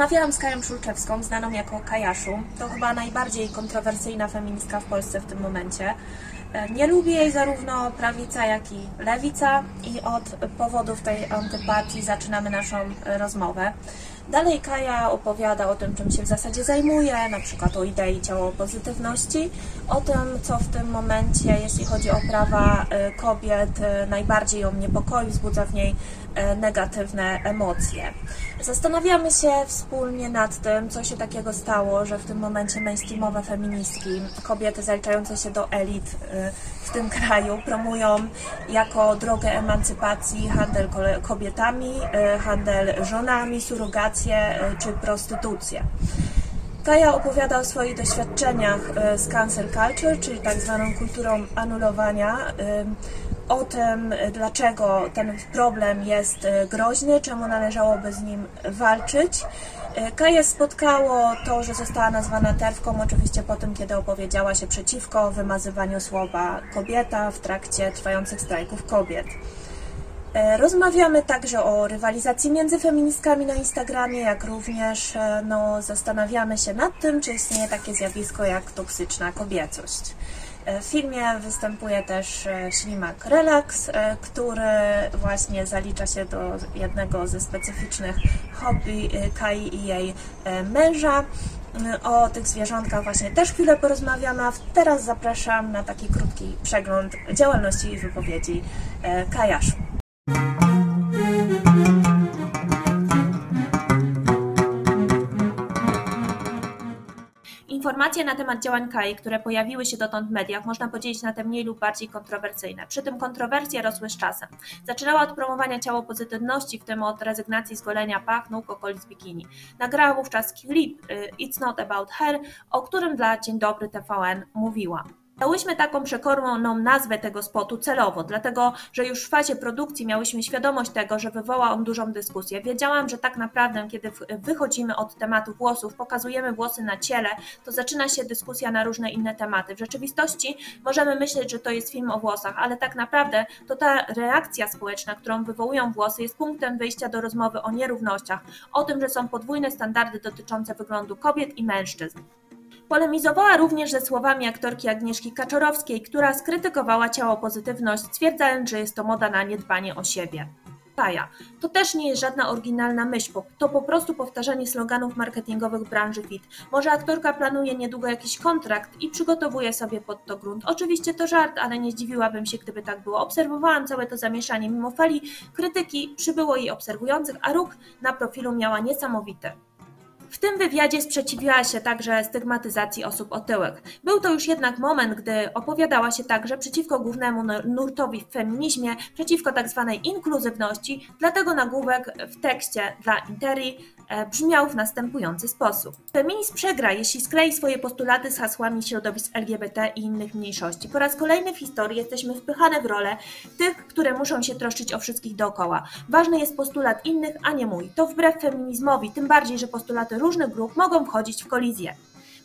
Rozmawiałam z Kają Szulczewską, znaną jako Kajaszu. To chyba najbardziej kontrowersyjna feministka w Polsce w tym momencie. E, nie lubi jej zarówno prawica, jak i lewica i od powodów tej antypatii zaczynamy naszą e, rozmowę. Dalej Kaja opowiada o tym, czym się w zasadzie zajmuje, na przykład o idei ciało pozytywności, o tym, co w tym momencie, jeśli chodzi o prawa e, kobiet, najbardziej ją niepokoi, wzbudza w niej negatywne emocje. Zastanawiamy się wspólnie nad tym, co się takiego stało, że w tym momencie mainstreamowe feministki, kobiety zaliczające się do elit w tym kraju, promują jako drogę emancypacji handel kobietami, handel żonami, surrogację czy prostytucję. Kaja opowiada o swoich doświadczeniach z cancel culture, czyli tak zwaną kulturą anulowania, o tym, dlaczego ten problem jest e, groźny, czemu należałoby z nim walczyć. E, Kaję spotkało to, że została nazwana terwką, oczywiście po tym, kiedy opowiedziała się przeciwko wymazywaniu słowa kobieta w trakcie trwających strajków kobiet. E, rozmawiamy także o rywalizacji między feministkami na Instagramie, jak również no, zastanawiamy się nad tym, czy istnieje takie zjawisko jak toksyczna kobiecość. W filmie występuje też e, ślimak Relax, e, który właśnie zalicza się do jednego ze specyficznych hobby e, Kai i jej męża. O tych zwierzątkach właśnie też chwilę porozmawiamy, a teraz zapraszam na taki krótki przegląd działalności i wypowiedzi Kajaszu. Informacje na temat działań KAI, które pojawiły się dotąd w mediach, można podzielić na te mniej lub bardziej kontrowersyjne. Przy tym kontrowersje rosły z czasem. Zaczynała od promowania ciało pozytywności, w tym od rezygnacji z golenia pach, nóg, okolic bikini. Nagrała wówczas klip y, It's Not About Her, o którym dla Dzień Dobry TVN mówiła. Dałyśmy taką przekorną nazwę tego spotu celowo, dlatego że już w fazie produkcji miałyśmy świadomość tego, że wywoła on dużą dyskusję. Wiedziałam, że tak naprawdę, kiedy wychodzimy od tematu włosów, pokazujemy włosy na ciele, to zaczyna się dyskusja na różne inne tematy. W rzeczywistości możemy myśleć, że to jest film o włosach, ale tak naprawdę to ta reakcja społeczna, którą wywołują włosy, jest punktem wyjścia do rozmowy o nierównościach, o tym, że są podwójne standardy dotyczące wyglądu kobiet i mężczyzn. Polemizowała również ze słowami aktorki Agnieszki Kaczorowskiej, która skrytykowała ciało pozytywność, stwierdzając, że jest to moda na niedbanie o siebie. Kaja. To też nie jest żadna oryginalna myśl, to po prostu powtarzanie sloganów marketingowych branży fit. Może aktorka planuje niedługo jakiś kontrakt i przygotowuje sobie pod to grunt. Oczywiście to żart, ale nie zdziwiłabym się, gdyby tak było. Obserwowałam całe to zamieszanie. Mimo fali krytyki przybyło jej obserwujących, a ruch na profilu miała niesamowity. W tym wywiadzie sprzeciwiła się także stygmatyzacji osób otyłych. Był to już jednak moment, gdy opowiadała się także przeciwko głównemu nurtowi w feminizmie, przeciwko tzw. Tak inkluzywności, dlatego nagłówek w tekście dla Interi e, brzmiał w następujący sposób. Feminizm przegra, jeśli sklei swoje postulaty z hasłami środowisk LGBT i innych mniejszości. Po raz kolejny w historii jesteśmy wpychane w rolę tych, które muszą się troszczyć o wszystkich dookoła. Ważny jest postulat innych, a nie mój. To wbrew feminizmowi, tym bardziej, że postulaty różnych grup mogą wchodzić w kolizję.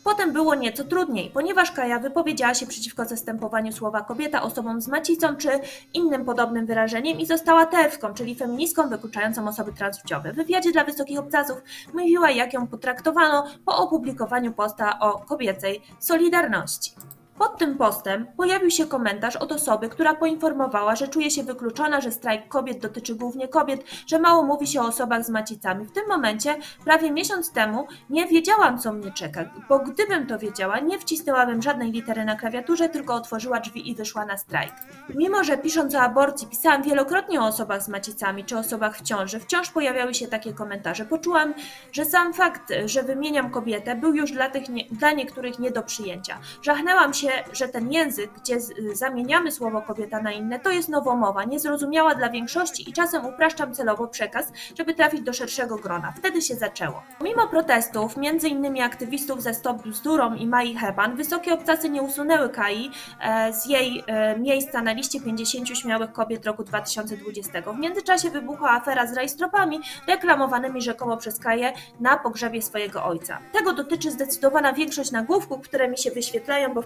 Potem było nieco trudniej, ponieważ Kaja wypowiedziała się przeciwko zastępowaniu słowa kobieta osobom z macicą czy innym podobnym wyrażeniem i została terwką, czyli feministką wykluczającą osoby transpłciowe. W wywiadzie dla Wysokich Obcasów mówiła, jak ją potraktowano po opublikowaniu posta o kobiecej solidarności. Pod tym postem pojawił się komentarz od osoby, która poinformowała, że czuje się wykluczona, że strajk kobiet dotyczy głównie kobiet, że mało mówi się o osobach z macicami. W tym momencie, prawie miesiąc temu, nie wiedziałam, co mnie czeka, bo gdybym to wiedziała, nie wcisnęłabym żadnej litery na klawiaturze, tylko otworzyła drzwi i wyszła na strajk. Mimo, że pisząc o aborcji pisałam wielokrotnie o osobach z macicami czy osobach w ciąży, wciąż pojawiały się takie komentarze. Poczułam, że sam fakt, że wymieniam kobietę, był już dla, tych nie, dla niektórych nie do przyjęcia. Żachnęłam się się, że ten język, gdzie zamieniamy słowo kobieta na inne, to jest nowomowa, niezrozumiała dla większości i czasem upraszczam celowo przekaz, żeby trafić do szerszego grona. Wtedy się zaczęło. Mimo protestów, między innymi aktywistów ze Stop Bzdurą i Mai Heban, wysokie obcasy nie usunęły Kai e, z jej e, miejsca na liście 50 śmiałych kobiet roku 2020. W międzyczasie wybuchła afera z rajstropami reklamowanymi rzekomo przez Kaję na pogrzebie swojego ojca. Tego dotyczy zdecydowana większość nagłówków, które mi się wyświetlają, bo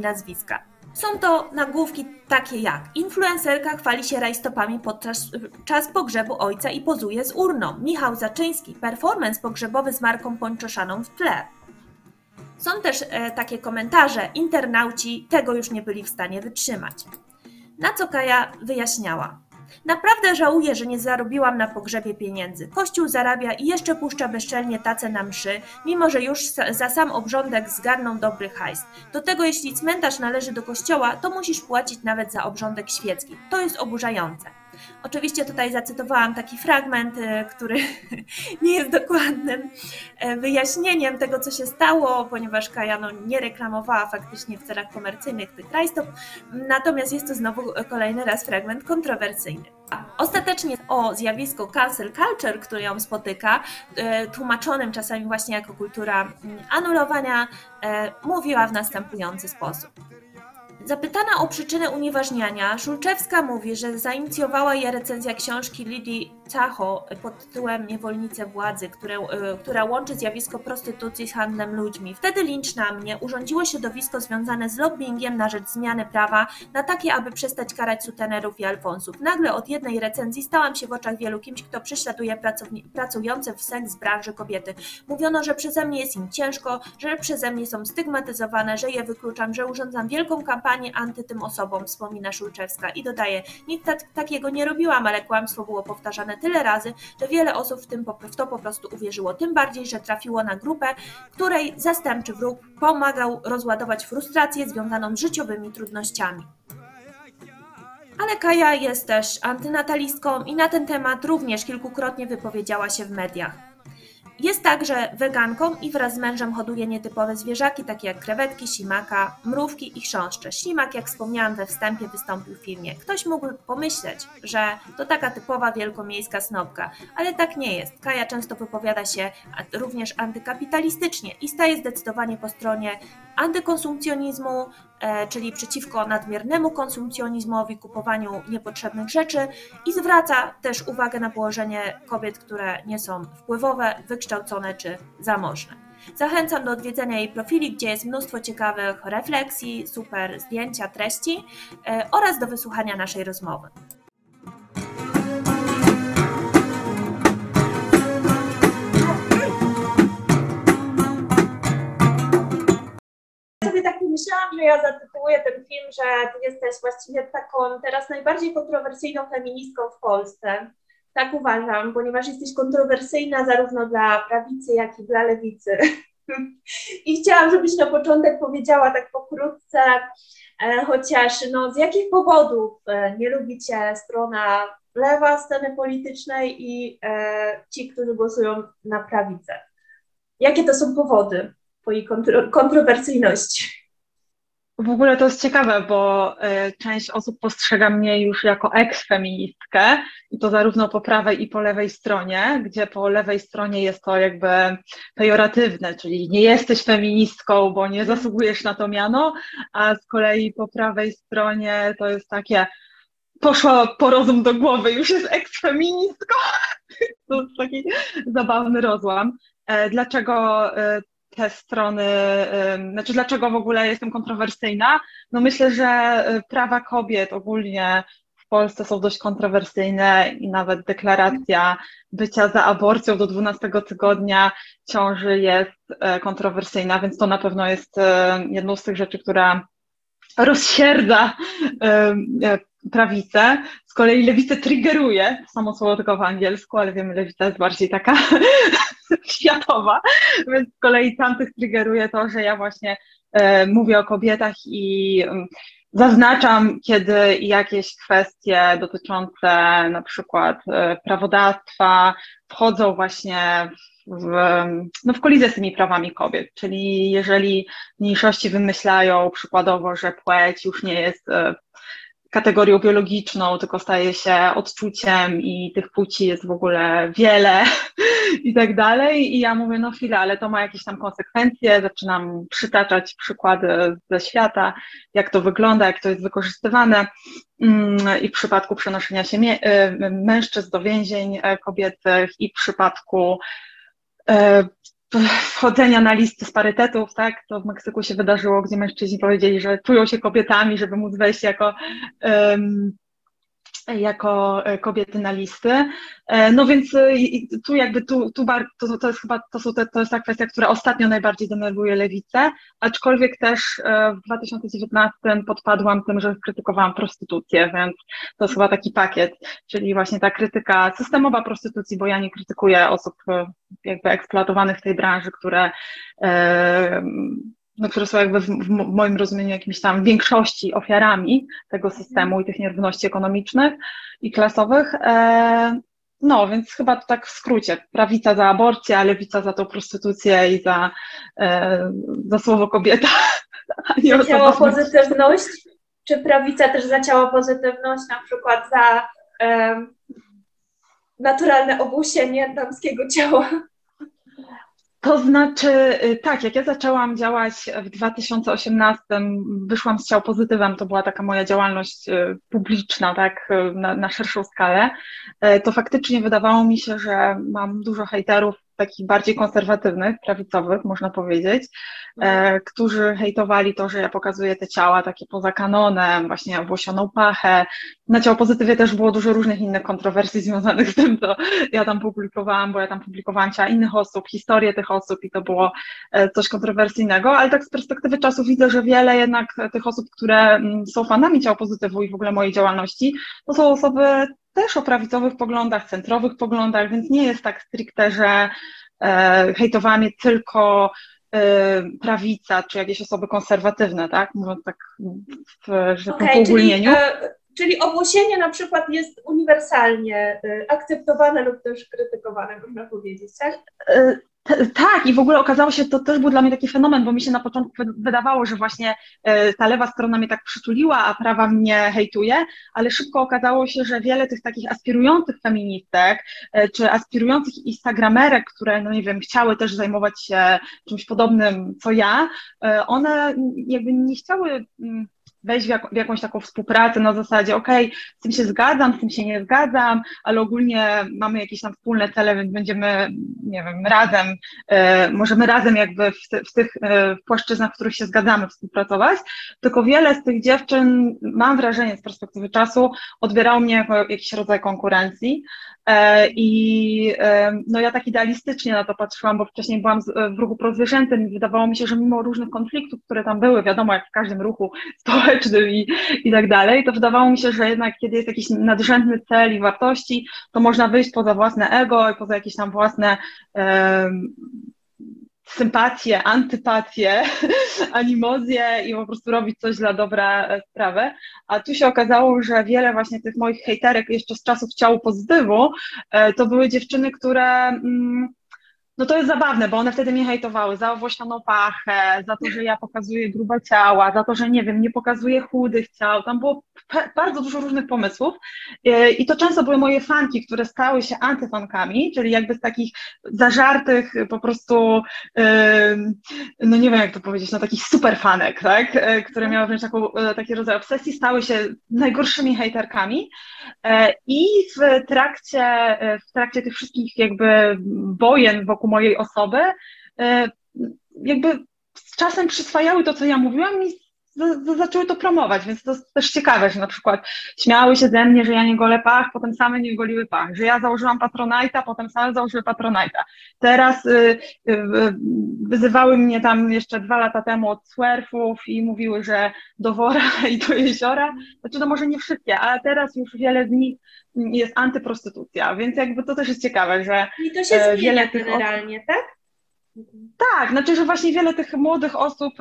nazwiska. Są to nagłówki takie jak influencerka chwali się rajstopami podczas czas pogrzebu ojca i pozuje z urną. Michał Zaczyński, performance pogrzebowy z marką ponczoszaną w tle. Są też e, takie komentarze, internauci tego już nie byli w stanie wytrzymać. Na co Kaja wyjaśniała. Naprawdę żałuję, że nie zarobiłam na pogrzebie pieniędzy. Kościół zarabia i jeszcze puszcza bezczelnie tacę na mszy, mimo że już za sam obrządek zgarną dobry hajs. Do tego jeśli cmentarz należy do kościoła, to musisz płacić nawet za obrządek świecki. To jest oburzające. Oczywiście tutaj zacytowałam taki fragment, y, który nie jest dokładnym e, wyjaśnieniem tego, co się stało, ponieważ Kaja no, nie reklamowała faktycznie w celach komercyjnych tych rajstop, natomiast jest to znowu kolejny raz fragment kontrowersyjny. Ostatecznie o zjawisku cancel culture, które ją spotyka, e, tłumaczonym czasami właśnie jako kultura mm, anulowania, e, mówiła w następujący sposób. Zapytana o przyczynę unieważniania, Szulczewska mówi, że zainicjowała je recenzja książki Lidii Cacho pod tytułem Niewolnice władzy, które, e, która łączy zjawisko prostytucji z handlem ludźmi. Wtedy lincz na mnie urządziło środowisko związane z lobbyingiem na rzecz zmiany prawa na takie, aby przestać karać sutenerów i alfonsów. Nagle od jednej recenzji stałam się w oczach wielu kimś, kto prześladuje pracujące w seks branży kobiety. Mówiono, że przeze mnie jest im ciężko, że przeze mnie są stygmatyzowane, że je wykluczam, że urządzam wielką kampanię anty tym osobom, wspomina Szulczewska i dodaje, nic tak, takiego nie robiłam, ale kłamstwo było powtarzane tyle razy, że wiele osób w, tym, w to po prostu uwierzyło. Tym bardziej, że trafiło na grupę, której zastępczy wróg pomagał rozładować frustrację związaną z życiowymi trudnościami. Ale Kaja jest też antynatalistką i na ten temat również kilkukrotnie wypowiedziała się w mediach. Jest także weganką i wraz z mężem hoduje nietypowe zwierzaki, takie jak krewetki, ślimaka, mrówki i chrząszcze. Ślimak, jak wspomniałam we wstępie, wystąpił w filmie. Ktoś mógł pomyśleć, że to taka typowa wielkomiejska snopka, ale tak nie jest. Kaja często wypowiada się również antykapitalistycznie i staje zdecydowanie po stronie antykonsumpcjonizmu, e, czyli przeciwko nadmiernemu konsumpcjonizmowi, kupowaniu niepotrzebnych rzeczy i zwraca też uwagę na położenie kobiet, które nie są wpływowe, wykształcone czy zamożne. Zachęcam do odwiedzenia jej profili, gdzie jest mnóstwo ciekawych refleksji, super zdjęcia, treści e, oraz do wysłuchania naszej rozmowy. Myślałam, że ja zatytułuję ten film, że ty jesteś właściwie taką teraz najbardziej kontrowersyjną feministką w Polsce. Tak uważam, ponieważ jesteś kontrowersyjna zarówno dla prawicy, jak i dla lewicy. I chciałam, żebyś na początek powiedziała tak pokrótce, e, chociaż no, z jakich powodów e, nie lubicie strona lewa sceny politycznej i e, ci, którzy głosują na prawicę. Jakie to są powody twojej kontro kontrowersyjności? W ogóle to jest ciekawe, bo y, część osób postrzega mnie już jako eksfeministkę i to zarówno po prawej i po lewej stronie, gdzie po lewej stronie jest to jakby pejoratywne, czyli nie jesteś feministką, bo nie zasługujesz na to miano, a z kolei po prawej stronie to jest takie poszła po rozum do głowy, już jest eksfeministką. To jest taki zabawny rozłam. E, dlaczego e, te strony, znaczy dlaczego w ogóle jestem kontrowersyjna? No myślę, że y, prawa kobiet ogólnie w Polsce są dość kontrowersyjne i nawet deklaracja bycia za aborcją do 12 tygodnia ciąży jest e, kontrowersyjna, więc to na pewno jest e, jedną z tych rzeczy, która rozsierdza prawicę. Z kolei lewicę triggeruje, samo słowo tylko w angielsku, ale wiemy, lewica jest bardziej taka światowa, więc z kolei tamtych triggeruje to, że ja właśnie e, mówię o kobietach i um, zaznaczam, kiedy jakieś kwestie dotyczące na przykład e, prawodawstwa wchodzą właśnie w, no w kolizję z tymi prawami kobiet. Czyli jeżeli mniejszości wymyślają przykładowo, że płeć już nie jest e, kategorią biologiczną, tylko staje się odczuciem i tych płci jest w ogóle wiele i tak dalej. I ja mówię, no chwila, ale to ma jakieś tam konsekwencje. Zaczynam przytaczać przykłady ze świata, jak to wygląda, jak to jest wykorzystywane. Mm, I w przypadku przenoszenia się y, mężczyzn do więzień e, kobiecych, i w przypadku e, wchodzenia na listy z parytetów, tak, to w Meksyku się wydarzyło, gdzie mężczyźni powiedzieli, że czują się kobietami, żeby móc wejść jako um, jako e, kobiety na listy. E, no więc e, tu jakby tu, tu to, to jest chyba to, są te, to jest ta kwestia, która ostatnio najbardziej denerwuje lewicę, aczkolwiek też w 2019 podpadłam tym, że krytykowałam prostytucję, więc to jest chyba taki pakiet, czyli właśnie ta krytyka systemowa prostytucji, bo ja nie krytykuję osób jakby eksploatowanych w tej branży, które no, które są jakby w, w, moim rozumieniu jakimiś tam większości ofiarami tego systemu i tych nierówności ekonomicznych i klasowych. E, no, więc chyba to tak w skrócie. Prawica za aborcję, a lewica za tą prostytucję i za, e, za słowo kobieta. A nie ciało pozytywność? Czy prawica też za ciało pozytywność, na przykład za e, naturalne obusienie damskiego ciała? To znaczy, y, tak, jak ja zaczęłam działać w 2018, wyszłam z ciał pozytywem, to była taka moja działalność y, publiczna, tak, y, na, na szerszą skalę, to faktycznie wydawało mi się, że mam dużo hejterów takich bardziej konserwatywnych, prawicowych, można powiedzieć, e, którzy hejtowali to, że ja pokazuję te ciała takie poza kanonem, właśnie obłosioną pachę. Na ciało pozytywie też było dużo różnych innych kontrowersji związanych z tym, co ja tam publikowałam, bo ja tam publikowałam ciała innych osób, historię tych osób i to było e, coś kontrowersyjnego, ale tak z perspektywy czasu widzę, że wiele jednak tych osób, które mm, są fanami ciała pozytywu i w ogóle mojej działalności, to są osoby też o prawicowych poglądach, centrowych poglądach, więc nie jest tak stricte, że e, hejtowała mnie tylko e, prawica czy jakieś osoby konserwatywne, tak? Mówiąc tak w, że okay, Czyli, e, czyli obłosienie na przykład jest uniwersalnie e, akceptowane lub też krytykowane, można powiedzieć, tak? Tak, i w ogóle okazało się, to też był dla mnie taki fenomen, bo mi się na początku wydawało, że właśnie e, ta lewa strona mnie tak przytuliła, a prawa mnie hejtuje, ale szybko okazało się, że wiele tych takich aspirujących feministek, e, czy aspirujących instagramerek, które, no nie wiem, chciały też zajmować się czymś podobnym co ja, e, one jakby nie chciały mm, wejść w, jak, w, jakąś taką współpracę na zasadzie, ok, z tym się zgadzam, z tym się nie zgadzam, ale ogólnie mamy jakieś tam wspólne cele, więc będziemy, nie wiem, razem, e, możemy razem jakby w, ty, w tych e, płaszczyznach, w których się zgadzamy, współpracować. Tylko wiele z tych dziewczyn, mam wrażenie z perspektywy czasu, odbierało mnie jako jakiś rodzaj konkurencji. E, I e, no ja tak idealistycznie na to patrzyłam, bo wcześniej byłam w ruchu prozwyżętym i wydawało mi się, że mimo różnych konfliktów, które tam były, wiadomo, jak w każdym ruchu społecznym i, i tak dalej, to wydawało mi się, że jednak kiedy jest jakiś nadrzędny cel i wartości, to można wyjść poza własne ego i poza jakieś tam własne um, sympatię, antypatię, animozję i po prostu robić coś dla dobra e, sprawy. A tu się okazało, że wiele właśnie tych moich hejterek jeszcze z czasów ciału pozytywu e, to były dziewczyny, które mm, no to jest zabawne, bo one wtedy mnie hejtowały za owłosioną pachę, za to, że ja pokazuję grube ciała, za to, że nie wiem, nie pokazuję chudych ciał. Tam było bardzo dużo różnych pomysłów. E, i to często były moje fanki, które stały się antyfankami, czyli jakby z takich zażartych po prostu, no nie wiem jak to powiedzieć, no takich superfanek, tak, e, które miały wręcz taką, e, taki rodzaj obsesji, stały się najgorszymi hejterkami. I w trakcie, w trakcie tych wszystkich jakby wojen wokół mojej osoby, jakby z czasem przyswajały to, co ja mówiłam i zaczęły to promować, więc to jest też ciekawe, że na przykład śmiały się ze mnie, że ja nie golę pach, potem same nie goliły pach, że ja założyłam Patronite'a, potem same założyły Patronite'a. Teraz y, y, wyzywały mnie tam jeszcze dwa lata temu od swerfów i mówiły, że do wora i do jeziora, znaczy to może nie wszystkie, ale teraz już wiele z nich jest antyprostytucja, więc jakby to też jest ciekawe, że I to się e, wiele tych generalnie, osób... tak? Tak, znaczy, że właśnie wiele tych młodych osób,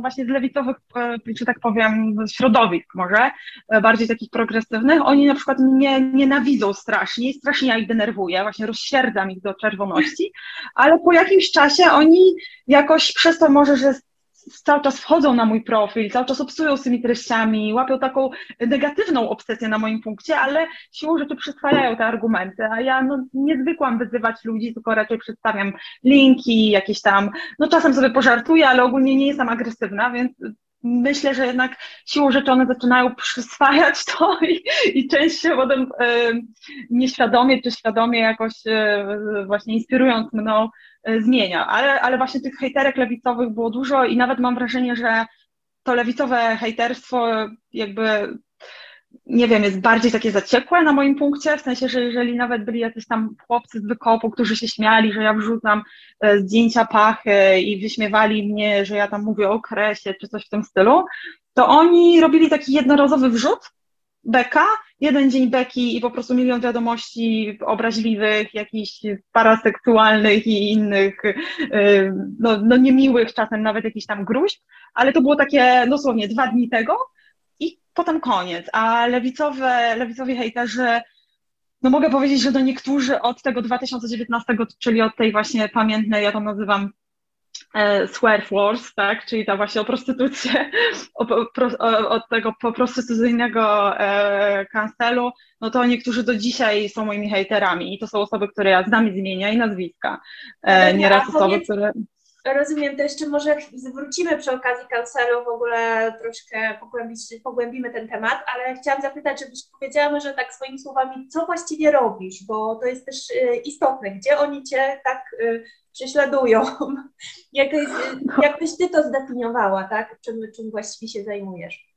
właśnie z lewicowych, e, czy tak powiem, środowisk może, e, bardziej takich progresywnych, oni na przykład mnie nienawidzą strasznie strasznie ja ich denerwuję, właśnie rozsierdzam ich do czerwoności, ale po jakimś czasie oni jakoś przez to może, że cały czas wchodzą na mój profil, cały czas obsują z tymi treściami, łapią taką negatywną obsesję na moim punkcie, ale siłą rzeczy przyswajają te argumenty, a ja no, nie zwykłam wyzywać ludzi, tylko raczej przedstawiam linki, jakieś tam, no czasem sobie pożartuję, ale ogólnie nie jestem agresywna, więc myślę, że jednak siłą rzeczy one zaczynają przyswajać to i, i część się potem e, nieświadomie czy świadomie jakoś e, właśnie inspirując mną e, zmienia. Ale, ale właśnie tych hejterek lewicowych było dużo i nawet mam wrażenie, że to lewicowe hejterstwo jakby nie wiem, jest bardziej takie zaciekłe na moim punkcie, w sensie, że jeżeli nawet byli jacyś tam chłopcy z wykopu, którzy się śmiali, że ja wrzucam e, zdjęcia pachy i wyśmiewali mnie, że ja tam mówię o kresie czy coś w tym stylu, to oni robili taki jednorazowy wrzut, beka, jeden dzień beki i po prostu milion wiadomości obraźliwych, jakichś paraseksualnych i innych, e, no, no niemiłych czasem nawet jakichś tam gruźb, ale to było takie dosłownie dwa dni tego, potem koniec. A lewicowe, lewicowi hejterzy, no mogę powiedzieć, że do niektórzy od tego 2019, czyli od tej właśnie pamiętnej, ja to nazywam e, swear wars, tak, czyli ta właśnie o prostytucję, od tego prostytucyjnego e, kancelu, no to niektórzy do dzisiaj są moimi hejterami i to są osoby, które ja znam z imienia i nazwiska. E, nieraz osoby, które... Rozumiem, to jeszcze może zwrócimy przy okazji kancelu w ogóle troszkę pogłębić, pogłębimy ten temat, ale chciałam zapytać, żebyś powiedziała może tak swoimi słowami, co właściwie robisz, bo to jest też y, istotne, gdzie oni cię tak y, prześladują, jak, jest, jak byś ty to zdefiniowała, tak? Czym, czym właściwie się zajmujesz?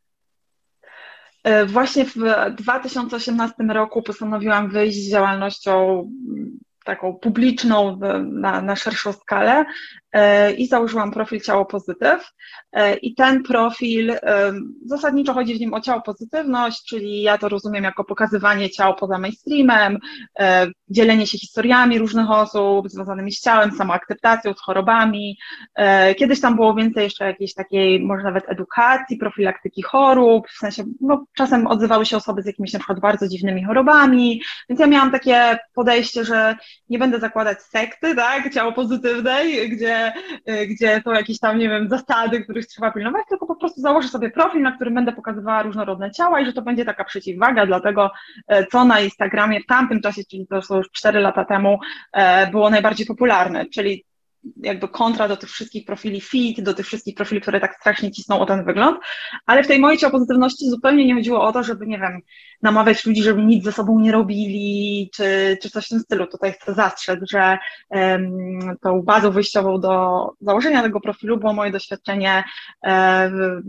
E, właśnie w 2018 roku postanowiłam wyjść z działalnością taką publiczną na, na szerszą skalę i założyłam profil Ciało Pozytyw. E, I ten profil, e, zasadniczo chodzi w nim o ciało pozytywność, czyli ja to rozumiem jako pokazywanie ciał poza mainstreamem, dzielenie się historiami różnych osób związanymi z ciałem, samoakceptacją, z chorobami. Kiedyś tam było więcej jeszcze jakiejś takiej, może nawet edukacji, profilaktyki chorób, w sensie, no, czasem odzywały się osoby z jakimiś na przykład bardzo dziwnymi chorobami, więc ja miałam takie podejście, że nie będę zakładać sekty, tak, ciało pozytywnej, gdzie, y, gdzie są jakieś tam, nie wiem, zasady, których trzeba pilnować, tylko po prostu założę sobie profil, na którym będę pokazywała różnorodne ciała i że to będzie taka przeciwwaga dla tego, e, co na Instagramie w tamtym czasie, czyli to są już 4 lata temu, e, było najbardziej popularne, czyli jakby kontra do tych wszystkich profili fit, do tych wszystkich profili, które tak strasznie cisną o ten wygląd, ale w tej mojej pozytywności zupełnie nie chodziło o to, żeby, nie wiem, namawiać ludzi, żeby nic ze sobą nie robili, czy, czy coś w tym stylu. Tutaj chcę zastrzec, że um, tą bazą wyjściową do założenia tego profilu było moje doświadczenie um,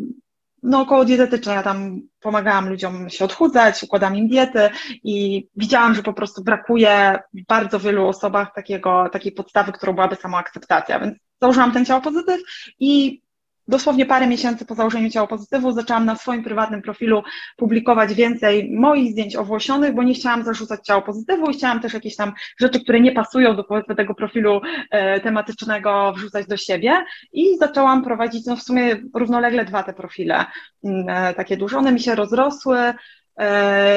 no, około dietetyczne. Ja tam pomagałam ludziom się odchudzać, układam im diety i widziałam, że po prostu brakuje w bardzo wielu osobach takiego, takiej podstawy, którą byłaby samoakceptacja. Więc założyłam ten ciało pozytyw i dosłownie parę miesięcy po założeniu ciała pozytywu zaczęłam na swoim prywatnym profilu publikować więcej moich zdjęć owłosionych, bo nie chciałam zarzucać ciało pozytywu i chciałam też jakieś tam rzeczy, które nie pasują do powiedzmy tego profilu e, tematycznego wrzucać do siebie i zaczęłam prowadzić no w sumie równolegle dwa te profile mm, e, takie duże. One mi się rozrosły,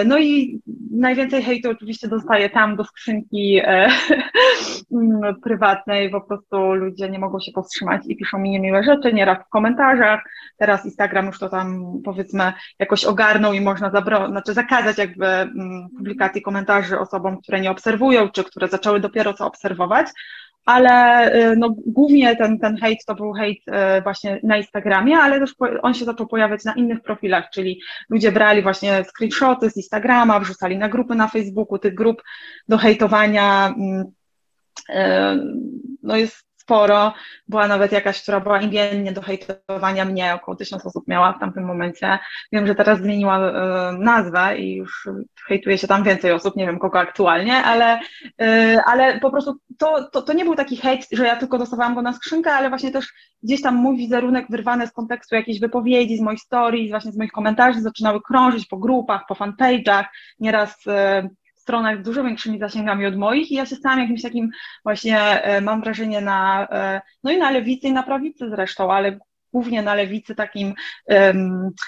no i najwięcej hejtu oczywiście dostaję tam do skrzynki e, prywatnej, po prostu ludzie nie mogą się powstrzymać i piszą mi niemiłe rzeczy, nieraz w komentarzach. Teraz Instagram już to tam powiedzmy jakoś ogarnął i można znaczy zakazać jakby mm, publikacji komentarzy osobom, które nie obserwują, czy które zaczęły dopiero co obserwować, ale y, no, głównie ten, ten hejt to był hejt y, właśnie na Instagramie, ale też on się zaczął pojawiać na innych profilach, czyli ludzie brali właśnie screenshoty z Instagrama, wrzucali na grupy na Facebooku, tych grup do hejtowania mm, y, no jest sporo. Była nawet jakaś, która była imiennie do hejtowania mnie, około tysiąc osób miała w tamtym momencie. Wiem, że teraz zmieniła y, nazwę i już hejtuje się tam więcej osób, nie wiem kogo aktualnie, ale, y, ale po prostu to, to, to nie był taki hejt, że ja tylko dostawałam go na skrzynkę, ale właśnie też gdzieś tam mój wizerunek wyrwany z kontekstu jakiejś wypowiedzi, z moich stories, właśnie z moich komentarzy zaczynały krążyć po grupach, po fanpage'ach, nieraz y, stronach z dużo większymi zasięgami od moich i ja się stałam jakimś takim właśnie, e, mam wrażenie, na, e, no i na lewicy i na prawicy zresztą, ale głównie na lewicy takim,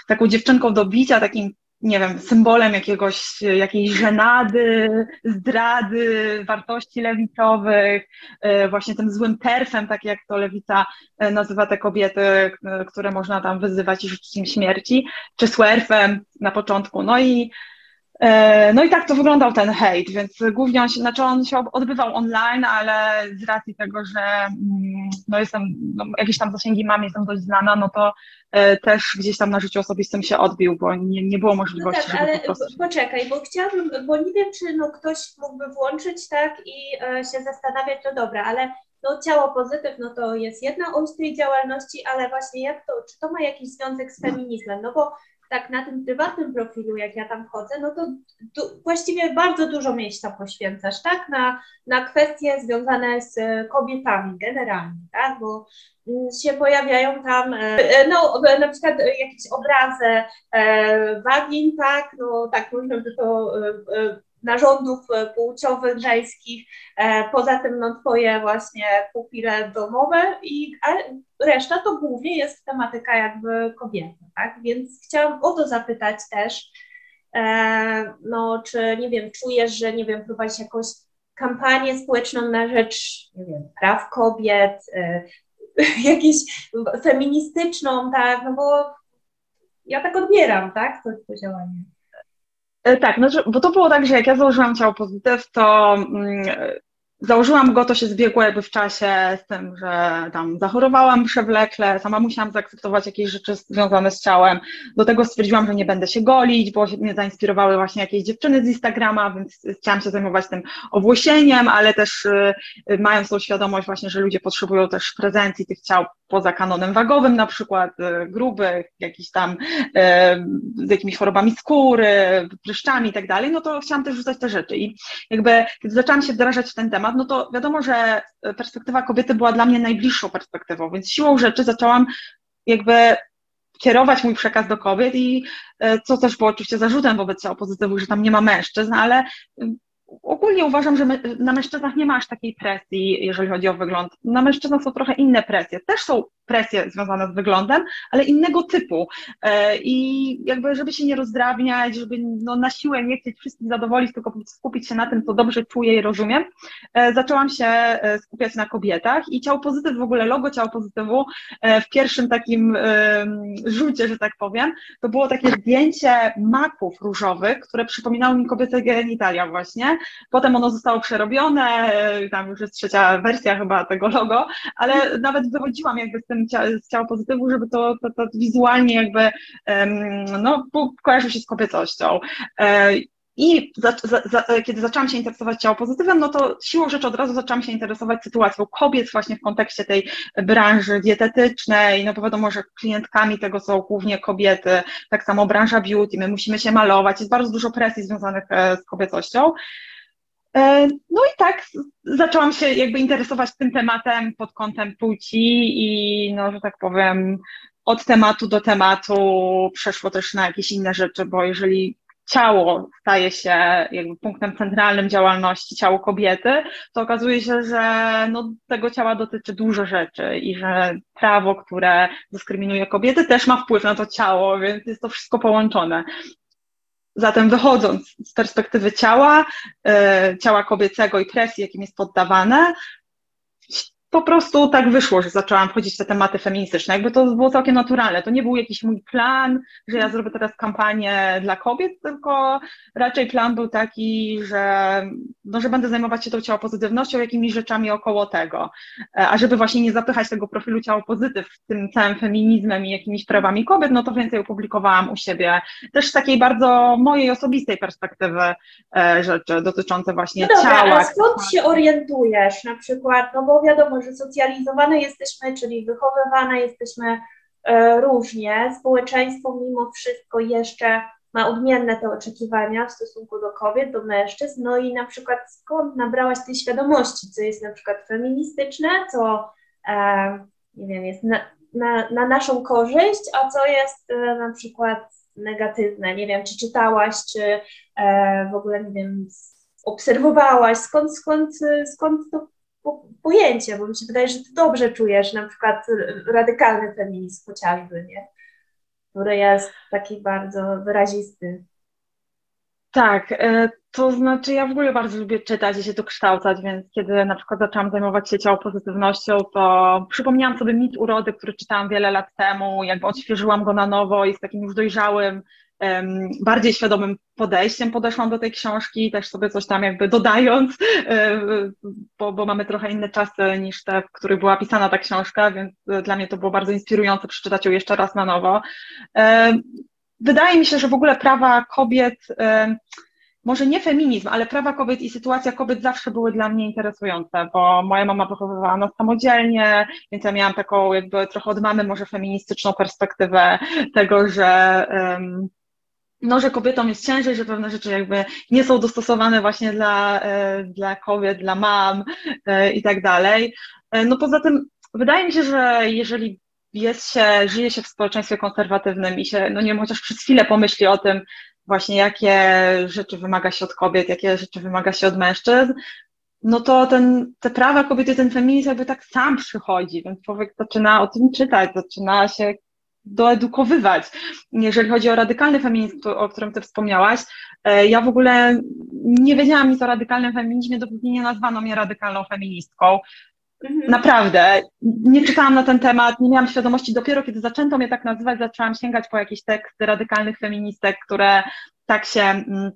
taką dziewczynką do bicia, takim nie wiem, symbolem jakiegoś, jakiejś żenady, zdrady, wartości lewicowych, e, właśnie tym złym terfem, tak jak to lewica nazywa te kobiety, które można tam wyzywać i życzyć im śmierci, czy swerfem na początku. No i no i tak to wyglądał ten hejt, więc głównie on się, znaczy on się odbywał online, ale z racji tego, że mm, no jestem, no jakieś tam zasięgi mam, jestem dość znana, no to e, też gdzieś tam na życiu osobistym się odbił, bo nie, nie było możliwości, no tak, ale po prostu... poczekaj, bo chciałabym, bo nie wiem, czy no ktoś mógłby włączyć, tak, i e, się zastanawiać, no dobra, ale no ciało pozytyw, no to jest jedna oś tej działalności, ale właśnie jak to, czy to ma jakiś związek z feminizmem, no bo tak na tym prywatnym profilu, jak ja tam chodzę, no to du- właściwie bardzo dużo miejsca poświęcasz, tak? Na, na kwestie związane z kobietami generalnie, tak? Bo mm, się pojawiają tam, e, no na przykład jakieś obrazy e, wagin, tak? No tak, można by to e, narządów płciowych żeńskich, poza tym no twoje właśnie pupile domowe i a reszta to głównie jest tematyka jakby kobiety, tak? Więc chciałam o to zapytać też, no czy nie wiem, czujesz, że nie wiem, prowadzisz jakąś kampanię społeczną na rzecz, nie wiem, praw kobiet, jakieś feministyczną, tak, no bo ja tak odbieram, tak, to, to działanie. E, tak, no, bo to było tak, że jak ja założyłam ciało pozytyw, to mm, założyłam go, to się zbiegło jakby w czasie z tym, że tam zachorowałam przewlekle, sama musiałam zaakceptować jakieś rzeczy związane z ciałem. Do tego stwierdziłam, że nie będę się golić, bo mnie zainspirowały właśnie jakieś dziewczyny z Instagrama, więc chciałam się zajmować tym owłosieniem, ale też y, mając tą świadomość właśnie, że ludzie potrzebują też prezencji tych ciał poza kanonem wagowym, na przykład y, grubych, jakiś tam y, z jakimiś chorobami skóry, pryszczami i tak dalej, no to chciałam też rzucać te rzeczy. I jakby, kiedy zaczęłam się wdrażać w ten temat, no to wiadomo, że perspektywa kobiety była dla mnie najbliższą perspektywą, więc siłą rzeczy zaczęłam jakby kierować mój przekaz do kobiet i y, co też było oczywiście zarzutem wobec ciała pozytywu, że tam nie ma mężczyzn, ale ogólnie uważam, że na mężczyznach nie ma aż takiej presji, jeżeli chodzi o wygląd. Na mężczyznach są trochę inne presje. Też są presje związane z wyglądem, ale innego typu. E, I jakby, żeby się nie rozdrabniać, żeby no, na siłę nie chcieć wszystkich zadowolić, tylko skupić się na tym, co dobrze czuję i rozumiem, e, zaczęłam się e, skupiać na kobietach i ciało pozytyw, w ogóle logo ciało pozytywu w pierwszym takim rzucie, że tak powiem, to było takie zdjęcie maków różowych, które przypominały mi kobiece genitalia właśnie. Potem ono zostało przerobione, tam już jest trzecia wersja chyba tego logo, ale nawet wychodziłam jakby z tym z ciała pozytywu, żeby to, to, to wizualnie jakby no, kojarzył się z kobiecością. I za, za, za, kiedy zaczęłam się interesować ciało pozytywem, no to siłą rzeczy od razu zaczęłam się interesować sytuacją kobiet właśnie w kontekście tej branży dietetycznej, no bo wiadomo, że klientkami tego są głównie kobiety, tak samo branża beauty, my musimy się malować, jest bardzo dużo presji związanych e, z kobiecością. E, no i tak zaczęłam się jakby interesować tym tematem pod kątem płci i no, że tak powiem, od tematu do tematu przeszło też na jakieś inne rzeczy, bo jeżeli ciało staje się jakby punktem centralnym działalności, ciało kobiety, to okazuje się, że no, tego ciała dotyczy dużo rzeczy i że prawo, które dyskryminuje kobiety, też ma wpływ na to ciało, więc jest to wszystko połączone. Zatem wychodząc z perspektywy ciała, e, ciała kobiecego i presji, jakim jest poddawane, po prostu tak wyszło, że zaczęłam wchodzić w te tematy feministyczne. Jakby to było całkiem naturalne. To nie był jakiś mój plan, że ja zrobię teraz kampanię dla kobiet, tylko raczej plan był taki, że, no, że będę zajmować się tą ciało pozytywnością, jakimiś rzeczami około tego. E, a żeby właśnie nie zapychać tego profilu ciało pozytyw tym całym feminizmem i jakimiś prawami kobiet, no to więcej opublikowałam u siebie. Też z takiej bardzo mojej osobistej perspektywy e, rzeczy dotyczące właśnie no dobra, ciała. A skąd się orientujesz na przykład, no bo wiadomo, że socjalizowane jesteśmy, czyli wychowywane jesteśmy e, różnie. Społeczeństwo mimo wszystko jeszcze ma odmienne te oczekiwania w stosunku do kobiet, do mężczyzn. No i na przykład skąd nabrałaś tej świadomości, co jest na przykład feministyczne, co e, nie wiem, jest na, na, na, naszą korzyść, a co jest e, na przykład negatywne. Nie wiem, czy czytałaś, czy w ogóle, nie wiem, obserwowałaś, skąd, skąd, skąd to pojęcie, bo mi się wydaje, że ty dobrze czujesz na przykład radykalny feminizm chociażby, nie? który jest taki bardzo wyrazisty. Tak, e, to znaczy ja w ogóle bardzo lubię czytać i się tu więc kiedy na przykład zaczęłam zajmować się ciało pozytywnością, to przypomniałam sobie mit urody, który czytałam wiele lat temu, jakby odświeżyłam go na nowo i z takim już dojrzałym bardziej świadomym podejściem podeszłam do tej książki, też sobie coś tam jakby dodając, e, bo, bo mamy trochę inne czasy niż te, w których była pisana ta książka, więc dla mnie to było bardzo inspirujące przeczytać ją jeszcze raz na nowo. Wydaje mi się, że w ogóle prawa kobiet może nie feminizm, ale prawa kobiet i sytuacja kobiet zawsze były dla mnie interesujące, bo moja mama wychowywała nas samodzielnie, więc ja miałam taką jakby trochę od mamy może feministyczną perspektywę tego, że um, no, że kobietom jest ciężej, że pewne rzeczy jakby nie są dostosowane właśnie dla, e, dla kobiet, dla mam e, i tak dalej. E, no poza tym wydaje mi się, że jeżeli jest się, żyje się w społeczeństwie konserwatywnym i się, no nie wiem, chociaż przez chwilę pomyśli o tym, właśnie jakie rzeczy wymaga się od kobiet, jakie rzeczy wymaga się od mężczyzn, no to ten, te prawa kobiety, ten feminizm jakby tak sam przychodzi, więc człowiek zaczyna o tym czytać, zaczyna się doedukowywać. Jeżeli chodzi o radykalny feminizm, o którym ty wspomniałaś, e, ja w ogóle nie wiedziałam nic o radykalnym feminizmie, dopóki nie nazwano mnie radykalną feministką. Mhm. Naprawdę. Nie czytałam na ten temat, nie miałam świadomości. Dopiero kiedy zaczęto mnie tak nazywać, zaczęłam sięgać po jakieś teksty radykalnych feministek, które tak się mm,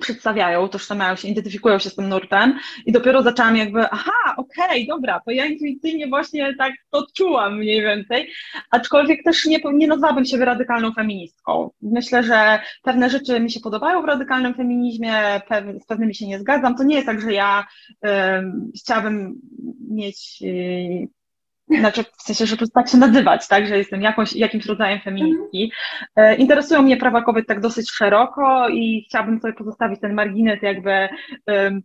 przedstawiają, tożsamiają się, identyfikują się z tym nurtem i dopiero zaczęłam jakby, aha, okej, okay, dobra, to ja intuicyjnie właśnie tak to czułam mniej więcej, aczkolwiek też nie, nie nazwałabym siebie radykalną feministką. Myślę, że pewne rzeczy mi się podobają w radykalnym feminizmie, z pewnymi się nie zgadzam. To nie jest tak, że ja y, chciałabym mieć y, znaczy w sensie, że tak się nazywać, tak, że jestem jakąś, jakimś rodzajem feministki. E, interesują mnie prawa kobiet tak dosyć szeroko i chciałabym sobie pozostawić ten margines jakby um,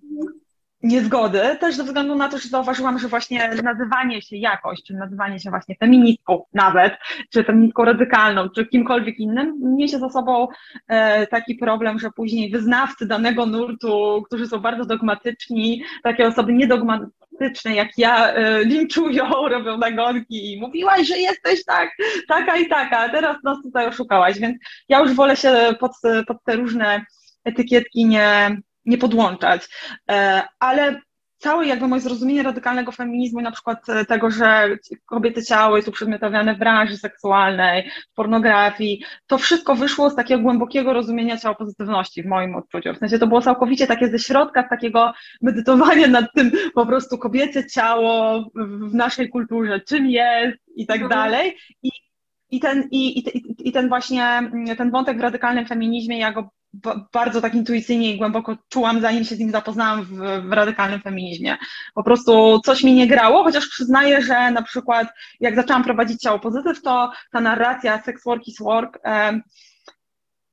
niezgody, też ze względu na to, że zauważyłam, że właśnie nazywanie się jakoś, czy nazywanie się właśnie feministką nawet, czy feministką radykalną, czy kimkolwiek innym, niesie za sobą e, taki problem, że później wyznawcy danego nurtu, którzy są bardzo dogmatyczni, takie osoby niedogmatyczne, jak ja y, linczują, robią nagonki i mówiłaś, że jesteś tak, taka i taka, a teraz nas tutaj oszukałaś, więc ja już wolę się pod, pod te różne etykietki nie, nie podłączać. E, ale całe jakby moje zrozumienie radykalnego feminizmu i na przykład e, tego, że kobiety ciało jest uprzedmiotowiane w branży seksualnej, w pornografii, to wszystko wyszło z takiego głębokiego rozumienia ciała pozytywności w moim odczuciu. W sensie to było całkowicie takie ze środka, z takiego medytowania nad tym po prostu kobiece ciało w naszej kulturze, czym jest i tak mhm. dalej. I i ten, i, i, I ten właśnie, ten wątek w radykalnym feminizmie, ja go bardzo tak intuicyjnie i głęboko czułam, zanim się z nim zapoznałam w, w, radykalnym feminizmie. Po prostu coś mi nie grało, chociaż przyznaję, że na przykład jak zaczęłam prowadzić ciało pozytyw, to ta narracja sex work is work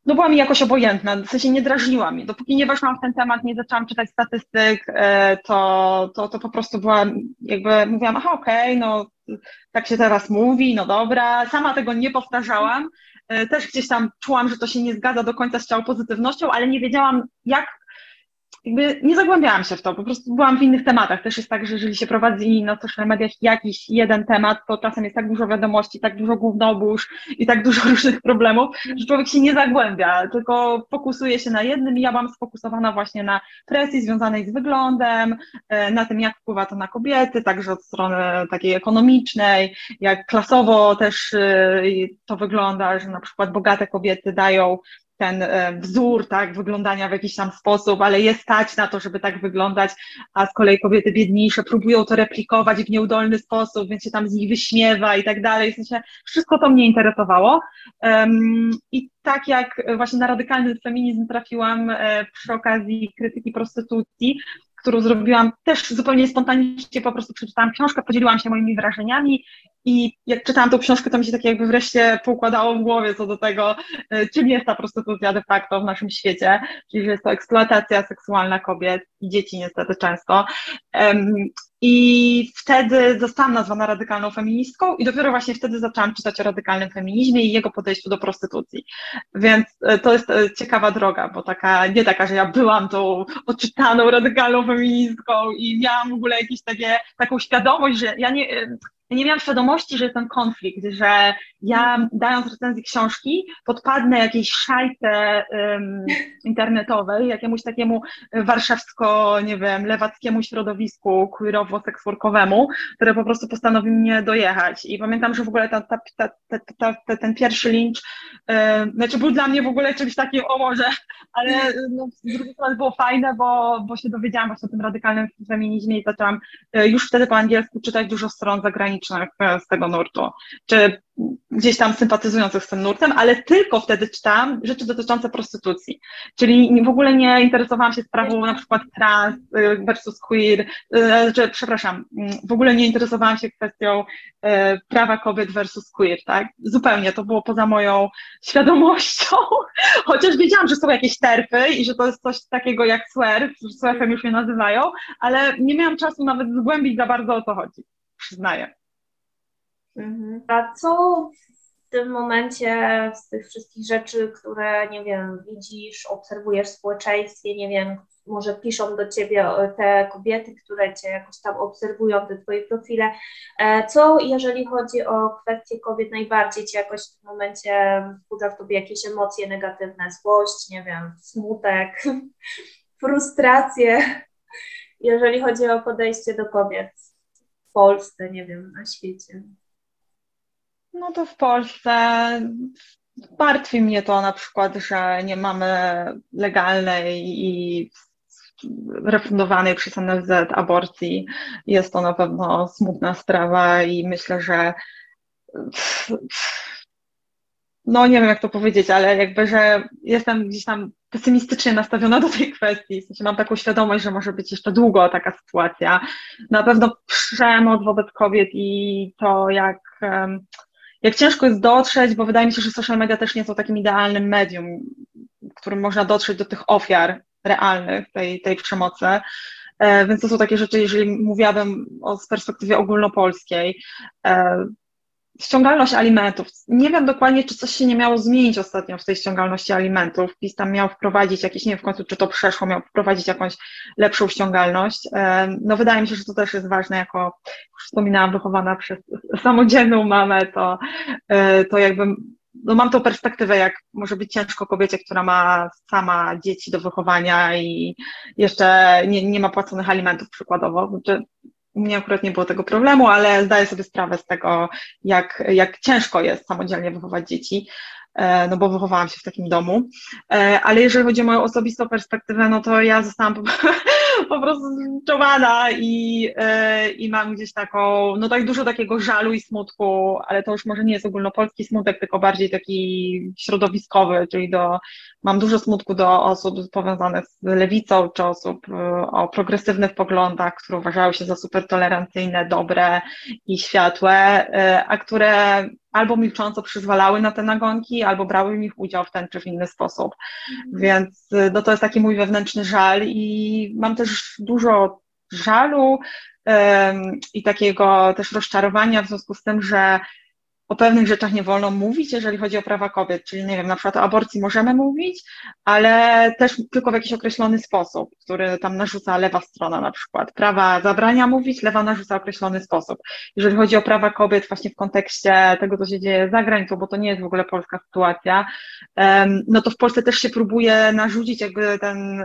no była mi jakoś obojętna, w sensie nie drażniła mi. Dopóki nie weszłam w ten temat, nie zaczęłam czytać statystyk, e, to, to, to po prostu była, jakby mówiłam, aha, okej, okay, no tak się teraz mówi, no dobra. Sama tego nie powtarzałam, też gdzieś tam czułam, że to się nie zgadza do końca z ciało pozytywnością, ale nie wiedziałam, jak jakby nie zagłębiałam się w to, po prostu byłam w innych tematach. Też jest tak, że jeżeli się prowadzi na social mediach jakiś jeden temat, to czasem jest tak dużo wiadomości, tak dużo gównobóż i tak dużo różnych problemów, że człowiek się nie zagłębia, tylko fokusuje się na jednym i ja byłam sfokusowana właśnie na presji związanej z wyglądem, e, na tym, jak wpływa to na kobiety, także od strony takiej ekonomicznej, jak klasowo też e, to wygląda, że na przykład bogate kobiety dają ten e, wzór, tak, wyglądania w jakiś tam sposób, ale jest stać na to, żeby tak wyglądać, a z kolei kobiety biedniejsze próbują to replikować w nieudolny sposób, więc się tam z nich wyśmiewa i tak dalej. W sensie wszystko to mnie interesowało. I tak jak właśnie na radykalny feminizm trafiłam e, przy okazji krytyki prostytucji, którą zrobiłam też zupełnie spontanicznie, po prostu przeczytałam książkę, podzieliłam się moimi wrażeniami i jak czytałam tą książkę, to mi się tak jakby wreszcie poukładało w głowie co do tego, e, czym jest ta prostytucja de facto w naszym świecie, czyli że jest to eksploatacja seksualna kobiet i dzieci niestety często. I wtedy zostałam nazwana radykalną feministką i dopiero właśnie wtedy zaczęłam czytać o radykalnym feminizmie i jego podejściu do prostytucji. Więc e, to jest e, ciekawa droga, bo taka, nie taka, że ja byłam tą odczytaną radykalną feministką i miałam w ogóle jakieś takie, taką świadomość, że ja nie, ja nie miałam świadomości, że jest ten konflikt, że ja dając recenzję książki podpadnę jakiejś szajce um, internetowej, jakiemuś takiemu warszawsko, nie wiem, lewackiemu środowisku queerowo-seksworkowemu, które po prostu postanowi mnie dojechać. I pamiętam, że w ogóle ta, ta, ta, ten pierwszy lincz, um, znaczy był dla mnie w ogóle czymś takim, o może, ale no, z drugiej strony było fajne, bo, bo się dowiedziałam właśnie o tym radykalnym feminizmie i zaczęłam e, już wtedy po angielsku czytać dużo stron zagranicznych e, z tego nurtu. Czy gdzieś tam sympatyzujących z tym nurtem, ale tylko wtedy czytałam rzeczy dotyczące prostytucji. Czyli w ogóle nie interesowałam się sprawą na przykład trans y, versus queer, y, znaczy, przepraszam, w ogóle nie interesowałam się kwestią y, prawa kobiet versus queer, tak? Zupełnie, to było poza moją świadomością, chociaż wiedziałam, że są jakieś terpy i że to jest coś takiego jak swerf, swerfem już mnie nazywają, ale nie miałam czasu nawet zgłębić za bardzo o co chodzi, przyznaję. Mhm. A co w tym momencie z tych wszystkich rzeczy, które, nie wiem, widzisz, obserwujesz w społeczeństwie, nie wiem, może piszą do ciebie te kobiety, które cię jakoś tam obserwują, te twoje profile. E, co, jeżeli chodzi o kwestie kobiet, najbardziej cię jakoś w tym momencie wzbudza w tobie jakieś emocje negatywne, złość, nie wiem, smutek, frustrację, jeżeli chodzi o podejście do kobiet w Polsce, nie wiem, na świecie? No to w Polsce martwi mnie to na przykład, że nie mamy legalnej i refundowanej przez NFZ aborcji. Jest to na pewno smutna sprawa i myślę, że no nie wiem jak to powiedzieć, ale jakby, że jestem gdzieś tam pesymistycznie nastawiona do tej kwestii. W sensie mam taką świadomość, że może być jeszcze długo taka sytuacja. Na pewno przemoc wobec kobiet i to, jak jak ciężko jest dotrzeć, bo wydaje mi się, że social media też nie są takim idealnym medium, którym można dotrzeć do tych ofiar realnych tej, tej przemocy. E, więc to są takie rzeczy, jeżeli mówiłabym o, z perspektywy ogólnopolskiej, e, ściągalność alimentów. Nie wiem dokładnie, czy coś się nie miało zmienić ostatnio w tej ściągalności alimentów. PiS tam miał wprowadzić jakieś, nie wiem w końcu, czy to przeszło, miał wprowadzić jakąś lepszą ściągalność. No wydaje mi się, że to też jest ważne, jako wspominałam, wychowana przez samodzielną mamę, to, e, to jakby no mam tą perspektywę, jak może być ciężko kobiecie, która ma sama dzieci do wychowania i jeszcze nie, nie ma płaconych alimentów przykładowo. Znaczy, u mnie akurat nie było tego problemu, ale zdaję sobie sprawę z tego, jak, jak ciężko jest samodzielnie wychować dzieci, e, no bo wychowałam się w takim domu. E, ale jeżeli chodzi o moją osobistą perspektywę, no to ja zostałam po, prostu zczowana i, e, i mam gdzieś taką, no tak dużo takiego żalu i smutku, ale to już może nie jest ogólnopolski smutek, tylko bardziej taki środowiskowy, czyli do, mam dużo smutku do osób powiązanych z lewicą, czy osób e, o progresywnych poglądach, które uważały się za super tolerancyjne, dobre i światłe, e, a które albo milcząco przyzwalały na te nagonki, albo brały w nich udział w ten czy w inny sposób. Mhm. Więc no, to jest taki mój wewnętrzny żal i mam też dużo żalu um, i takiego też rozczarowania w związku z tym, że o pewnych rzeczach nie wolno mówić, jeżeli chodzi o prawa kobiet, czyli nie wiem, na przykład o aborcji możemy mówić, ale też tylko w jakiś określony sposób, który tam narzuca lewa strona na przykład. Prawa zabrania mówić, lewa narzuca określony sposób. Jeżeli chodzi o prawa kobiet właśnie w kontekście tego, co się dzieje za granicą, bo to nie jest w ogóle polska sytuacja, no to w Polsce też się próbuje narzucić jakby ten,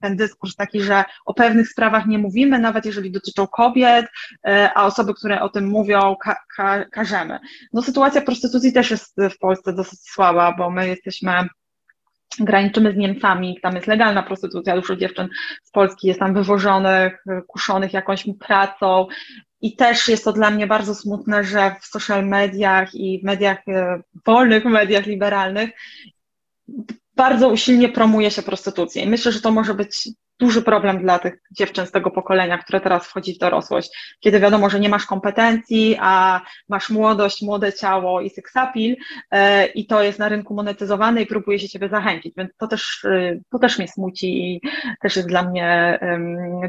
ten dyskurs taki, że o pewnych sprawach nie mówimy, nawet jeżeli dotyczą kobiet, e, a osoby, które o tym mówią, ka ka każemy. No sytuacja prostytucji też jest w Polsce dosyć słaba, bo my jesteśmy graniczymy z Niemcami, tam jest legalna prostytucja, dużo dziewczyn z Polski jest tam wywożonych, kuszonych jakąś pracą i też jest to dla mnie bardzo smutne, że w social mediach i w mediach, wolnych mediach liberalnych bardzo usilnie promuje się prostytucję. I myślę, że to może być duży problem dla tych dziewczyn z tego pokolenia, które teraz wchodzi w dorosłość, kiedy wiadomo, że nie masz kompetencji, a masz młodość, młode ciało i seksapil e, i to jest na rynku monetyzowane i próbuje się ciebie zachęcić, więc to też, e, to też mnie smuci i też jest dla mnie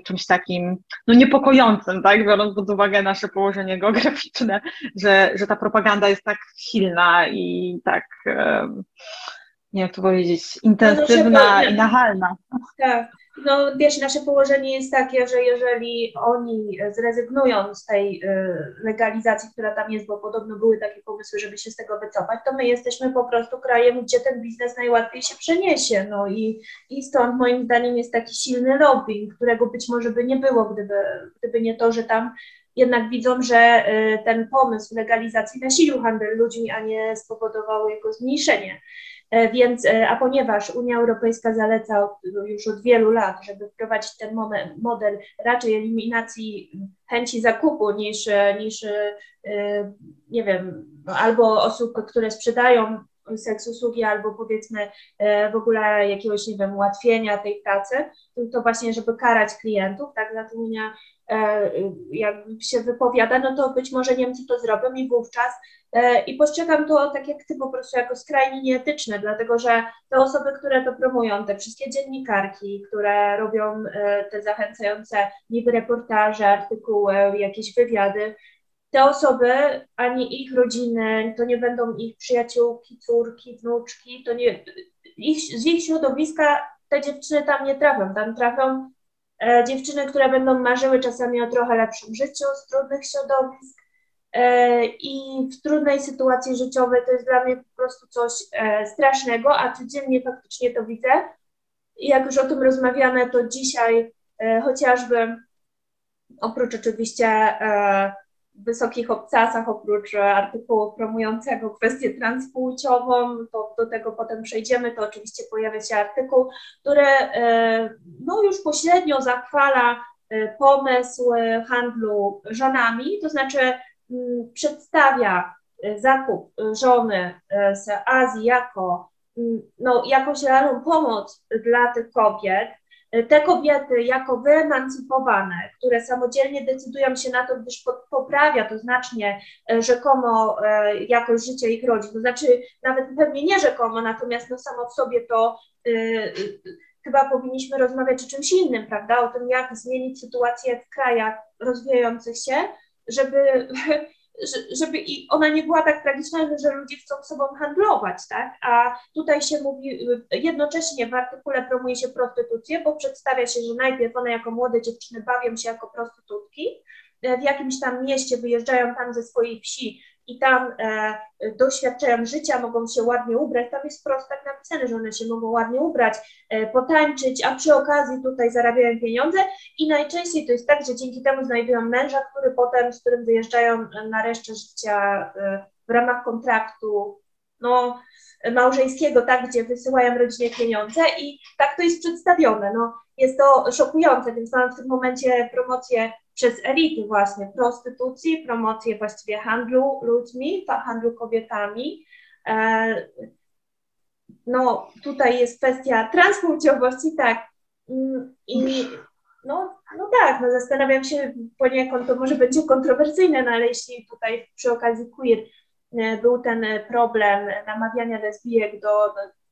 czymś takim no niepokojącym, tak, biorąc pod uwagę nasze położenie geograficzne, że, że ta propaganda jest tak silna i tak nie jak to powiedzieć, intensywna no, no, i nachalna. Tak, No wiesz, nasze położenie jest takie, że jeżeli oni zrezygnują z tej y, legalizacji, która tam jest, bo podobno były takie pomysły, żeby się z tego wycofać, to my jesteśmy po prostu krajem, gdzie ten biznes najłatwiej się przeniesie. No i, i stąd moim zdaniem jest taki silny lobbying, którego być może by nie było, gdyby, gdyby nie to, że tam jednak widzą, że y, ten pomysł legalizacji nasilił handel ludźmi, a nie spowodował jego zmniejszenie. E, więc, e, a ponieważ Unia Europejska zaleca już od wielu lat, żeby wprowadzić ten model raczej eliminacji chęci zakupu niż, niż e, nie wiem, albo osób, które sprzedają seks usługi, albo powiedzmy w ogóle jakiegoś, nie wiem, ułatwienia tej pracy, to właśnie, żeby karać klientów, tak, za Unia jak się wypowiada, no to być może Niemcy to zrobią i wówczas E, I postrzegam to tak jak ty po prostu jako skrajnie nieetyczne, dlatego że te osoby, które to promują, te wszystkie dziennikarki, które robią e, te zachęcające niby reportaże, artykuły, jakieś wywiady, te osoby, ani ich rodziny, to nie będą ich przyjaciółki, córki, wnuczki, to nie, ich, z ich środowiska te dziewczyny tam nie trafią, tam trafią e, dziewczyny, które będą marzyły czasami o trochę lepszym życiu z trudnych środowisk, E, i w trudnej sytuacji życiowej to jest dla mnie po prostu coś e, strasznego, a codziennie faktycznie to widzę. Jak już o tym rozmawiamy, to dzisiaj e, chociażby oprócz oczywiście wysokich obcasach, oprócz artykułu promującego kwestię transpłciową, to do tego potem przejdziemy, to oczywiście pojawia się artykuł, który no już pośrednio zachwala pomysł handlu żonami, to znaczy Mm, przedstawia zakup żony z Azji jako mm, no, jakąś realną pomoc dla tych kobiet, te kobiety jako wyemancypowane, które samodzielnie decydują się na to, gdyż poprawia to znacznie rzekomo jakość życia ich rodzin, to znaczy nawet pewnie nie rzekomo, natomiast no samo w sobie to chyba powinniśmy rozmawiać o czymś innym, prawda, o tym, jak zmienić sytuację w krajach rozwijających się, żeby, żeby i ona nie była tak tragiczna, że ludzie chcą sobą handlować, tak? A tutaj się mówi, jednocześnie w artykule promuje się prostytucję, bo przedstawia się, że najpierw one jako młode dziewczyny bawią się jako prostytutki, w jakimś tam mieście wyjeżdżają tam ze swojej wsi i tam e, doświadczają życia, mogą się ładnie ubrać. Tam jest wprost tak napisane, że one się mogą ładnie ubrać, e, potańczyć, a przy okazji tutaj zarabiają pieniądze i najczęściej to jest tak, że dzięki temu znajdują męża, który potem, z którym wyjeżdżają na resztę życia e, w ramach kontraktu, no, małżeńskiego, tak, gdzie wysyłają rodzinie pieniądze i tak to jest przedstawione. No, jest to szokujące, więc mam w tym momencie promocję przez elity właśnie prostytucji, promocję właściwie handlu ludźmi, handlu kobietami. E, no tutaj jest kwestia transpłciowości, tak. Mm, I no, no tak, no zastanawiam się poniekąd, to może będzie kontrowersyjne, no ale jeśli tutaj przy okazji queer e, był ten problem namawiania lesbijek do, do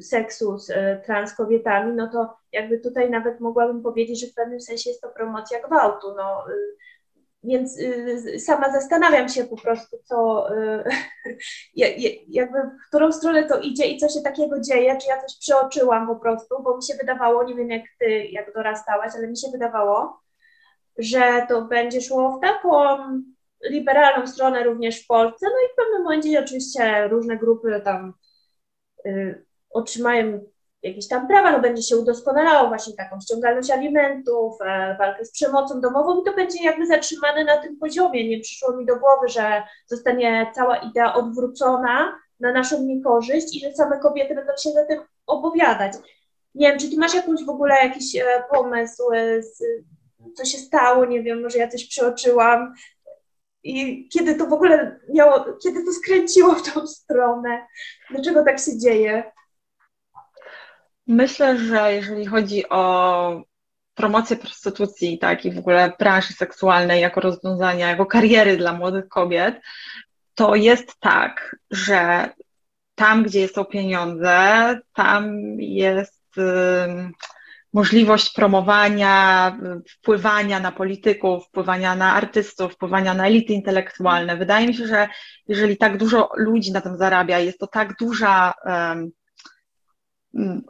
seksu z y, trans kobietami, no to jakby tutaj nawet mogłabym powiedzieć, że w pewnym sensie jest to promocja gwałtu, no. Y, więc sama zastanawiam się po prostu, co, jakby w którą stronę to idzie i co się takiego dzieje, czy ja coś przeoczyłam po prostu, bo mi się wydawało, nie wiem jak ty, jak dorastałaś, ale mi się wydawało, że to będzie szło w taką liberalną stronę również w Polsce, no i w pewnym momencie oczywiście różne grupy tam otrzymają jakieś tam prawa, no będzie się udoskonalało właśnie taką ściągalność alimentów, e, walkę z przemocą domową i to będzie jakby zatrzymane na tym poziomie. Nie przyszło mi do głowy, że zostanie cała idea odwrócona na naszą niekorzyść i że same kobiety będą się za tym opowiadać. Nie wiem, czy ty masz jakąś w ogóle jakiś e, pomysł, e, co się stało, nie wiem, może ja coś przeoczyłam, i kiedy to w ogóle miało, kiedy to skręciło w tą stronę, dlaczego tak się dzieje? Myślę, że jeżeli chodzi o promocję prostytucji, tak, i w ogóle branży seksualnej jako rozwiązania, jako kariery dla młodych kobiet, to jest tak, że tam, gdzie są pieniądze, tam jest y, możliwość promowania, wpływania na polityków, wpływania na artystów, wpływania na elity intelektualne. Wydaje mi się, że jeżeli tak dużo ludzi na tym zarabia, jest to tak duża mm,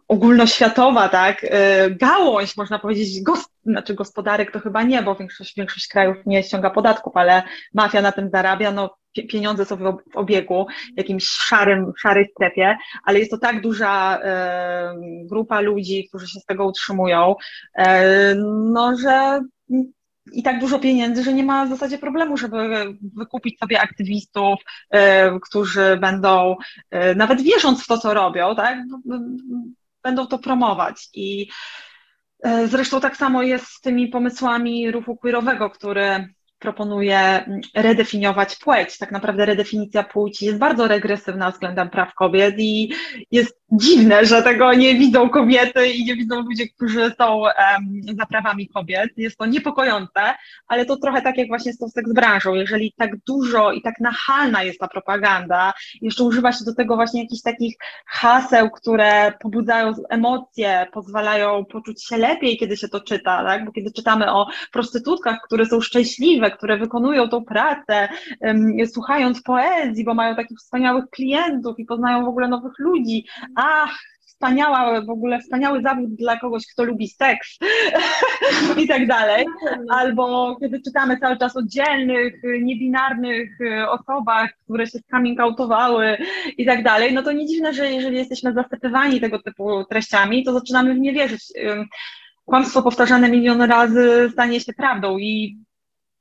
ogólnoświatowa, tak, gałąź, można powiedzieć, gos znaczy gospodarek to chyba nie, bo większość, większość krajów nie ściąga podatków, ale mafia na tym zarabia, no pieniądze są w obiegu, w jakimś szarym, szarej strefie, ale jest to tak duża e, grupa ludzi, którzy się z tego utrzymują, e, no że i tak dużo pieniędzy, że nie ma w zasadzie problemu, żeby wykupić sobie aktywistów, e, którzy będą, e, nawet wierząc w to, co robią, tak, będą to promować. I e, zresztą tak samo jest z tymi pomysłami ruchu queerowego, który proponuje mm, redefiniować płeć. Tak naprawdę redefinicja płci jest bardzo regresywna względem praw kobiet i jest dziwne, że tego nie widzą kobiety i nie widzą ludzie, którzy są um, za prawami kobiet. Jest to niepokojące, ale to trochę tak jak właśnie z tą seks branżą. Jeżeli tak dużo i tak nachalna jest ta propaganda, jeszcze używa się do tego właśnie jakichś takich haseł, które pobudzają emocje, pozwalają poczuć się lepiej, kiedy się to czyta, tak? bo kiedy czytamy o prostytutkach, które są szczęśliwe, które wykonują tą pracę, słuchając poezji, bo mają takich wspaniałych klientów i poznają w ogóle nowych ludzi, ach, wspaniała, w ogóle wspaniały zawód dla kogoś, kto lubi seks i tak dalej. Albo kiedy czytamy cały czas o dzielnych, niebinarnych e, osobach, które się coming outowały i tak dalej, no to nie dziwne, że jeżeli jesteśmy zasypywani tego typu treściami, to zaczynamy w nie wierzyć. Kłamstwo powtarzane milion razy stanie się prawdą i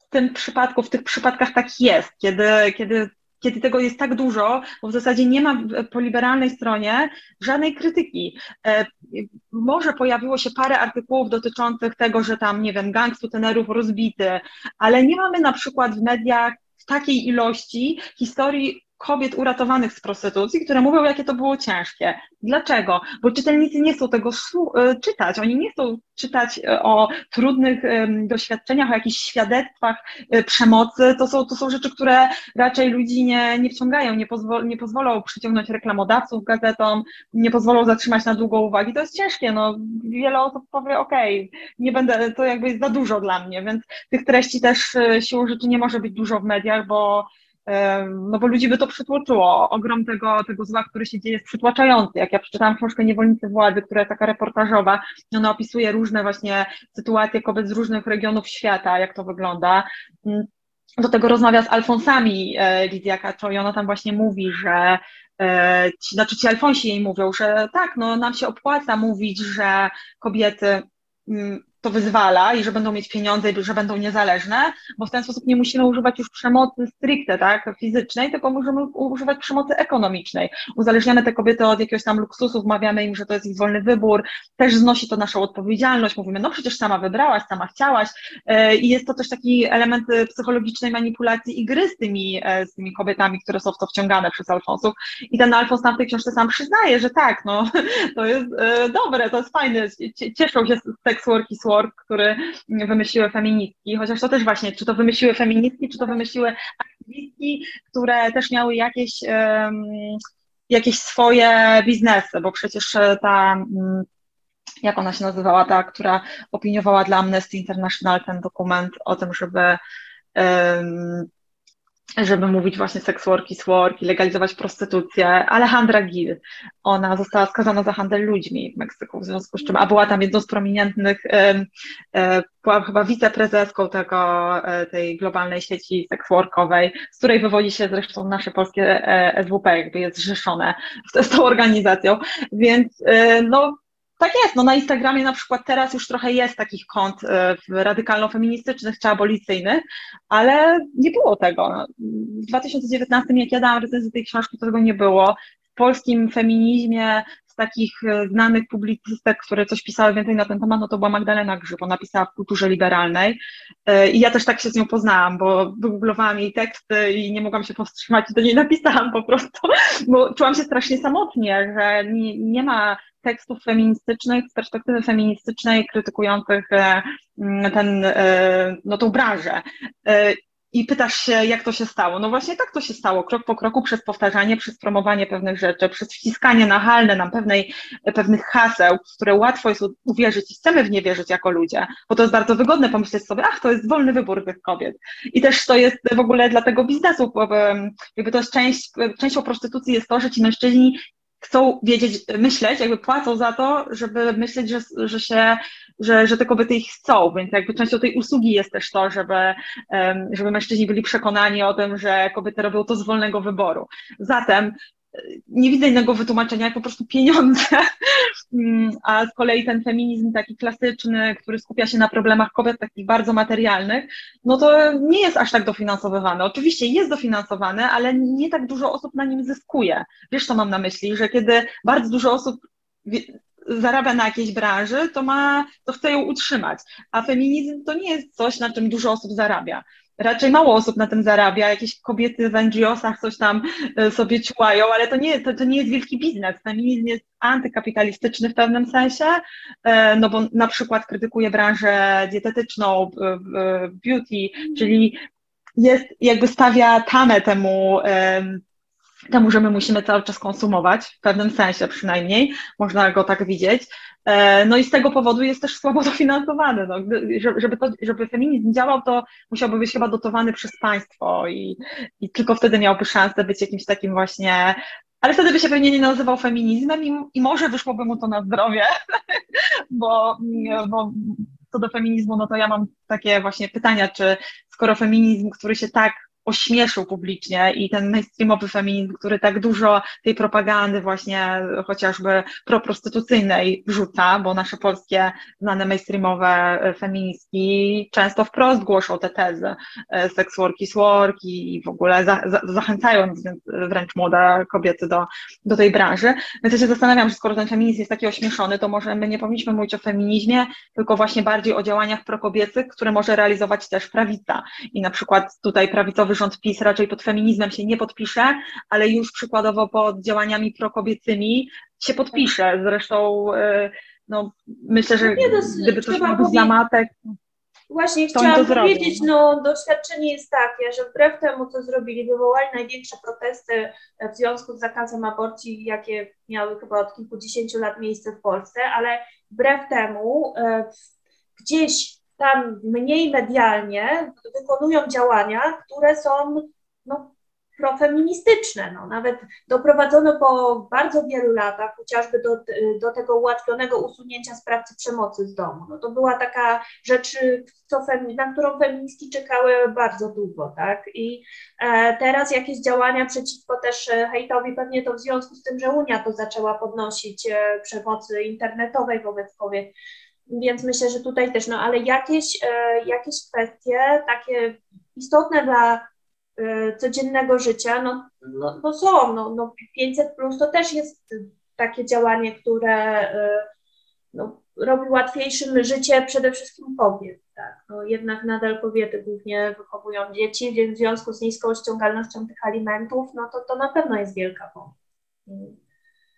tym przypadku, w tych przypadkach tak jest, kiedy, kiedy kiedy tego jest tak dużo, bo w zasadzie nie ma po liberalnej stronie żadnej krytyki. E, może pojawiło się parę artykułów dotyczących tego, że tam, nie wiem, gang sutenerów rozbity, ale nie mamy na przykład w mediach w takiej ilości historii kobiet uratowanych z prostytucji, które mówią, jakie to było ciężkie. Dlaczego? Bo czytelnicy nie chcą tego e, czytać. Oni nie chcą czytać e, o trudnych doświadczeniach, o jakichś świadectwach e, przemocy. To są, to są rzeczy, które raczej ludzi nie, nie wciągają, nie, pozwol, nie pozwolą przyciągnąć reklamodawców gazetom, nie pozwolą zatrzymać na długo uwagi. To jest ciężkie. No, wiele osób powie, okej, okay, nie będę, to jakby jest za dużo dla mnie, więc tych treści też siłą rzeczy nie może być dużo w mediach, bo no bo ludzi by to przytłoczyło. Ogrom tego, tego zła, który się dzieje jest przytłaczający. Jak ja przeczytałam książkę Niewolnicy Władzy, która jest taka reportażowa, ona opisuje różne właśnie sytuacje kobiet z różnych regionów świata, jak to wygląda. Mm, do tego rozmawia z Alfonsami e, Lidia Kaczo i ona tam właśnie mówi, że e, ci, znaczy ci Alfonsi jej mówią, że tak, no nam się opłaca mówić, że kobiety mm, to wyzwala i że będą mieć pieniądze i że będą niezależne, bo w ten sposób nie musimy używać już przemocy stricte, tak, fizycznej, tylko możemy używać przemocy ekonomicznej. Uzależniamy te kobiety od jakiegoś tam luksusu, wmawiamy im, że to jest ich wolny wybór, też znosi to naszą odpowiedzialność, mówimy, no przecież sama wybrałaś, sama chciałaś e, i jest to też taki element psychologicznej manipulacji i gry z tymi, e, z tymi kobietami, które są w to wciągane przez Alfonsów i ten Alfons tam w tej książce sam przyznaje, że tak, no to jest e, dobre, to jest fajne, cieszą się z sex worki Work, który wymyśliły feministki, chociaż to też właśnie, czy to wymyśliły feministki, czy to wymyśliły aktywistki, które też miały jakieś, um, jakieś swoje biznesy, bo przecież ta mm, jak ona się nazywała, ta, która opiniowała dla Amnesty International ten dokument o tym, żeby um, żeby mówić właśnie sex work is work i legalizować prostytucję. Alejandra Gil, ona została skazana za handel ludźmi w Meksyku, w związku z czym, a była tam jedną z prominentnych, była chyba wiceprezeską tego, e, tej globalnej sieci sex workowej, z której wywodzi się zresztą nasze polskie e, SWP, jakby jest zrzeszone z tą organizacją, więc e, no tak jest, no na Instagramie na przykład teraz już trochę jest takich kont e, radykalno-feministycznych czy abolicyjnych, ale nie było tego. W 2019, jak ja dałam recenzję tej książki, to tego nie było. W polskim feminizmie z takich e, znanych publicystek, które coś pisały więcej na ten temat, no to była Magdalena Grzyb, ona pisała w kulturze liberalnej e, i ja też tak się z nią poznałam, bo wygooglowałam jej teksty i nie mogłam się powstrzymać do niej napisałam po prostu, bo czułam się strasznie samotnie, że nie, nie ma tekstów feministycznych z perspektywy feministycznej krytykujących e, ten, e, no, tą branżę. E, I pytasz się, jak to się stało? No właśnie tak to się stało, krok po kroku, przez powtarzanie, przez promowanie pewnych rzeczy, przez wciskanie nachalne nam pewnej, pewnych haseł, które łatwo jest uwierzyć i chcemy w nie wierzyć jako ludzie, bo to jest bardzo wygodne pomyśleć sobie, ach, to jest wolny wybór tych kobiet. I też to jest w ogóle dla tego biznesu, jakby to jest część, częścią prostytucji jest to, że ci mężczyźni chcą wiedzieć, myśleć, jakby płacą za to, żeby myśleć, że, że się, że, że te kobiety ich chcą, więc jakby częścią tej usługi jest też to, żeby, żeby mężczyźni byli przekonani o tym, że kobiety robią to z wolnego wyboru. Zatem nie widzę innego wytłumaczenia, jak po prostu pieniądze, mm, a z kolei ten feminizm taki klasyczny, który skupia się na problemach kobiet takich bardzo materialnych, no to nie jest aż tak dofinansowywany. Oczywiście jest dofinansowany, ale nie tak dużo osób na nim zyskuje. Wiesz, co mam na myśli, że kiedy bardzo dużo osób zarabia na jakiejś branży, to ma, to chce ją utrzymać, a feminizm to nie jest coś, na czym dużo osób zarabia raczej mało osób na tym zarabia, jakieś kobiety w NGO-sach coś tam e, sobie ciłają, ale to nie, to, to nie jest wielki biznes. Feminizm jest antykapitalistyczny w pewnym sensie, e, no bo na przykład krytykuje branżę dietetyczną, beauty, czyli jest, jakby stawia tamę temu, temu, że my musimy cały czas konsumować, w pewnym sensie przynajmniej, można go tak widzieć. E, no i z tego powodu jest też słabo dofinansowany. No, żeby, to, żeby feminizm działał, to musiałby być chyba dotowany przez państwo i, i tylko wtedy miałby szansę być jakimś takim właśnie ale wtedy by się pewnie nie nazywał feminizmem i, i może wyszłoby mu to na zdrowie, bo, bo co do feminizmu, no to ja mam takie właśnie pytania, czy skoro feminizm, który się tak ośmieszył publicznie i ten mainstreamowy feminizm, który tak dużo tej propagandy właśnie chociażby proprostytucyjnej wrzuca, bo nasze polskie znane mainstreamowe e, feministki często wprost głoszą te tezy e, sex work is work i w ogóle za, za, wręcz młode kobiety do, do tej branży. Więc ja się zastanawiam, że skoro ten feminizm jest taki ośmieszony, to może my nie powinniśmy mówić o feminizmie, tylko właśnie bardziej o działaniach prokobiecych, które może realizować też prawica. I na przykład tutaj prawicowy rząd PiS raczej pod feminizmem się nie podpisze, ale już przykładowo pod działaniami prokobiecymi się podpisze. Zresztą y, no, myślę, że no gdyby coś być dla matek. Właśnie chciałam powiedzieć, no doświadczenie jest takie, że wbrew temu, co zrobili, wywołali największe protesty w związku z zakazem aborcji, jakie miały chyba od kilkudziesięciu lat miejsce w Polsce, ale wbrew temu e, gdzieś tam mniej medialnie wykonują działania, które są no, profeministyczne. No. Nawet doprowadzono po bardzo wielu latach chociażby do, do tego ułatwionego usunięcia sprawcy przemocy z domu. No, to była taka rzecz, co femi- na którą feministki czekały bardzo długo. Tak? I e, teraz jakieś działania przeciwko też hejtowi, pewnie to w związku z tym, że Unia to zaczęła podnosić e, przemocy internetowej wobec kobiet, więc myślę, że tutaj też, no ale jakieś, e, jakieś kwestie takie istotne dla e, codziennego życia, no, no, no są, no, no 500 plus to też jest takie działanie, które e, no, robi łatwiejszym życie przede wszystkim kobiet. Tak? No, jednak nadal kobiety głównie wychowują dzieci, więc w związku z niską ściągalnością tych alimentów, no to to na pewno jest wielka pomoc.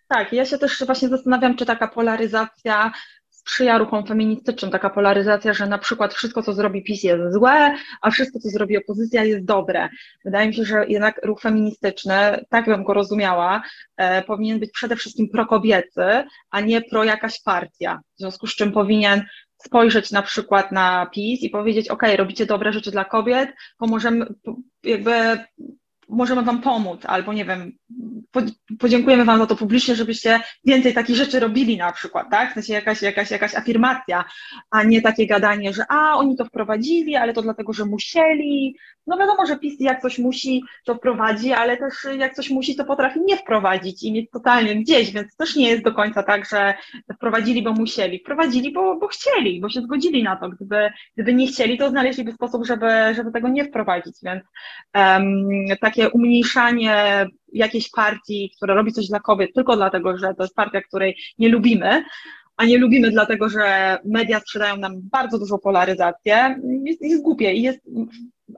Tak, ja się też właśnie zastanawiam, czy taka polaryzacja sprzyja ruchom feministycznym taka polaryzacja, że na przykład wszystko, co zrobi PiS jest złe, a wszystko, co zrobi opozycja jest dobre. Wydaje mi się, że jednak ruch feministyczny, tak bym go rozumiała, e, powinien być przede wszystkim prokobiecy, a nie pro jakaś partia. W związku z czym powinien spojrzeć na przykład na PiS i powiedzieć, ok, robicie dobre rzeczy dla kobiet, pomożemy, jakby możemy Wam pomóc, albo nie wiem, podziękujemy Wam za to publicznie, żebyście więcej takich rzeczy robili na przykład, tak? W sensie jakaś, jakaś, jakaś afirmacja, a nie takie gadanie, że a, oni to wprowadzili, ale to dlatego, że musieli. No wiadomo, że PiS jak coś musi, to wprowadzi, ale też jak coś musi, to potrafi nie wprowadzić i mieć totalnie gdzieś, więc też nie jest do końca tak, że wprowadzili, bo musieli. Wprowadzili, bo, bo chcieli, bo się zgodzili na to. Gdyby, gdyby nie chcieli, to znaleźliby sposób, żeby, żeby tego nie wprowadzić, więc um, takie umniejszanie jakiejś partii, która robi coś dla kobiet tylko dlatego, że to jest partia, której nie lubimy, a nie lubimy dlatego, że media sprzedają nam bardzo dużą polaryzację, jest, jest głupie i jest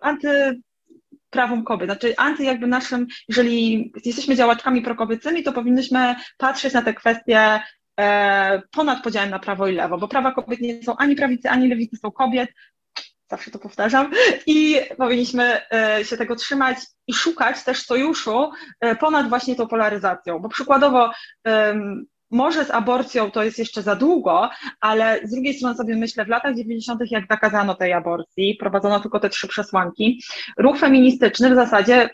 anty prawom kobiet. Znaczy anty jakby naszym, jeżeli jesteśmy działaczkami prokobiecymi, to powinnyśmy patrzeć na te kwestie e, ponad podziałem na prawo i lewo, bo prawa kobiet nie są ani prawicy, ani lewicy, są kobiet, zawsze to powtarzam, i powinniśmy e, się tego trzymać i szukać też sojuszu e, ponad właśnie tą polaryzacją, bo przykładowo może z aborcją to jest jeszcze za długo, ale z drugiej strony sobie myślę, w latach 90., jak zakazano tej aborcji, prowadzono tylko te trzy przesłanki, ruch feministyczny w zasadzie,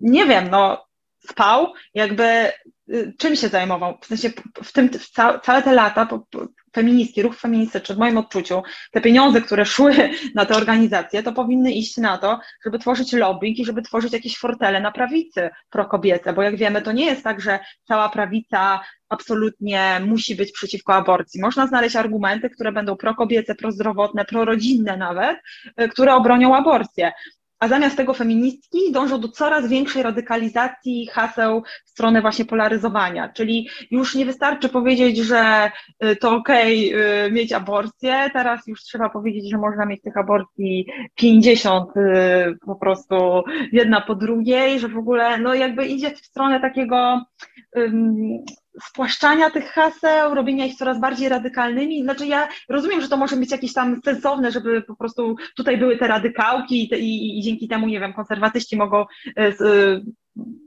nie wiem, no spał, jakby y, czym się zajmował? W sensie w tym w całe te lata feministki, ruch feministyczny, w moim odczuciu, te pieniądze, które szły na te organizacje, to powinny iść na to, żeby tworzyć lobbying i żeby tworzyć jakieś fortele na prawicy prokobiece, bo jak wiemy, to nie jest tak, że cała prawica absolutnie musi być przeciwko aborcji. Można znaleźć argumenty, które będą prokobiece, prozdrowotne, prorodzinne nawet, y, które obronią aborcję a zamiast tego feministki dążą do coraz większej radykalizacji haseł w stronę właśnie polaryzowania, czyli już nie wystarczy powiedzieć, że y, to okej okay, mieć aborcję, teraz już trzeba powiedzieć, że można mieć tych aborcji 50 y, po prostu jedna po drugiej, że w ogóle no jakby idzie w stronę takiego spłaszczania tych haseł, robienia ich coraz bardziej radykalnymi. Znaczy ja rozumiem, że to może być jakieś tam sensowne, żeby po prostu tutaj były te radykałki i, te, i, i dzięki temu, nie wiem, konserwatyści mogą, y,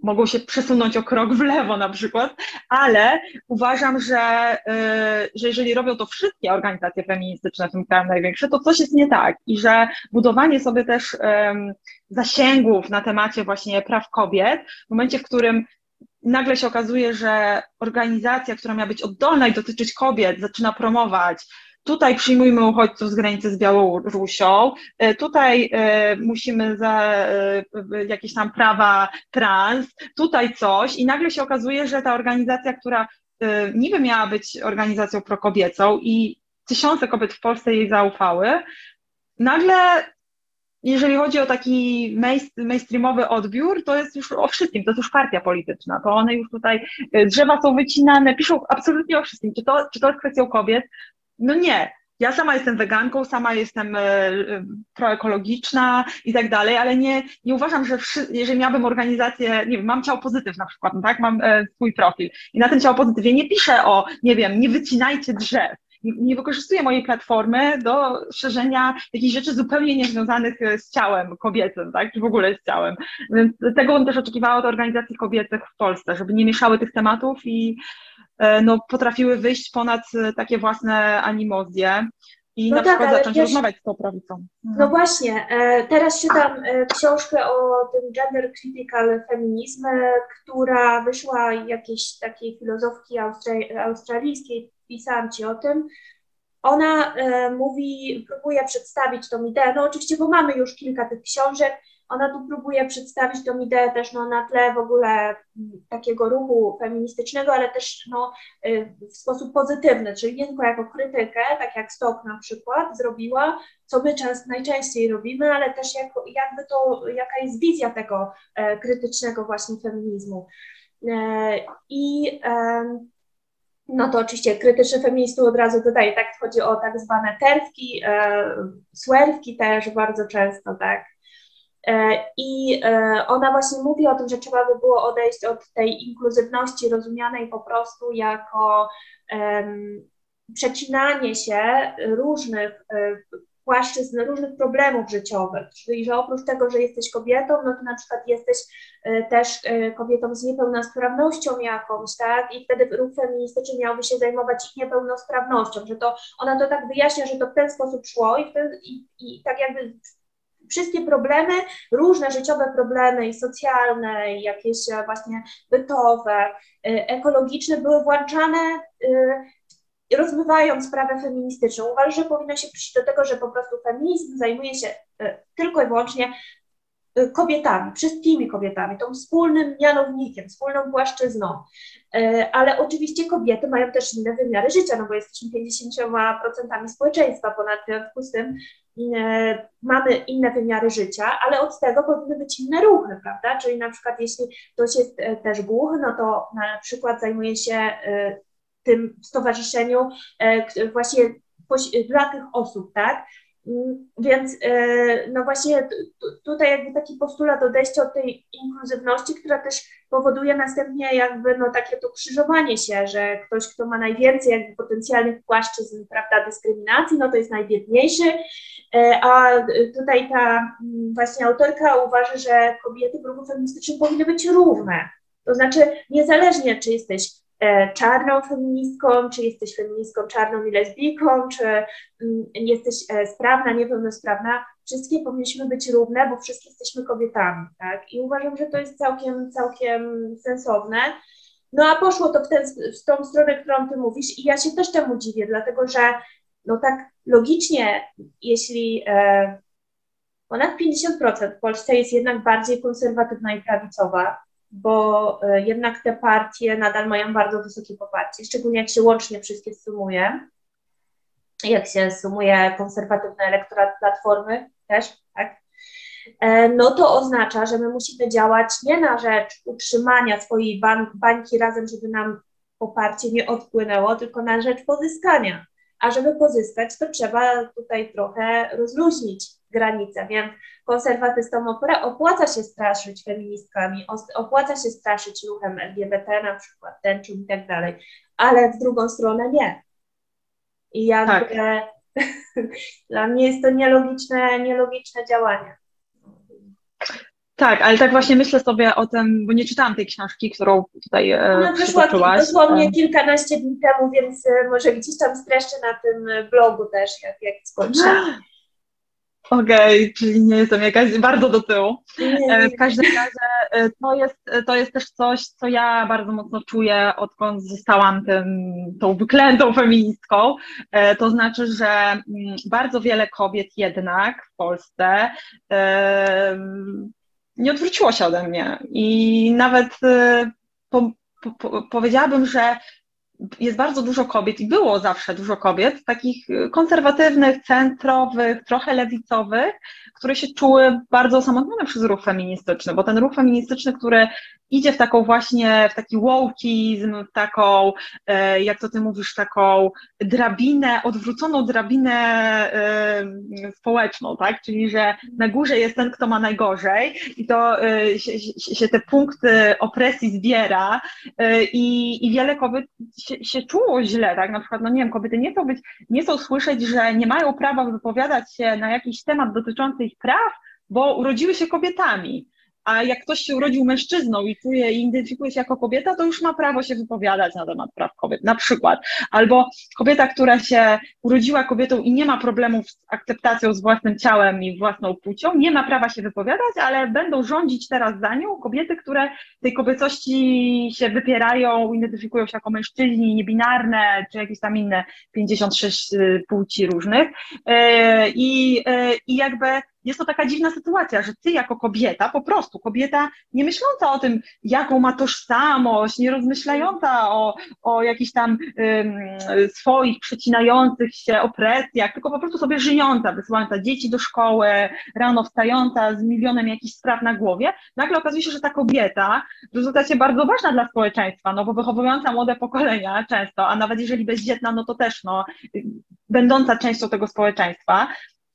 mogą się przesunąć o krok w lewo na przykład, ale uważam, że, y, że jeżeli robią to wszystkie organizacje feministyczne, w tym kraju największe, to coś jest nie tak i że budowanie sobie też zasięgów na temacie właśnie praw kobiet, w momencie, w którym nagle się okazuje, że organizacja, która miała być oddolna i dotyczyć kobiet, zaczyna promować Tutaj przyjmujmy uchodźców z granicy z Białorusią, e, tutaj e, musimy za e, jakieś tam prawa trans, tutaj coś i nagle się okazuje, że ta organizacja, która niby miała być organizacją prokobiecą i tysiące kobiet w Polsce jej zaufały, nagle jeżeli chodzi o taki mainstreamowy odbiór, to jest już o wszystkim, to jest już partia polityczna, to one już tutaj, e, drzewa są wycinane, piszą absolutnie o wszystkim. Czy to, czy to jest kwestią kobiet? No nie. Ja sama jestem weganką, sama jestem e, e, proekologiczna i tak dalej, ale nie, nie uważam, że jeżeli miałabym organizację, nie wiem, mam ciało pozytyw na przykład, no tak, mam swój profil i na tym ciało pozytywie nie piszę o, nie wiem, nie wycinajcie drzew, nie wykorzystuję mojej platformy do szerzenia jakichś rzeczy zupełnie niezwiązanych e, z ciałem kobiecym, tak, czy w ogóle z ciałem. Więc tego bym też oczekiwała od organizacji kobiecych w Polsce, żeby nie mieszały tych tematów i e, no, potrafiły wyjść ponad e, takie własne animozje i no na tak, przykład zacząć wiesz, rozmawiać z tą prawicą. Mhm. No właśnie, teraz czytam książkę o tym gender critical feminizm, która wyszła jakiejś takiej filozofki australijskiej, pisałam Ci o tym. Ona e, mówi, próbuje przedstawić tą ideę, no oczywiście, bo mamy już kilka tych książek, ona tu próbuje przedstawić tą ideę też no, na tle w ogóle mm, takiego ruchu feministycznego, ale też no, e, w sposób pozytywny, czyli nie tylko jako krytykę, tak jak Stok na przykład zrobiła, co my często, najczęściej robimy, ale też jako, jakby to, jaka jest wizja tego e, krytycznego właśnie feminizmu. E, I e, no to oczywiście krytyczny feministów od razu dodaje, tak, chodzi o tak zwane terwki, e, też bardzo często, tak. E, I e, ona właśnie mówi o tym, że trzeba by było odejść od tej inkluzywności rozumianej po prostu jako przecinanie się różnych e, płaszczyzn różnych problemów życiowych, czyli że oprócz tego, że jesteś kobietą, no to na przykład jesteś e, też e, kobietą z niepełnosprawnością jakąś, tak? I wtedy ruch feministyczny miałby się zajmować ich niepełnosprawnością, że to ona to tak wyjaśnia, że to w ten sposób szło i, wtedy, i, i tak jakby wszystkie problemy, różne życiowe problemy i socjalne, i jakieś e, właśnie bytowe, ekologiczne były włączane rozmywając sprawę feministyczną, uważam, że powinno się przyjść do tego, że po prostu feminizm zajmuje się e, tylko i wyłącznie e, kobietami, wszystkimi kobietami, tą wspólnym mianownikiem, wspólną płaszczyzną. E, ale oczywiście kobiety mają też inne wymiary życia, no bo jesteśmy 50% społeczeństwa, ponad w związku z tym mamy inne wymiary życia, ale od tego powinny być inne ruchy, prawda? Czyli na przykład jeśli ktoś jest też głuchy, no to na przykład zajmuje się tym stowarzyszeniu e, właśnie dla tych osób, tak? Mm, więc e, no właśnie tutaj jakby taki postulat odejścia od tej inkluzywności, która też powoduje następnie jakby no takie to krzyżowanie się, że ktoś, kto ma najwięcej jakby potencjalnych płaszczyzn, prawda, dyskryminacji, no to jest najbiedniejszy, e, a tutaj ta mm, właśnie autorka uważa, że kobiety w ruchu feministycznym powinny być równe. To znaczy niezależnie, czy jesteś czarną feministką, czy jesteś feministką czarną i lesbijką, czy mm, jesteś e, sprawna, niepełnosprawna, wszystkie powinniśmy być równe, bo wszystkie jesteśmy kobietami, tak? I uważam, że to jest całkiem, całkiem sensowne. No a poszło to w, ten, w tą stronę, którą ty mówisz i ja się też temu dziwię, dlatego że no tak logicznie, jeśli e, ponad 50% w Polsce jest jednak bardziej konserwatywna i prawicowa, bo e, jednak te partie nadal mają bardzo wysokie poparcie, szczególnie jak się łącznie wszystkie sumuje, jak się sumuje konserwatywny elektorat Platformy też, tak, e, no to oznacza, że my musimy działać nie na rzecz utrzymania swojej bań, bańki razem, żeby nam poparcie nie odpłynęło, tylko na rzecz pozyskania. A żeby pozyskać, to trzeba tutaj trochę rozluźnić granice, więc konserwatystom opłaca się straszyć feministkami, opłaca się straszyć ruchem LGBT na przykład, tęczą i tak dalej, ale w drugą stronę nie. I jakby tak. dla mnie jest to nielogiczne, nielogiczne działanie. Tak, ale tak właśnie myślę sobie o tym, bo nie czytałam tej książki, którą tutaj e, Ona wyszła dosłownie kilkanaście dni temu, więc e, może gdzieś tam streszczę na tym blogu też, jak, jak skończę. Okej, okay, czyli nie jestem jakaś bardzo do tyłu. E, w każdym razie to jest, to jest też coś, co ja bardzo mocno czuję, odkąd zostałam tym, tą wyklętą feministką. To znaczy, że mm, bardzo wiele kobiet jednak w Polsce nie odwróciło się ode mnie. I nawet po, po, powiedziałabym, że jest bardzo dużo kobiet i było zawsze dużo kobiet, takich konserwatywnych, centrowych, trochę lewicowych, które się czuły bardzo osamotnione przez ruch feministyczny, bo ten ruch feministyczny, który idzie w taką właśnie, w taki wołkizm, w taką, e, jak to ty mówisz, taką drabinę, odwróconą drabinę e, społeczną, tak? Czyli, że na górze jest ten, kto ma najgorzej i to e, się, się te punkty opresji zbiera i, i wiele kobiet się, się czuło źle, tak? Na przykład, no nie wiem, kobiety nie chcą być, nie chcą słyszeć, że nie mają prawa wypowiadać się na jakiś temat dotyczący ich praw, bo urodziły się kobietami a jak ktoś się urodził mężczyzną i czuje i identyfikuje się jako kobieta, to już ma prawo się wypowiadać na temat praw kobiet, na przykład. Albo kobieta, która się urodziła kobietą i nie ma problemów z akceptacją z własnym ciałem i własną płcią, nie ma prawa się wypowiadać, ale będą rządzić teraz za nią kobiety, które tej kobiecości się wypierają, identyfikują się jako mężczyźni, niebinarne, czy jakieś tam inne 56 y, płci różnych. Y, I, y, i jakby jest to taka dziwna sytuacja, że ty jako kobieta, po prostu kobieta nie myśląca o tym, jaką ma tożsamość, nie rozmyślająca o, o jakichś tam swoich przecinających się opresjach, tylko po prostu sobie żyjąca, wysyłająca dzieci do szkoły, rano wstająca z milionem jakichś spraw na głowie, nagle okazuje się, że ta kobieta w rezultacie bardzo ważna dla społeczeństwa, no bo wychowująca młode pokolenia często, a nawet jeżeli bezdzietna, no to też no, będąca częścią tego społeczeństwa,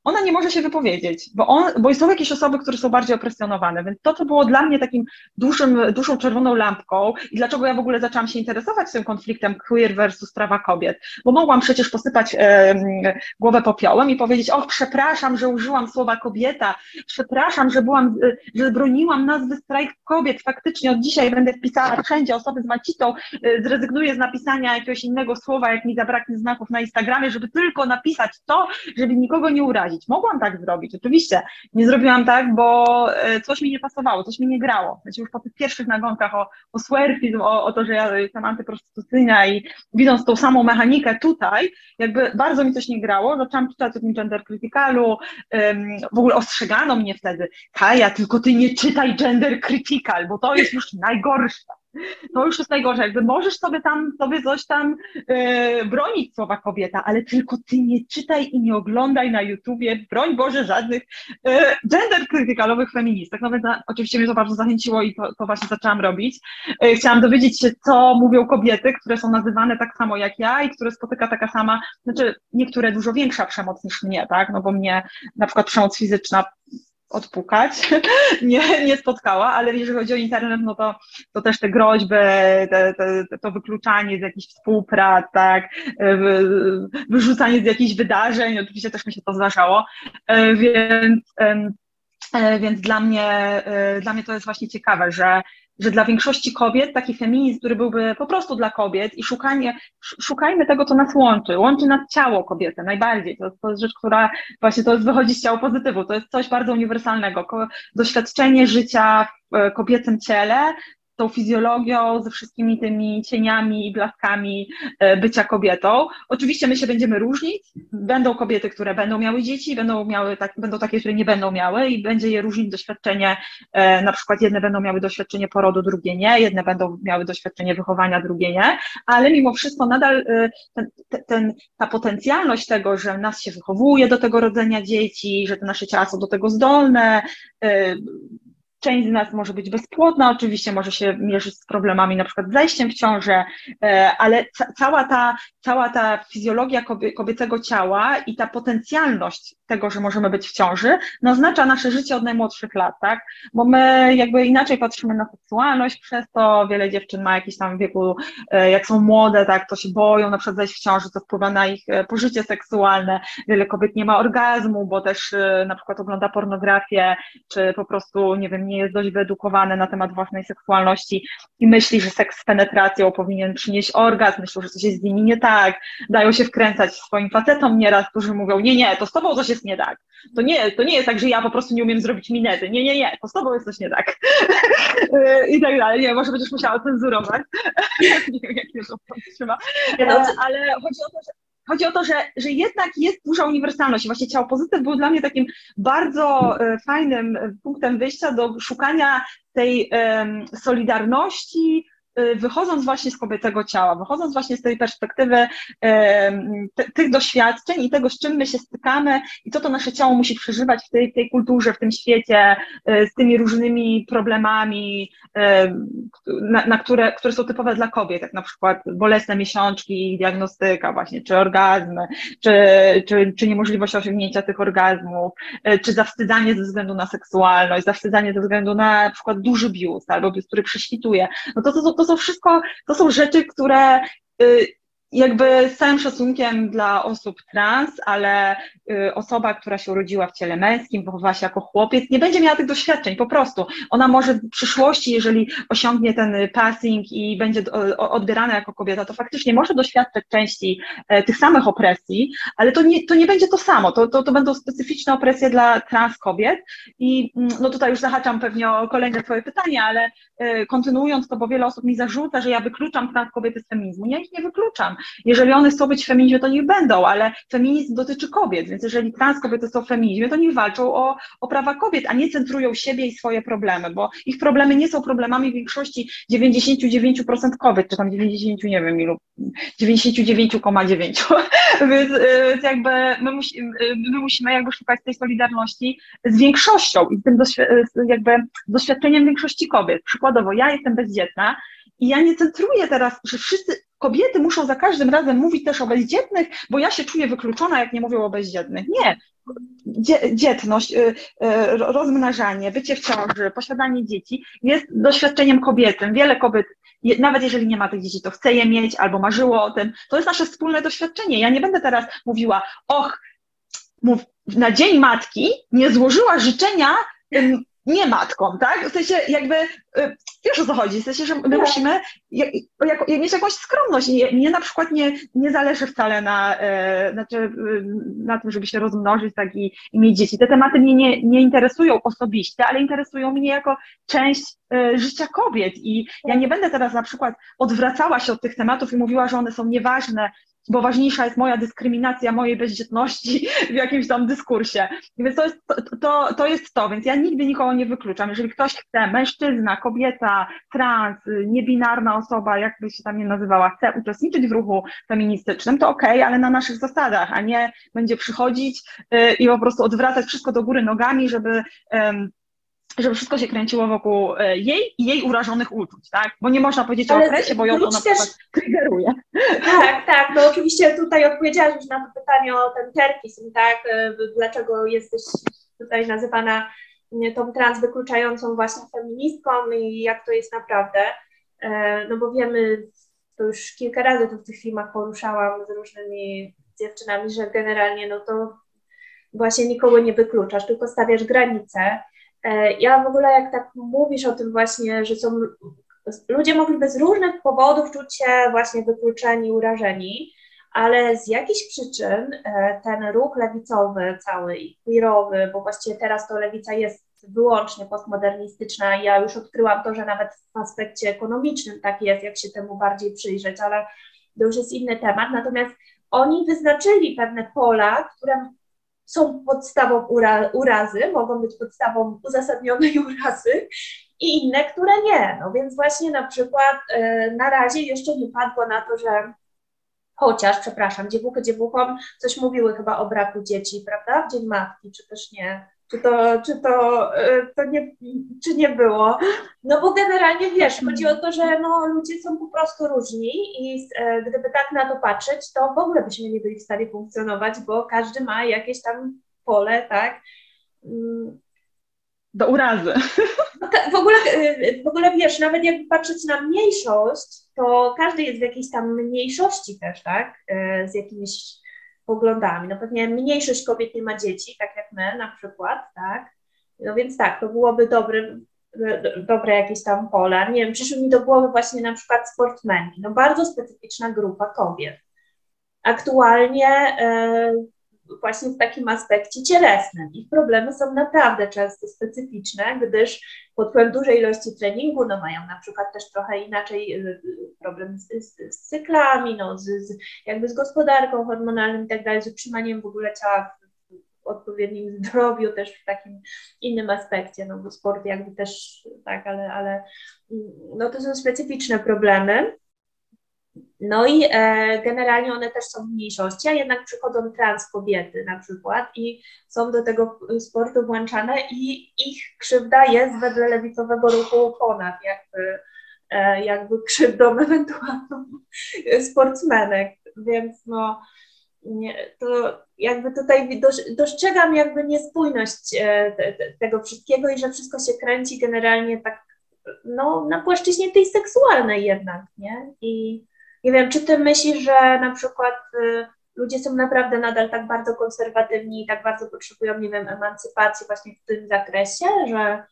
ona nie może się wypowiedzieć, bo, on, bo są jakieś osoby, które są bardziej opresjonowane, więc to, co było dla mnie takim dużym, dużą czerwoną lampką i dlaczego ja w ogóle zaczęłam się interesować tym konfliktem queer versus prawa kobiet, bo mogłam przecież posypać e, głowę popiołem i powiedzieć, och, przepraszam, że użyłam słowa kobieta, przepraszam, że byłam, że broniłam nazwy strajk kobiet, faktycznie od dzisiaj będę wpisała wszędzie osoby z macitą, e, zrezygnuję z napisania jakiegoś innego słowa, jak mi zabraknie znaków na Instagramie, żeby tylko napisać to, żeby nikogo nie urazić zrobić. Mogłam tak zrobić, oczywiście. Nie zrobiłam tak, bo e, coś mi nie pasowało, coś mi nie grało. Znaczy już po tych pierwszych nagonkach o, o swerfizm, o, o to, że ja jestem antyprostytucyjna i widząc tą samą mechanikę tutaj, jakby bardzo mi coś nie grało. Zaczęłam czytać o tym gender criticalu, w ogóle ostrzegano mnie wtedy, Kaja, tylko ty nie czytaj gender critical, bo to jest już najgorsze to już jest najgorsze. Jakby możesz sobie tam sobie coś tam e, bronić słowa kobieta, ale tylko ty nie czytaj i nie oglądaj na YouTubie, broń Boże, żadnych e, gender krytykalowych feministek. Nawet na, oczywiście mnie to bardzo zachęciło i to, to właśnie zaczęłam robić. E, chciałam dowiedzieć się, co mówią kobiety, które są nazywane tak samo jak ja i które spotyka taka sama, znaczy niektóre dużo większa przemoc niż mnie, tak? No bo mnie na przykład przemoc fizyczna odpukać, nie, nie spotkała, ale jeżeli chodzi o internet, no to, to też te groźby, te, te, to wykluczanie z jakichś współprac, tak, wyrzucanie z jakichś wydarzeń, oczywiście też mi się to zdarzało, e, więc, e, więc dla mnie, e, dla mnie to jest właśnie ciekawe, że że dla większości kobiet taki feminizm, który byłby po prostu dla kobiet i szukanie, szukajmy tego, co nas łączy. Łączy nas ciało kobiety najbardziej. To, to jest rzecz, która właśnie to jest wychodzi z ciała pozytywu. To jest coś bardzo uniwersalnego. Doświadczenie życia w e, kobiecym ciele tą fizjologią, ze wszystkimi tymi cieniami i blaskami e, bycia kobietą. Oczywiście my się będziemy różnić. Będą kobiety, które będą miały dzieci, będą, miały tak, będą takie, które nie będą miały i będzie je różnić doświadczenie, e, na przykład jedne będą miały doświadczenie porodu, drugie nie, jedne będą miały doświadczenie wychowania, drugie nie, ale mimo wszystko nadal e, ten, ten, ta potencjalność tego, że nas się wychowuje do tego rodzenia dzieci, że te nasze ciała są do tego zdolne, Część z nas może być bezpłodna, oczywiście może się mierzyć z problemami na przykład z zajściem w ciążę, e, ale ca cała, ta, cała ta fizjologia kobiecego ciała i ta potencjalność tego, że możemy być w ciąży, no oznacza nasze życie od najmłodszych lat, tak? Bo my jakby inaczej patrzymy na seksualność, przez to wiele dziewczyn ma jakiś tam wieku, e, jak są młode, tak, to się boją na przykład zajść w ciąży, to wpływa na ich e, pożycie seksualne. Wiele kobiet nie ma orgazmu, bo też na przykład ogląda pornografię, czy po prostu, nie wiem, nie jest dość wyedukowane na temat własnej seksualności i myśli, że seks z penetracją powinien przynieść orgazm, myślą, że coś jest z nimi nie tak, dają się wkręcać swoim facetom nieraz, którzy mówią, nie, nie, to z tobą coś jest nie tak. To nie, to nie jest tak, że ja po prostu nie umiem zrobić minety. Nie, nie, nie, to z tobą jest coś nie tak. I tak dalej. Nie, może będziesz musiała cenzurować. nie wiem, jak to trzyma. Ale chodzi o to, że Chodzi o to, że, że jednak jest duża uniwersalność. Właśnie ciało pozytyw był dla mnie takim bardzo e, fajnym e, punktem wyjścia do szukania tej solidarności, Y, wychodząc właśnie z kobiecego ciała, wychodząc właśnie z tej perspektywy tych doświadczeń i tego, z czym my się stykamy i co to nasze ciało musi przeżywać w tej, tej kulturze, w tym świecie, y, z tymi różnymi problemami, na, na, które, które są typowe dla kobiet, jak na przykład bolesne miesiączki, diagnostyka właśnie, czy orgazmy, czy, czy, czy niemożliwość osiągnięcia tych orgazmów, y, czy zawstydzanie ze względu na seksualność, zawstydzanie ze względu na, na przykład duży biust albo biust, który prześwituje. No to, to, to są wszystko, to są rzeczy, które y, jakby z całym szacunkiem dla osób trans, ale y, osoba, która się urodziła w ciele męskim, wychowała się jako chłopiec, nie będzie miała tych doświadczeń, po prostu. Ona może w przyszłości, jeżeli osiągnie ten passing i będzie odbierana jako kobieta, to faktycznie może doświadczać części e, tych samych opresji, ale to nie, to nie będzie to samo, to, to, to będą specyficzne opresje dla trans kobiet i mm, no tutaj już zahaczam pewnie o kolejne twoje pytanie, ale e, kontynuując to, bo wiele osób mi zarzuca, że ja wykluczam trans kobiety z feminizmu. Ja ich nie wykluczam. Jeżeli one chcą być w feminizmie, to niech będą, ale feminizm dotyczy kobiet, więc jeżeli trans kobiety są w feminizmie, to niech walczą o, o prawa kobiet, a nie centrują siebie i swoje problemy, bo ich problemy nie są problemami większości 99% kobiet, czy tam 90, nie wiem ilu, 99,9. więc, więc jakby my, musi, my musimy jakby szukać tej solidarności z większością i tym jakby doświadczeniem większości kobiet. Przykładowo, ja jestem bezdzietna i ja nie centruję teraz, że wszyscy kobiety muszą za każdym razem mówić też o bezdzietnych, bo ja się czuję wykluczona, jak nie mówią o bezdzietnych. Nie. Dzietność, y, y, rozmnażanie, bycie w ciąży, posiadanie dzieci jest doświadczeniem kobiety. Wiele kobiet, nawet jeżeli nie ma tych dzieci, to chce je mieć albo marzyło o tym. To jest nasze wspólne doświadczenie. Ja nie będę teraz mówiła, och, mów, na Dzień Matki nie złożyła życzenia nie matką, tak? W sensie jakby, y, wiesz o co chodzi, w sensie, że my tak. musimy jak, jak, mieć jakąś skromność. I mnie na przykład nie, nie zależy wcale na, e, znaczy, y, na tym, żeby się rozmnożyć tak, i, i mieć dzieci. Te tematy mnie nie, nie interesują osobiście, ale interesują mnie jako część e, życia kobiet i ja nie będę teraz na przykład odwracała się od tych tematów i mówiła, że one są nieważne, bo ważniejsza jest moja dyskryminacja mojej bezdzietności w jakimś tam dyskursie. Więc to jest to, to, to jest to, więc ja nigdy nikogo nie wykluczam. Jeżeli ktoś chce, mężczyzna, kobieta, trans, niebinarna osoba, jakby się tam nie nazywała, chce uczestniczyć w ruchu feministycznym, to okej, okay, ale na naszych zasadach, a nie będzie przychodzić y, i po prostu odwracać wszystko do góry nogami, żeby żeby wszystko się kręciło wokół e, jej i jej urażonych uczuć, tak? Bo nie można powiedzieć Ale o okresie, bo ją to na przykład triggeruje. Tak, tak, no oczywiście tutaj odpowiedziałaś już na to pytanie o ten terkizm, tak? E, dlaczego jesteś tutaj nazywana tą trans wykluczającą właśnie feministką i jak to jest naprawdę. E, no bo wiemy, to już kilka razy to w tych filmach poruszałam z różnymi dziewczynami, że generalnie no to właśnie nikogo nie wykluczasz, tylko stawiasz granice ja w ogóle jak tak mówisz o tym właśnie, że są ludzie mogliby z różnych powodów czuć się właśnie wykluczeni, urażeni, ale z jakichś przyczyn e, ten ruch lewicowy cały i queerowy, bo właściwie teraz to lewica jest wyłącznie postmodernistyczna. Ja już odkryłam to, że nawet w aspekcie ekonomicznym tak jest, jak się temu bardziej przyjrzeć, ale to już jest inny temat. Natomiast oni wyznaczyli pewne pola, które są podstawą ura, urazy, mogą być podstawą uzasadnionej urazy i inne, które nie. No więc właśnie na przykład y, na razie jeszcze nie padło na to, że chociaż, przepraszam, dziewuchy dziewuchom coś mówiły chyba o braku dzieci, prawda, w Dzień Matki, czy też nie czy to, czy to, e, to nie, czy nie było. No bo generalnie wiesz, chodzi o to, że no, ludzie są po prostu różni i e, gdyby tak na to patrzeć, to w ogóle byśmy nie byli w stanie funkcjonować, bo każdy ma jakieś tam pole, tak? Mm. Do urazy. No w, ogóle, e, w ogóle wiesz, nawet jakby patrzeć na mniejszość, to każdy jest w jakiejś tam mniejszości też, tak? Z jakimiś poglądami. No pewnie mniejszość kobiet nie ma dzieci, tak jak my na przykład, tak? No więc tak, to byłoby dobry, dobre jakieś tam pola. Nie wiem, przyszły mi do głowy właśnie na przykład sportsmenki. No bardzo specyficzna grupa kobiet. Aktualnie e, właśnie w takim aspekcie cielesnym. Ich problemy są naprawdę często specyficzne, gdyż pod wpływem dużej ilości treningu, no mają na przykład też trochę inaczej y, problem z, z, z cyklami, no z, z, jakby z gospodarką hormonalną i tak dalej, z utrzymaniem w ogóle ciała odpowiednim zdrowiu, też w takim innym aspekcie, no bo sport jakby też, tak, ale, ale no to są specyficzne problemy. No i e, generalnie one też są w mniejszości, a jednak przychodzą trans kobiety na przykład i są do tego sportu włączane i ich krzywda jest wedle lewicowego ruchu ponad jakby, e, jakby krzywdą ewentualną sportsmenek, więc no nie, to jakby tutaj dostrzegam jakby niespójność e, te, te, tego wszystkiego i że wszystko się kręci generalnie tak no, na płaszczyźnie tej seksualnej jednak, nie? I nie wiem, czy ty myślisz, że na przykład y, ludzie są naprawdę nadal tak bardzo konserwatywni i tak bardzo potrzebują, nie wiem, emancypacji właśnie w tym zakresie, że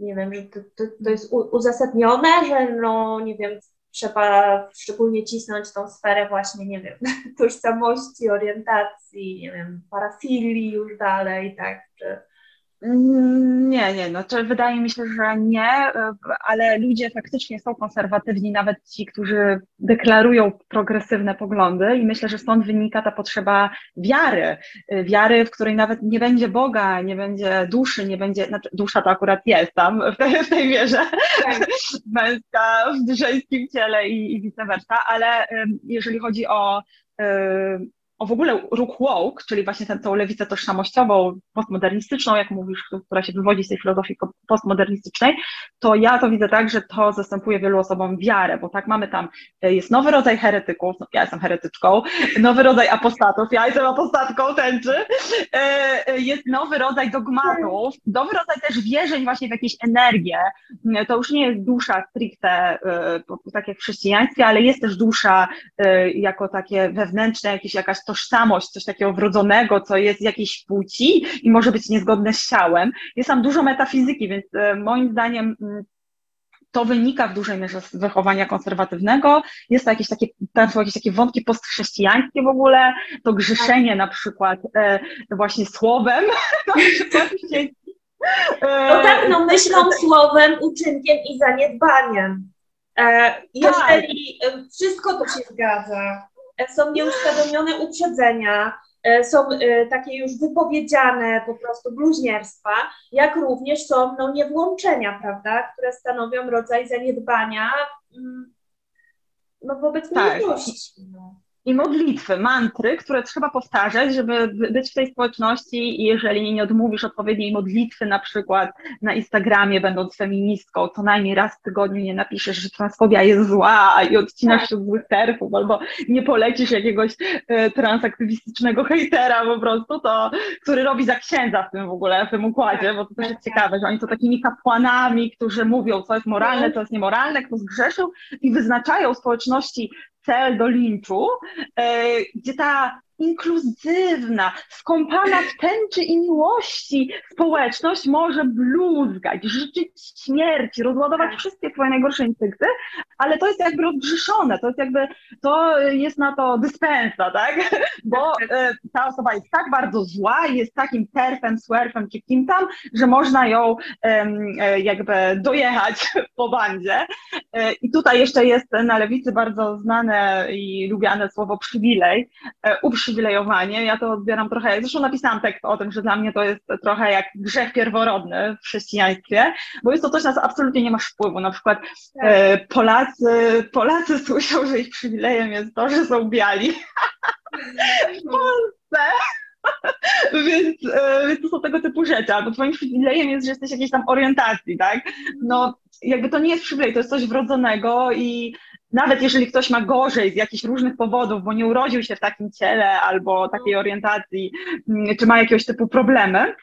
nie wiem, że to, to, to jest uzasadnione, że no, nie wiem, trzeba szczególnie cisnąć tą sferę właśnie, nie wiem, tożsamości, orientacji, nie wiem, parafilii już dalej, tak, czy nie, nie, no to wydaje mi się, że nie, ale ludzie faktycznie są konserwatywni, nawet ci, którzy deklarują progresywne poglądy i myślę, że stąd wynika ta potrzeba wiary, wiary, w której nawet nie będzie Boga, nie będzie duszy, nie będzie, znaczy dusza to akurat jest tam w tej, w tej wierze, tak. męska w żeńskim ciele i, i vice versa, ale jeżeli chodzi o o w ogóle ruch woke, czyli właśnie tę, lewicę tożsamościową, postmodernistyczną, jak mówisz, która się wywodzi z tej filozofii postmodernistycznej, to ja to widzę tak, że to zastępuje wielu osobom wiarę, bo tak mamy tam, e, jest nowy rodzaj heretyków, no, ja jestem heretyczką, nowy rodzaj apostatów, ja jestem apostatką tęczy, e, e, jest nowy rodzaj dogmatów, nowy rodzaj też wierzeń właśnie w jakieś energię, to już nie jest dusza stricte, tak jak w chrześcijaństwie, ale jest też dusza jako takie wewnętrzne, jakieś jakaś tożsamość, coś takiego wrodzonego, co jest z jakiejś płci i może być niezgodne z ciałem. Jest tam dużo metafizyki, więc e, moim zdaniem mm, to wynika w dużej mierze z wychowania konserwatywnego. Jest to jakieś takie, tam są jakieś takie wątki postchrześcijańskie w ogóle, to grzeszenie na przykład e, właśnie słowem, na przykład no tak, no myślą, słowem, uczynkiem i zaniedbaniem. E, jeżeli tak. wszystko to się zgadza, są nieuświadomione uprzedzenia, e, są e, takie już wypowiedziane po prostu bluźnierstwa, jak również są no, niewłączenia, prawda, które stanowią rodzaj zaniedbania mm, no, wobec tak. mniejszości. No i modlitwy, mantry, które trzeba powtarzać, żeby być w tej społeczności i jeżeli nie odmówisz odpowiedniej modlitwy, na przykład na Instagramie, będąc feministką, co najmniej raz w tygodniu nie napiszesz, że transfobia jest zła i odcinasz się od złych terfów, albo nie polecisz jakiegoś e, transaktywistycznego hejtera po prostu, to, który robi za księdza w tym w ogóle, w tym układzie, bo to też jest ciekawe, że oni są takimi kapłanami, którzy mówią, co jest moralne, co jest niemoralne, kto zgrzeszył i wyznaczają społeczności cel do linczu, e, gdzie ta inkluzywna, skąpana w tęczy i miłości społeczność może bluzgać, życzyć śmierci, rozładować tak. wszystkie twoje najgorsze instynkty, ale to jest jakby rozgrzeszone, to jest jakby, to jest na to dyspensa, tak? Bo tak, tak. E, ta osoba jest tak bardzo zła, jest takim terfem, swerfem czy kim tam, że można ją e, jakby dojechać po bandzie. E, I tutaj jeszcze jest na lewicy bardzo znane i lubiane słowo przywilej, uprzywilejowanie. Ja to odbieram trochę, zresztą napisałam tekst o tym, że dla mnie to jest trochę jak grzech pierworodny w chrześcijaństwie, bo jest to coś, na co absolutnie nie masz wpływu. Na przykład tak. Polacy, Polacy słyszą, że ich przywilejem jest to, że są biali. w Polsce więc, e, więc to są tego typu rzeczy, albo twoim przywilejem jest, że jesteś jakiejś tam orientacji, tak? No jakby to nie jest przywilej, to jest coś wrodzonego i nawet jeżeli ktoś ma gorzej z jakichś różnych powodów, bo nie urodził się w takim ciele albo takiej orientacji, mm, czy ma jakiegoś typu problemy,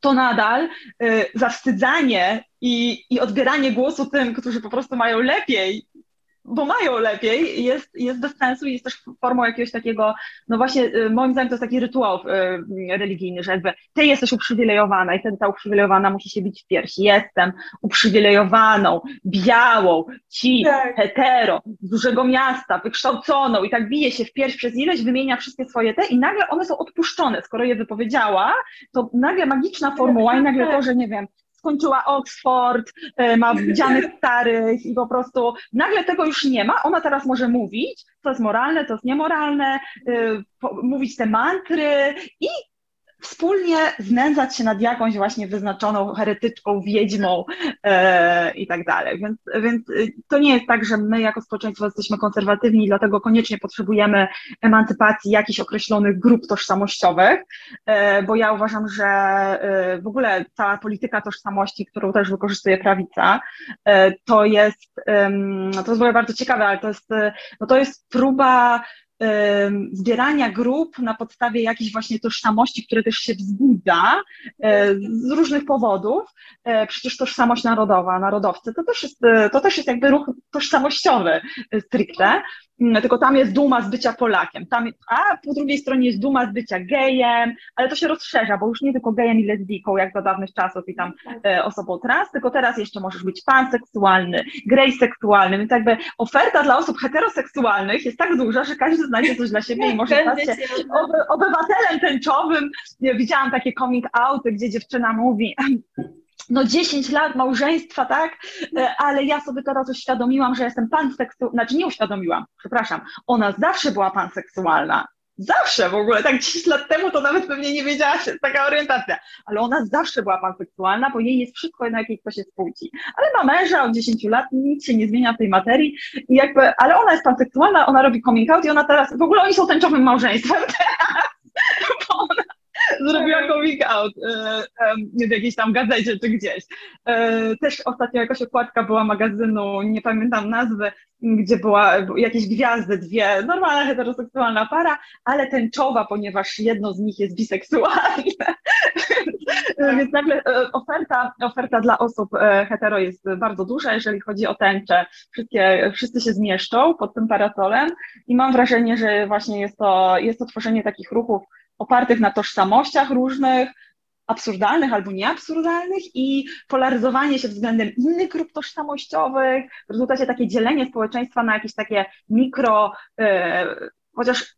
to nadal y, zawstydzanie i, i odbieranie głosu tym, którzy po prostu mają lepiej bo mają lepiej, jest, jest bez sensu i jest też formą jakiegoś takiego, no właśnie y, moim zdaniem to jest taki rytuał y, religijny, że jakby ty jesteś uprzywilejowana i wtedy ta uprzywilejowana musi się bić w piersi. Jestem uprzywilejowaną, białą, ci, tak. hetero, z dużego miasta, wykształconą i tak bije się w pierś przez ileś, wymienia wszystkie swoje te i nagle one są odpuszczone. Skoro je wypowiedziała, to nagle magiczna formuła i nagle to, że nie wiem, skończyła Oxford, e, ma widzianych starych i po prostu nagle tego już nie ma. Ona teraz może mówić, co jest moralne, co jest niemoralne, e, mówić te mantry i wspólnie znęcać się nad jakąś właśnie wyznaczoną heretyczką, wiedźmą e, i tak dalej. Więc, więc y, to nie jest tak, że my jako społeczeństwo jesteśmy konserwatywni dlatego koniecznie potrzebujemy emancypacji jakichś określonych grup tożsamościowych, e, bo ja uważam, że e, w ogóle cała polityka tożsamości, którą też wykorzystuje prawica, e, to jest, to jest bardzo ciekawe, ale to jest, no to jest próba zbierania grup na podstawie jakiejś właśnie tożsamości, które też się wzbudza e, z różnych powodów. E, przecież tożsamość narodowa, narodowcy, to też jest, e, to też jest jakby ruch tożsamościowy stricte. Tylko tam jest duma z bycia Polakiem, tam, a po drugiej stronie jest duma z bycia gejem, ale to się rozszerza, bo już nie tylko gejem i lesbijką, jak za dawnych czasów i tam e, osobą trans, tylko teraz jeszcze możesz być panseksualny, grey seksualny, więc jakby oferta dla osób heteroseksualnych jest tak duża, że każdy znajdzie coś dla siebie i może stać się obywatelem tęczowym. Widziałam takie coming outy, gdzie dziewczyna mówi, no 10 lat małżeństwa, tak? E, ale ja sobie teraz uświadomiłam, że jestem panseksualna, znaczy nie uświadomiłam, przepraszam, ona zawsze była panseksualna. Zawsze w ogóle, tak 10 lat temu to nawet pewnie nie wiedziała, że jest taka orientacja, ale ona zawsze była panseksualna, bo jej jest wszystko na jakiej ktoś jest płci. Ale ma męża od 10 lat, nic się nie zmienia w tej materii i jakby, ale ona jest panseksualna, ona robi coming out i ona teraz, w ogóle oni są tęczowym małżeństwem teraz, bo ona zrobiła coming out e, w jakiejś tam gazecie czy gdzieś. E, też ostatnio jakaś okładka była magazynu, nie pamiętam nazwy, gdzie była jakieś gwiazdy, dwie, normalna heteroseksualna para, ale tęczowa, ponieważ jedno z nich jest biseksualne. Więc nagle e, oferta, oferta dla osób hetero jest bardzo duża, jeżeli chodzi o tęczę. Wszystkie, wszyscy się zmieszczą pod tym parasolem i mam wrażenie, że właśnie jest to, jest to tworzenie takich ruchów opartych na tożsamościach różnych, absurdalnych albo nieabsurdalnych i polaryzowanie się względem innych grup tożsamościowych, w rezultacie takie dzielenie społeczeństwa na jakieś takie mikro, yy, chociaż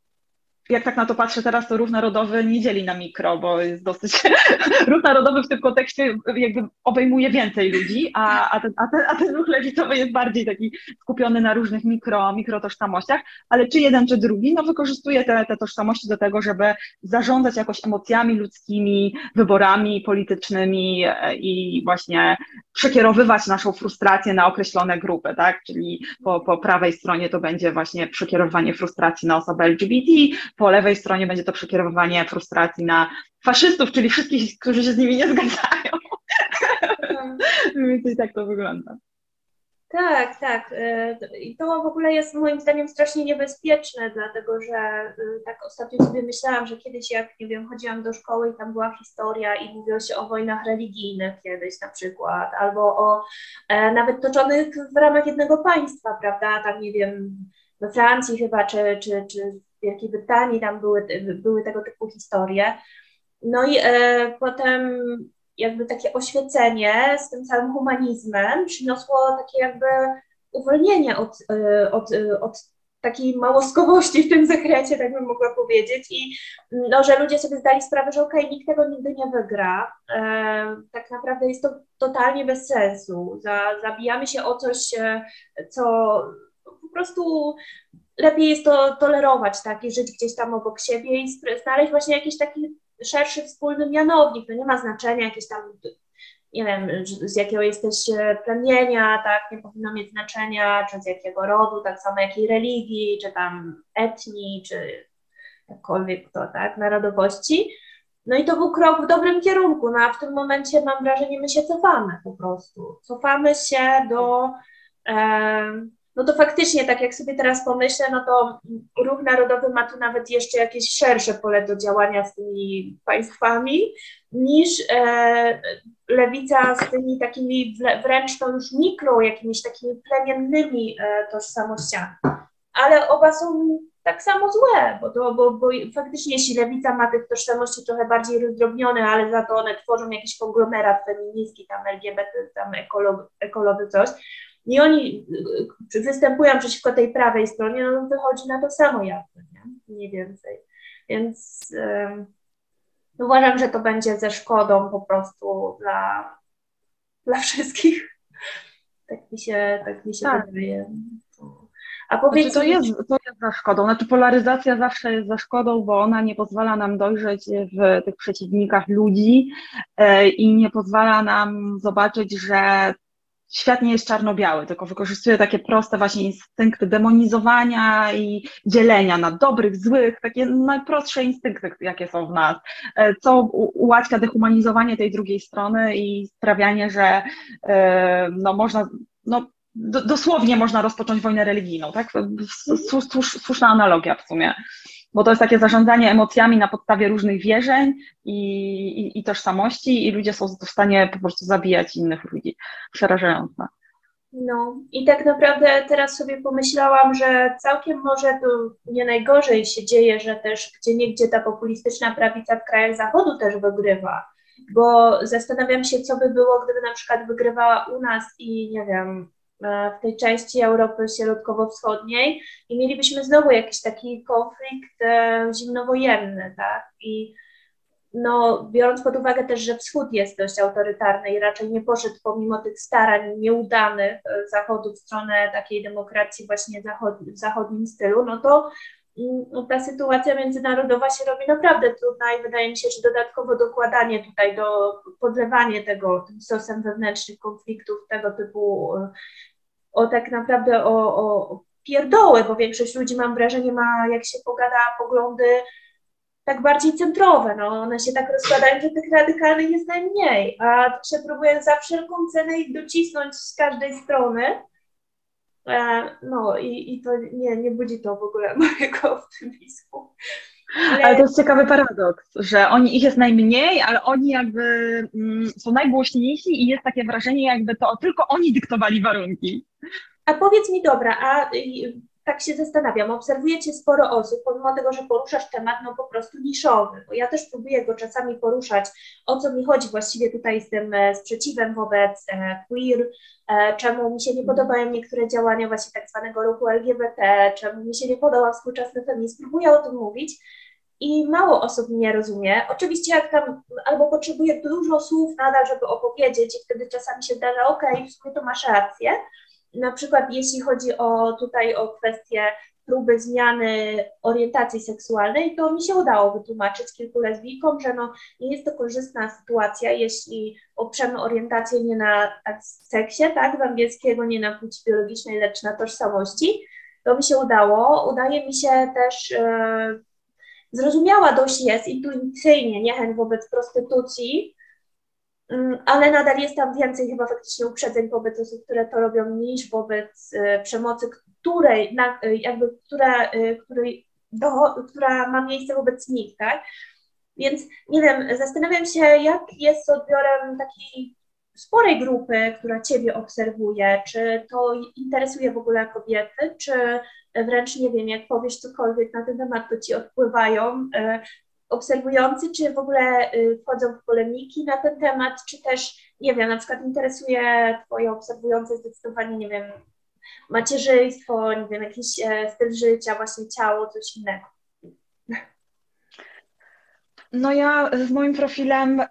jak tak na to patrzę teraz, to ruch narodowy nie dzieli na mikro, bo jest dosyć. ruch narodowy w tym kontekście jakby obejmuje więcej ludzi, a, a, ten, a, ten, a ten ruch lewicowy jest bardziej taki skupiony na różnych mikro, mikro tożsamościach, ale czy jeden, czy drugi, no wykorzystuje te, te tożsamości do tego, żeby zarządzać jakoś emocjami ludzkimi, wyborami politycznymi e, i właśnie przekierowywać naszą frustrację na określone grupy, tak? Czyli po, po prawej stronie to będzie właśnie przekierowanie frustracji na osoby LGBT, po lewej stronie będzie to przekierowywanie frustracji na faszystów, czyli wszystkich, którzy się z nimi nie zgadzają. Mniej więcej tak to wygląda. Tak, tak. Y, I to w ogóle jest moim zdaniem strasznie niebezpieczne, dlatego że y, tak ostatnio sobie myślałam, że kiedyś jak, nie wiem, chodziłam do szkoły i tam była historia i mówiło się o wojnach religijnych kiedyś na przykład, albo o e, nawet toczonych w ramach jednego państwa, prawda, tam nie wiem, we Francji chyba, czy, czy, czy Wielkiej Brytanii, tam były, były tego typu historie. No i e, potem jakby takie oświecenie z tym całym humanizmem przyniosło takie jakby uwolnienie od, e, od, e, od takiej małoskowości w tym zakresie, tak bym mogła powiedzieć, i no, że ludzie sobie zdali sprawę, że okej, okay, nikt tego nigdy nie wygra. E, tak naprawdę jest to totalnie bez sensu. Za, zabijamy się o coś, e, co po prostu lepiej jest to tolerować, tak, i żyć gdzieś tam obok siebie i znaleźć właśnie jakiś taki szerszy wspólny mianownik. To nie ma znaczenia jakieś tam nie wiem, z jakiego jesteś e, plemienia, tak, nie powinno mieć znaczenia, czy z jakiego rodu, tak samo jakiej religii, czy tam etnii, czy jakkolwiek to, tak, narodowości. No i to był krok w dobrym kierunku, no a w tym momencie mam wrażenie, my się cofamy po prostu. Cofamy się do, no to faktycznie, tak jak sobie teraz pomyślę, no to ruch narodowy ma tu nawet jeszcze jakieś szersze pole do działania z tymi państwami niż e, lewica z tymi takimi wręcz to już mikro, jakimiś takimi plemiennymi e, tożsamościami. Ale oba są tak samo złe, bo, to, bo, bo faktycznie jeśli lewica ma tych tożsamości trochę bardziej rozdrobnione, ale za to one tworzą jakiś konglomerat feministki, tam LGBT, tam ekolog, ekology, coś, i oni y, występują przeciwko tej prawej stronie, no wychodzi na to samo jakby, nie? Mniej więcej. Więc yy, uważam, że to będzie ze szkodą po prostu dla, dla wszystkich. Tak mi się, tak mi się tak. wydaje. A powiedz znaczy, to, jest, to jest za szkodą. Znaczy polaryzacja zawsze jest za szkodą, bo ona nie pozwala nam dojrzeć w tych przeciwnikach ludzi e, i nie pozwala nam zobaczyć, że świat nie jest czarno-biały, tylko wykorzystuje takie proste właśnie instynkty demonizowania i dzielenia na dobrych, złych, takie najprostsze instynkty, jakie są w nas, e, co ułatwia dehumanizowanie tej drugiej strony i sprawianie, że e, no, można, no, dosłownie można rozpocząć wojnę religijną, tak? Słuszna analogia w sumie bo to jest takie zarządzanie emocjami na podstawie różnych wierzeń i, i, i tożsamości i ludzie są w stanie po prostu zabijać innych ludzi. Przerażające. No i tak naprawdę teraz sobie pomyślałam, że całkiem może to nie najgorzej się dzieje, że też gdzie niegdzie ta populistyczna prawica w krajach zachodu też wygrywa, bo zastanawiam się, co by było, gdyby na przykład wygrywała u nas i nie wiem, w tej części Europy Środkowo-Wschodniej i mielibyśmy znowu jakiś taki konflikt e, zimnowojenny, tak? I no, biorąc pod uwagę też, że Wschód jest dość autorytarny i raczej nie poszedł pomimo tych starań nieudanych e, Zachodu w stronę takiej demokracji właśnie zachod w zachodnim stylu, no to ta sytuacja międzynarodowa się robi naprawdę trudna i wydaje mi się, że dodatkowo dokładanie tutaj do podlewanie tego tym sosem wewnętrznych konfliktów tego typu o tak naprawdę o, o pierdoły, bo większość ludzi mam wrażenie ma, jak się pogada, poglądy tak bardziej centrowe, no one się tak rozkładają, że tych radykalnych jest najmniej, a się próbuje za wszelką cenę ich docisnąć z każdej strony, e, no i, i to nie, nie budzi to w ogóle mojego optymizmu. Ale... ale... to jest ciekawy paradoks, że oni, ich jest najmniej, ale oni jakby mm, są najgłośniejsi i jest takie wrażenie, jakby to tylko oni dyktowali warunki. A powiedz mi, dobra, a tak się zastanawiam, obserwujecie sporo osób, pomimo tego, że poruszasz temat no po prostu niszowy, bo ja też próbuję go czasami poruszać, o co mi chodzi właściwie tutaj z tym e, sprzeciwem wobec e, queer, e, czemu mi się nie podobają niektóre działania właśnie tak zwanego ruchu LGBT, czemu mi się nie podoba współczesny feminizm, próbuję o tym mówić i mało osób mnie rozumie. Oczywiście jak tam albo potrzebuję dużo słów nadal, żeby opowiedzieć i wtedy czasami się zdarza, okej, okay, w sumie to masz rację, na przykład jeśli chodzi o tutaj o kwestię próby zmiany orientacji seksualnej, to mi się udało wytłumaczyć kilku lesbijkom, że no, nie jest to korzystna sytuacja, jeśli oprzemy orientację nie na tak, seksie, tak, w angielskiego nie na płci biologicznej, lecz na tożsamości. To mi się udało. Udaje mi się też, e, zrozumiała dość jest intuicyjnie niechęć wobec prostytucji, ale nadal jest tam więcej chyba faktycznie uprzedzeń wobec osób, które to robią, niż wobec y, przemocy, której, y, jakby, która, y, której, do, która ma miejsce wobec nich, tak? Więc nie wiem, zastanawiam się, jak jest z odbiorem takiej sporej grupy, która Ciebie obserwuje? Czy to interesuje w ogóle kobiety, czy wręcz nie wiem, jak powiesz cokolwiek na ten temat, to Ci odpływają obserwujący, czy w ogóle wchodzą w polemiki na ten temat, czy też, nie wiem, na przykład interesuje Twoje obserwujące zdecydowanie, nie wiem, macierzyństwo, nie wiem, jakiś styl życia, właśnie ciało, coś innego. No ja z moim profilem,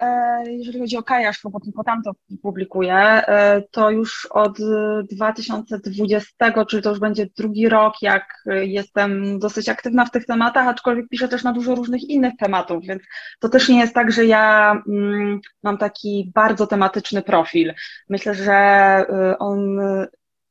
jeżeli chodzi o Kajasz, bo tylko tam to publikuję, e, to już od 2020, czyli to już będzie drugi rok, jak jestem dosyć aktywna w tych tematach, aczkolwiek piszę też na dużo różnych innych tematów, więc to też nie jest tak, że ja mm, mam taki bardzo tematyczny profil. Myślę, że e, on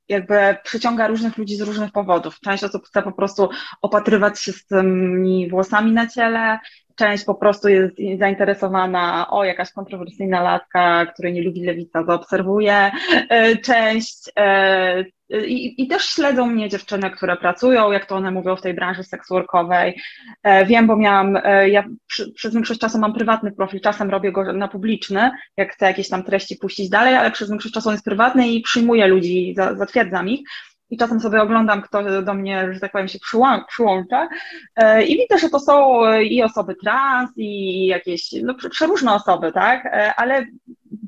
jakby przyciąga różnych ludzi z różnych powodów. Część osób chce po prostu opatrywać się z tymi włosami na ciele, część po prostu jest zainteresowana, o jakaś kontrowersyjna latka, której nie lubi lewica, zaobserwuje, e, część e, i, I, też śledzą mnie dziewczyny, które pracują, jak to one mówią w tej branży seksworkowej. E, wiem, bo miałam, ja przy, przez większość czasu mam prywatny profil, czasem robię go na publiczny, jak chcę jakieś tam treści puścić dalej, ale przez większość czasu on jest prywatny i przyjmuję ludzi, zatwierdzam ich i czasem sobie oglądam, kto do mnie, że tak powiem, się przyłącza e, i widzę, że to są i osoby trans, i jakieś, no przeróżne osoby, tak, e, ale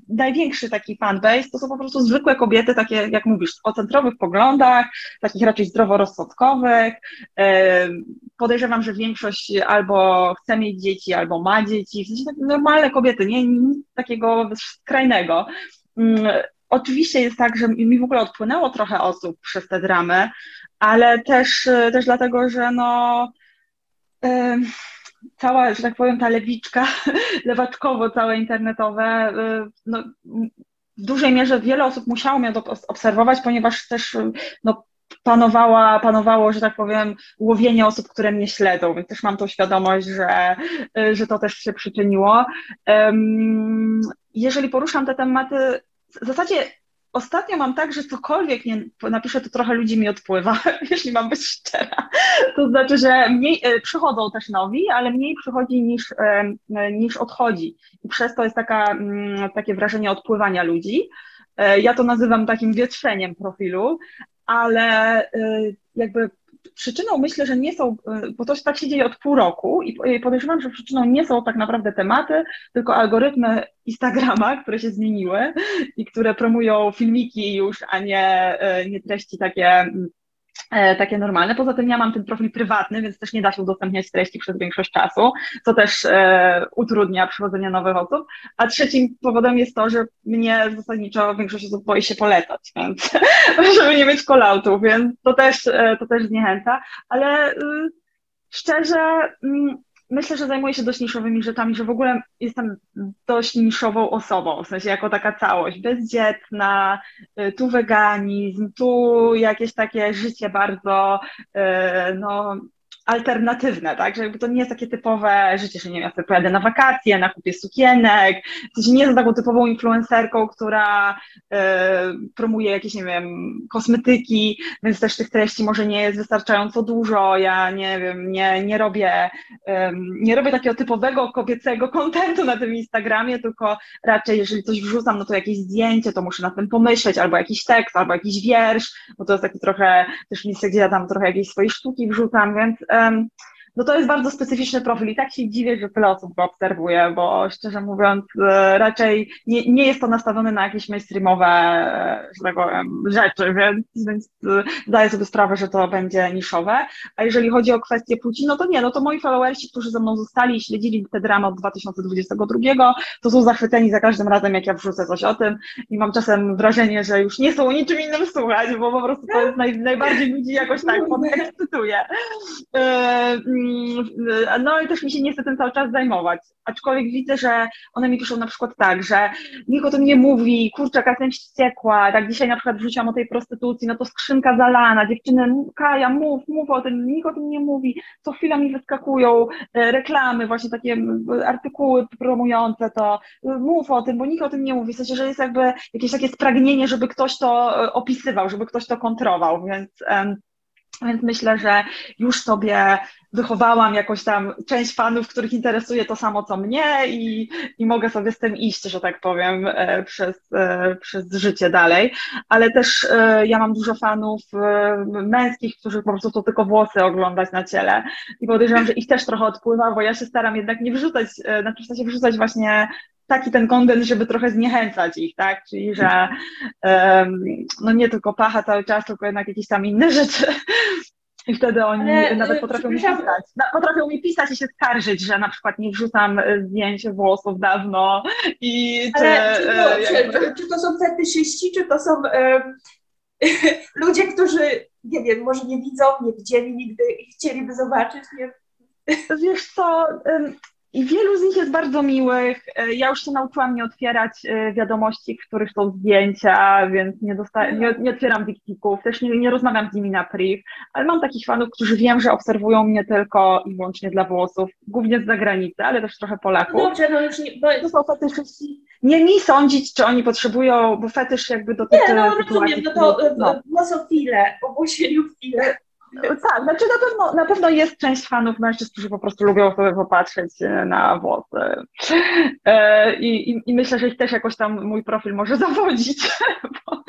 największy taki fanbase to są po prostu zwykłe kobiety, takie jak mówisz, o centrowych poglądach, takich raczej zdroworozsądkowych. E, podejrzewam, że większość albo chce mieć dzieci, albo ma dzieci, w sensie tak normalne kobiety, nie nic takiego skrajnego. Oczywiście jest tak, że mi w ogóle odpłynęło trochę osób przez te dramy, ale też, e, też dlatego, że no e, cała, że tak powiem, ta lewiczka, lewaczkowo całe internetowe, e, no, w dużej mierze wiele osób musiało mnie obserwować, ponieważ też no, panowała, panowało, że tak powiem, łowienie osób, które mnie śledzą, więc też mam tą świadomość, że, że to też się przyczyniło. Jeżeli poruszam te tematy w zasadzie ostatnio mam tak, że cokolwiek nie napiszę, to trochę ludzi mi odpływa, jeśli mam być szczera. To znaczy, że mniej e, przychodzą też nowi, ale mniej przychodzi niż, e, niż odchodzi. I przez to jest taka, mm, takie wrażenie odpływania ludzi. E, ja to nazywam takim wietrzeniem profilu, ale jakby przyczyną myślę, że nie są, e, bo to tak się dzieje od pół roku i podejrzewam, że przyczyną nie są tak naprawdę tematy, tylko algorytmy Instagrama, które się zmieniły i które promują filmiki już, a nie, e, nie treści takie takie normalne. Poza tym ja mam ten profil prywatny, więc też nie da się udostępniać treści przez większość czasu, co też e, utrudnia przychodzenie nowych osób. A trzecim powodem jest to, że mnie zasadniczo większość osób boi się polecać, więc żeby nie mieć kolautów, więc to też, e, to też zniechęca. Ale y, szczerze, y, myślę, że zajmuję się dość niszowymi rzeczami, że w ogóle jestem dość niszową osobą, w sensie jako taka całość, bezdzietna, y, tu weganizm, tu jakieś takie życie bardzo, y, no, alternatywne, tak, że jakby to nie jest takie typowe życie, że nie wiem, ja sobie pojadę na wakacje, na kupie sukienek, w sensie nie jestem taką typową influencerką, która y, promuje jakieś, nie wiem, kosmetyki, więc też tych treści może nie jest wystarczająco dużo, ja nie wiem, nie, nie robię, nie robię takiego typowego kobiecego kontentu na tym Instagramie, tylko raczej jeżeli coś wrzucam, no to jakieś zdjęcie, to muszę na tym pomyśleć, albo jakiś tekst, albo jakiś wiersz, bo to jest taki trochę też miejsce, gdzie ja tam trochę jakiejś swojej sztuki wrzucam, więc um, no to jest bardzo specyficzny profil i tak się dziwię, że tyle osób go obserwuje, bo szczerze mówiąc e, raczej nie, nie jest to nastawione na jakieś mainstreamowe, e, że tak powiem, rzeczy, więc, więc e, zdaję sobie sprawę, że to będzie niszowe. A jeżeli chodzi o kwestię płci, no to nie, no to moi followersi, którzy ze mną zostali i śledzili te dramy od 2022, to są zachwyceni za każdym razem, jak ja wrzucę coś o tym i mam czasem wrażenie, że już nie są o niczym innym słuchać, bo po prostu to jest naj, najbardziej ludzi jakoś tak podekscytuje. Mm, no i też mi się nie tym cały czas zajmować. Aczkolwiek widzę, że one mi piszą na przykład tak, że nikt o tym nie mówi, kurczę, jaka jestem wściekła, tak dzisiaj na przykład wrzuciłam o tej prostytucji, no to skrzynka zalana, dziewczyny, Kaja, mów, mów o tym, nikt o tym nie mówi, co chwila mi wyskakują e, reklamy, właśnie takie artykuły promujące to, mów o tym, bo nikt o tym nie mówi, w sensie, że jest jakby jakieś takie spragnienie, żeby ktoś to e, opisywał, żeby ktoś to kontrował, więc Więc myślę, że już sobie wychowałam jakąś tam część fanów, których interesuje to samo co mnie i, i mogę sobie z tym iść, że tak powiem, e, przez, e, przez życie dalej. Ale też e, ja mam dużo fanów męskich, którzy po prostu to tylko włosy oglądać na ciele i podejrzewam, że ich też trochę odpływa, bo ja się staram jednak nie wrzucać, znaczy się wrzucać właśnie taki ten kontent, żeby trochę zniechęcać ich, tak? Czyli, że um, no nie tylko pacha cały czas, tylko jednak jakieś tam inne rzeczy. I wtedy oni Ale, nawet y, potrafią mi pisać. Potrafią mi pisać i się skarżyć, że na przykład nie wrzucam y, zdjęć włosów dawno i czy, Ale, czy, to, jakby... czy, czy to są fetyszyści, czy to są um, ludzie, którzy, nie wiem, może nie widzą, nie widzieli nigdy i chcieliby zobaczyć, nie Wiesz co, i wielu z nich jest bardzo miłych. E, ja już się nauczyłam nie otwierać e, wiadomości, w których są zdjęcia, więc nie, dosta- nie, nie otwieram wiktików, też nie, nie rozmawiam z nimi na priv, ale mam takich fanów, którzy wiem, że obserwują mnie tylko i wyłącznie dla włosów, głównie z zagranicy, ale też trochę Polaków. No dobrze, no już nie, bo... To są fetyszyści. Nie mi sądzić, czy oni potrzebują, bo fetysz jakby dotyczy... Nie, no rozumiem, no to no. włosofile, obłosieniofile. Tak, znaczy na pewno, na pewno jest część fanów mężczyzn, którzy po prostu lubią sobie popatrzeć e, na włosy. E, I, i, I, myślę, że ich też jakoś tam mój profil może zawodzić, bo,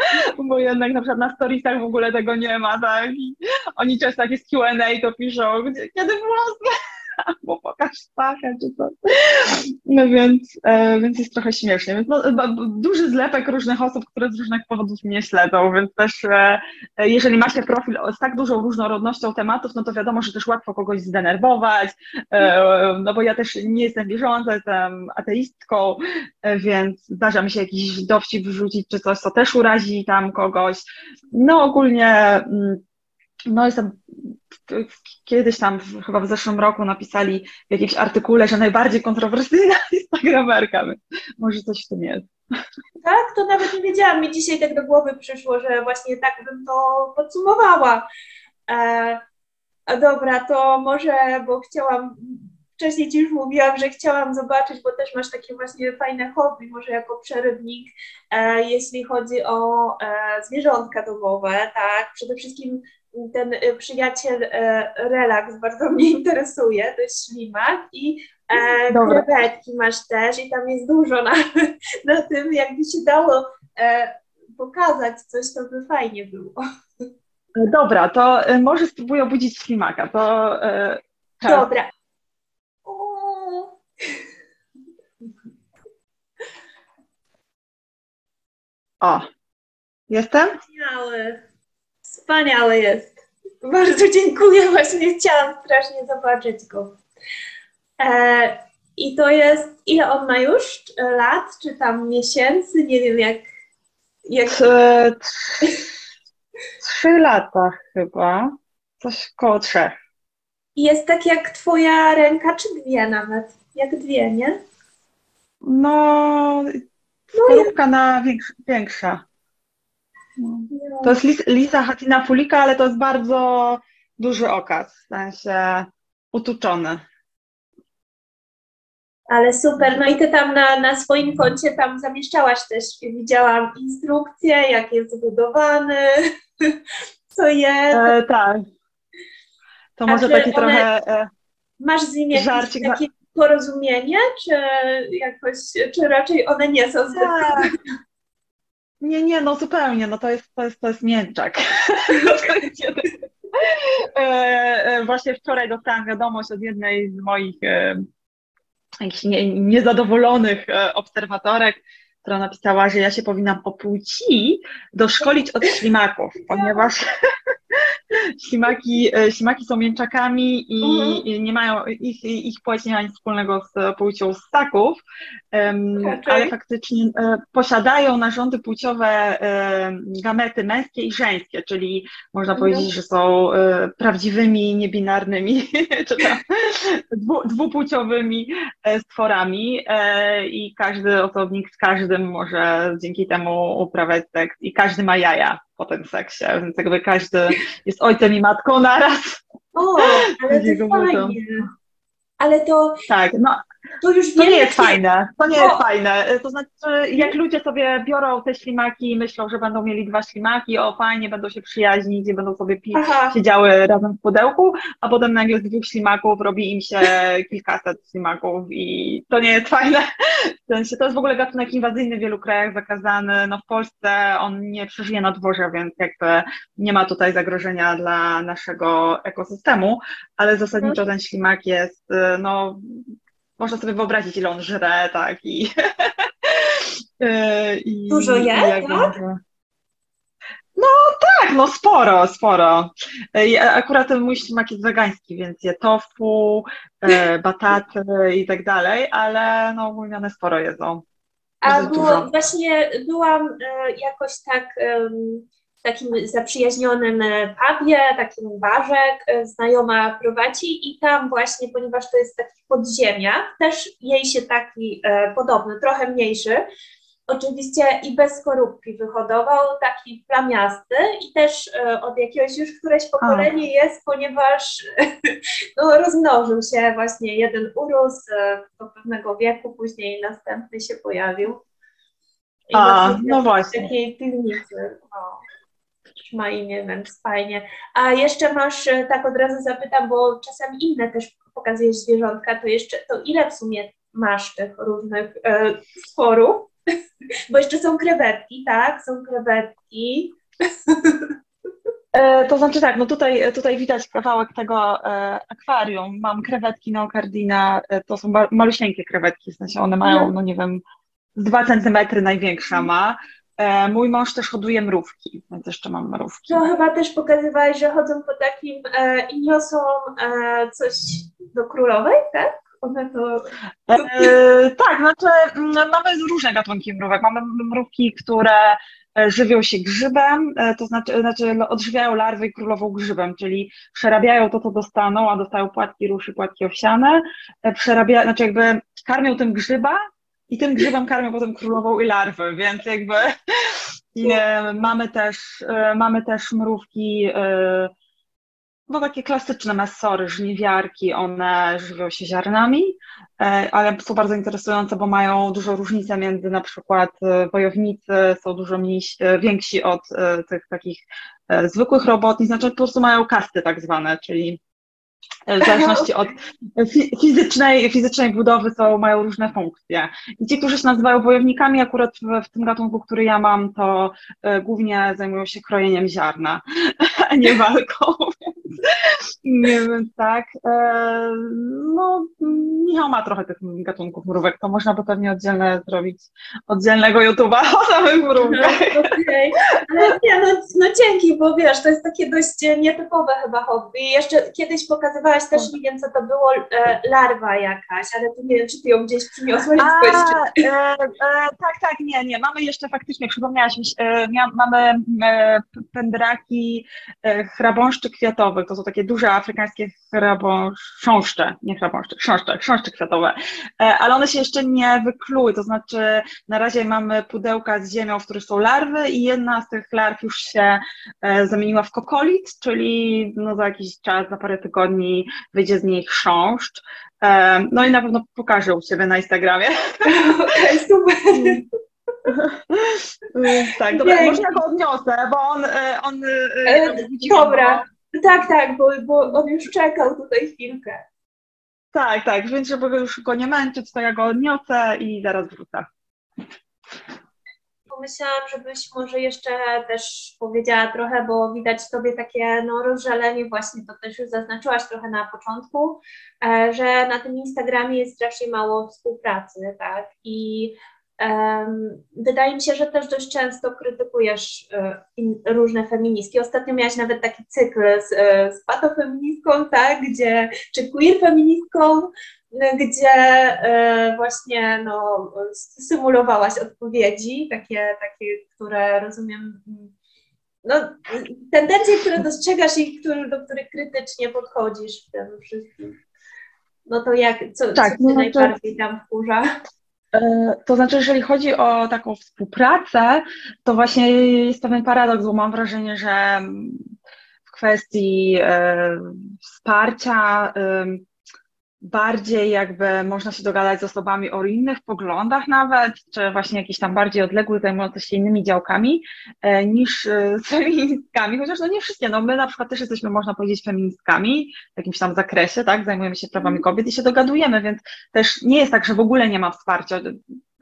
bo jednak na przykład na storiesach w ogóle tego nie ma, tak? I oni często jak jest Q&A, to piszą, kiedy włosy? albo pokaż pachę, czy coś. No więc, e, więc jest trochę śmiesznie. Więc no, duży zlepek różnych osób, które z różnych powodów mnie śledzą, więc też e, jeżeli ma się profil z tak dużą różnorodnością tematów, no to wiadomo, że też łatwo kogoś zdenerwować, e, no bo ja też nie jestem wierząca, jestem ateistką, e, więc zdarza mi się jakiś dowcip wrzucić, czy coś, co też urazi tam kogoś. No ogólnie mm, no jestem kiedyś tam, chyba w zeszłym roku napisali w jakimś artykule, że najbardziej kontrowersyjna instagramerka, może coś w tym jest. Tak, to nawet nie wiedziałam. Mi dzisiaj tak do głowy przyszło, że właśnie tak bym to podsumowała. E, a dobra, to może, bo chciałam, wcześniej Ci już mówiłam, że chciałam zobaczyć, bo też masz takie właśnie fajne hobby, może jako przerywnik, e, jeśli chodzi o e, zwierzątka domowe, tak, przede wszystkim ten y, przyjaciel e, relaks bardzo mnie interesuje, to jest ślimak i e, krewetki masz też i tam jest dużo na, na tym, jakby się dało e, pokazać coś, to by fajnie było. Dobra, to może spróbuję obudzić ślimaka, to Dobra. O, jestem? Wspaniały. Wspaniały jest. Bardzo dziękuję. Właśnie chciałam strasznie zobaczyć go. E, I to jest, ile on ma już lat, czy tam miesięcy? Nie wiem jak. jak... Trzy, lata chyba. Coś koło trzech. Jest tak jak twoja ręka, czy dwie nawet? Jak dwie, nie? No, no, na większa. To jest Lisa Hatina Fulika, ale to jest bardzo duży okaz, w sensie utuczony. Ale super, no i ty tam na, na swoim koncie tam zamieszczałaś też, widziałam instrukcję, jak jest zbudowany, co jest. E, tak. To może taki trochę... E, masz z nim jakieś takie porozumienie, czy jakoś, czy raczej one nie są zbyt... Tak. Nie, nie, no zupełnie, no to jest, to jest, to jest mięczak. E, e, właśnie wczoraj dostałam wiadomość od jednej z moich e, nie, niezadowolonych obserwatorek, która napisała, że ja się powinnam po płci doszkolić od ślimaków, ponieważ ślimaki, e, ślimaki są mięczakami i mhm. nie mają, ich, ich płeć nie ma nic wspólnego z płcią ssaków, um, okay. ale faktycznie e, posiadają narządy płciowe e, gamety męskie i żeńskie, czyli można mhm. powiedzieć, że są e, prawdziwymi, niebinarnymi, czy tam dwu, dwupłciowymi e, stworami e, i każdy osobnik z każdym może dzięki temu uprawiać seks i każdy ma jaja po tym seksie, więc jakby każdy jest ojcem i matką naraz. O, ale to fajnie. Ale to... Tak, no, To już To nie jest fajne, to nie No. jest fajne. To znaczy, jak ludzie sobie biorą te ślimaki i myślą, że będą mieli dwa ślimaki, o fajnie, będą się przyjaźnić i będą sobie pić, Aha. siedziały razem w pudełku, a potem nagle z dwóch ślimaków robi im się kilkaset ślimaków i to nie jest fajne. W sensie, to jest w ogóle gatunek inwazyjny w wielu krajach zakazany. No w Polsce on nie przeżyje na dworze, więc jakby nie ma tutaj zagrożenia dla naszego ekosystemu, ale zasadniczo ten ślimak jest, y, no można sobie wyobrazić, ile on żre, tak, i... y, i Dużo je, tak? No tak, no sporo, sporo. I akurat mój ślimak jest wegański, więc je tofu, e, bataty i tak dalej, ale no ogólnie sporo jedzą. A było, właśnie byłam e, jakoś tak w takim zaprzyjaźnionym e, pubie, takim barze, e, znajoma prowadzi i tam właśnie, ponieważ to jest taki podziemiach, też jej się taki e, podobny, trochę mniejszy, oczywiście i bez skorupki wyhodował, taki plamiasty i też e, od jakiegoś już któreś pokolenie jest, ponieważ no, rozmnożył się właśnie, jeden urósł e, do pewnego wieku, później następny się pojawił. I A, właśnie no w właśnie. takiej piwnicy. No. Ma imię, więc fajnie. A jeszcze masz, e, tak od razu zapytam, bo czasami inne też pokazujesz zwierzątka, to jeszcze, to ile w sumie masz tych różnych e, stworów? Bo jeszcze są krewetki, tak? Są krewetki. E, to znaczy tak, no tutaj, tutaj widać kawałek tego e, akwarium. Mam krewetki neokardina, e, to są ba- malusieńkie krewetki, w sensie one mają, Mhm. no nie wiem, dwa centymetry największa ma. E, mój mąż też hoduje mrówki, więc jeszcze mam mrówki. To chyba też pokazywałeś, że chodzą po takim e, i niosą e, coś do królowej, tak? One to. E, tak, znaczy mm, mamy różne gatunki mrówek. Mamy mrówki, które e, żywią się grzybem, e, to znaczy, znaczy lo- odżywiają larwy królową grzybem, czyli przerabiają to, co dostaną, a dostają płatki ruszy, płatki owsiane, przerabia, znaczy jakby karmią tym grzyba i tym grzybem karmią potem królową i larwy, więc jakby e, mamy też, e, mamy też mrówki e, no takie klasyczne mesory, żniwiarki, one żywią się ziarnami, e, ale są bardzo interesujące, bo mają dużo różnicy między na przykład wojownicy są dużo mniejsi, e, więksi od tych takich zwykłych robotnic, znaczy po prostu mają kasty tak zwane, czyli w zależności od fi- fizycznej, fizycznej budowy są, mają różne funkcje. I ci, którzy się nazywają wojownikami, akurat w, w tym gatunku, który ja mam, to e, głównie zajmują się krojeniem ziarna, a nie walką. Więc, nie wiem, tak. E, no, Michał ma trochę tych gatunków mrówek, to można by pewnie oddzielne zrobić, oddzielnego YouTube'a o samych mrówkach. Okej. Ale nie, no, no dzięki, bo wiesz, to jest takie dość nietypowe chyba hobby. Jeszcze kiedyś pokazywałaś też, nie wiem co to było, e, larwa jakaś, ale to nie wiem, czy ty ją gdzieś przyniosłaś. A, e, e, tak, tak, nie, nie. Mamy jeszcze faktycznie, przypomniałaś mi, e, mamy e, pędraki chrabąszczy kwiatowych. To są takie duże afrykańskie chrabąszcze, nie chrabąszcze, chrząszcze, chrząszcze kwiatowe. E, ale one się jeszcze nie wykluły, to znaczy na razie mamy pudełka z ziemią, w których są larwy i jedna z tych larw już się e, zamieniła w kokolit, czyli no, za jakiś czas, za parę tygodni wyjdzie z niej chrząszcz. E, No i na pewno pokażę u siebie na Instagramie. Okej, super. Tak, dobra, Dzięki. może ja go odniosę, bo on, e, on e, E, dobra. bo- Tak, tak, bo, bo on już czekał tutaj chwilkę. Tak, tak, więc żeby już go nie męczyć, to ja go odniosę i zaraz wrócę. Pomyślałam, żebyś może jeszcze też powiedziała trochę, bo widać tobie takie no, rozżalenie, właśnie to też już zaznaczyłaś trochę na początku, e, że na tym Instagramie jest strasznie mało współpracy, tak? I wydaje mi się, że też dość często krytykujesz e, różne feministki. Ostatnio miałaś nawet taki cykl z, e, z patofeministką, tak? Gdzie, czy queer feministką, gdzie e, właśnie no, symulowałaś odpowiedzi, takie, takie, które rozumiem, mm, no, tendencje, które dostrzegasz i do których krytycznie podchodzisz w tym wszystkim. No to jak, co, Tak, co no to- najbardziej tam wkurza? E, To znaczy, jeżeli chodzi o taką współpracę, to właśnie jest pewien paradoks, bo mam wrażenie, że w kwestii e, wsparcia, bardziej jakby można się dogadać z osobami o innych poglądach nawet, czy właśnie jakieś tam bardziej odległych, zajmujące się innymi działkami, e, niż e, z feministkami, chociaż no nie wszystkie, no my na przykład też jesteśmy, można powiedzieć, feministkami w jakimś tam zakresie, tak, zajmujemy się prawami kobiet i się dogadujemy, więc też nie jest tak, że w ogóle nie ma wsparcia,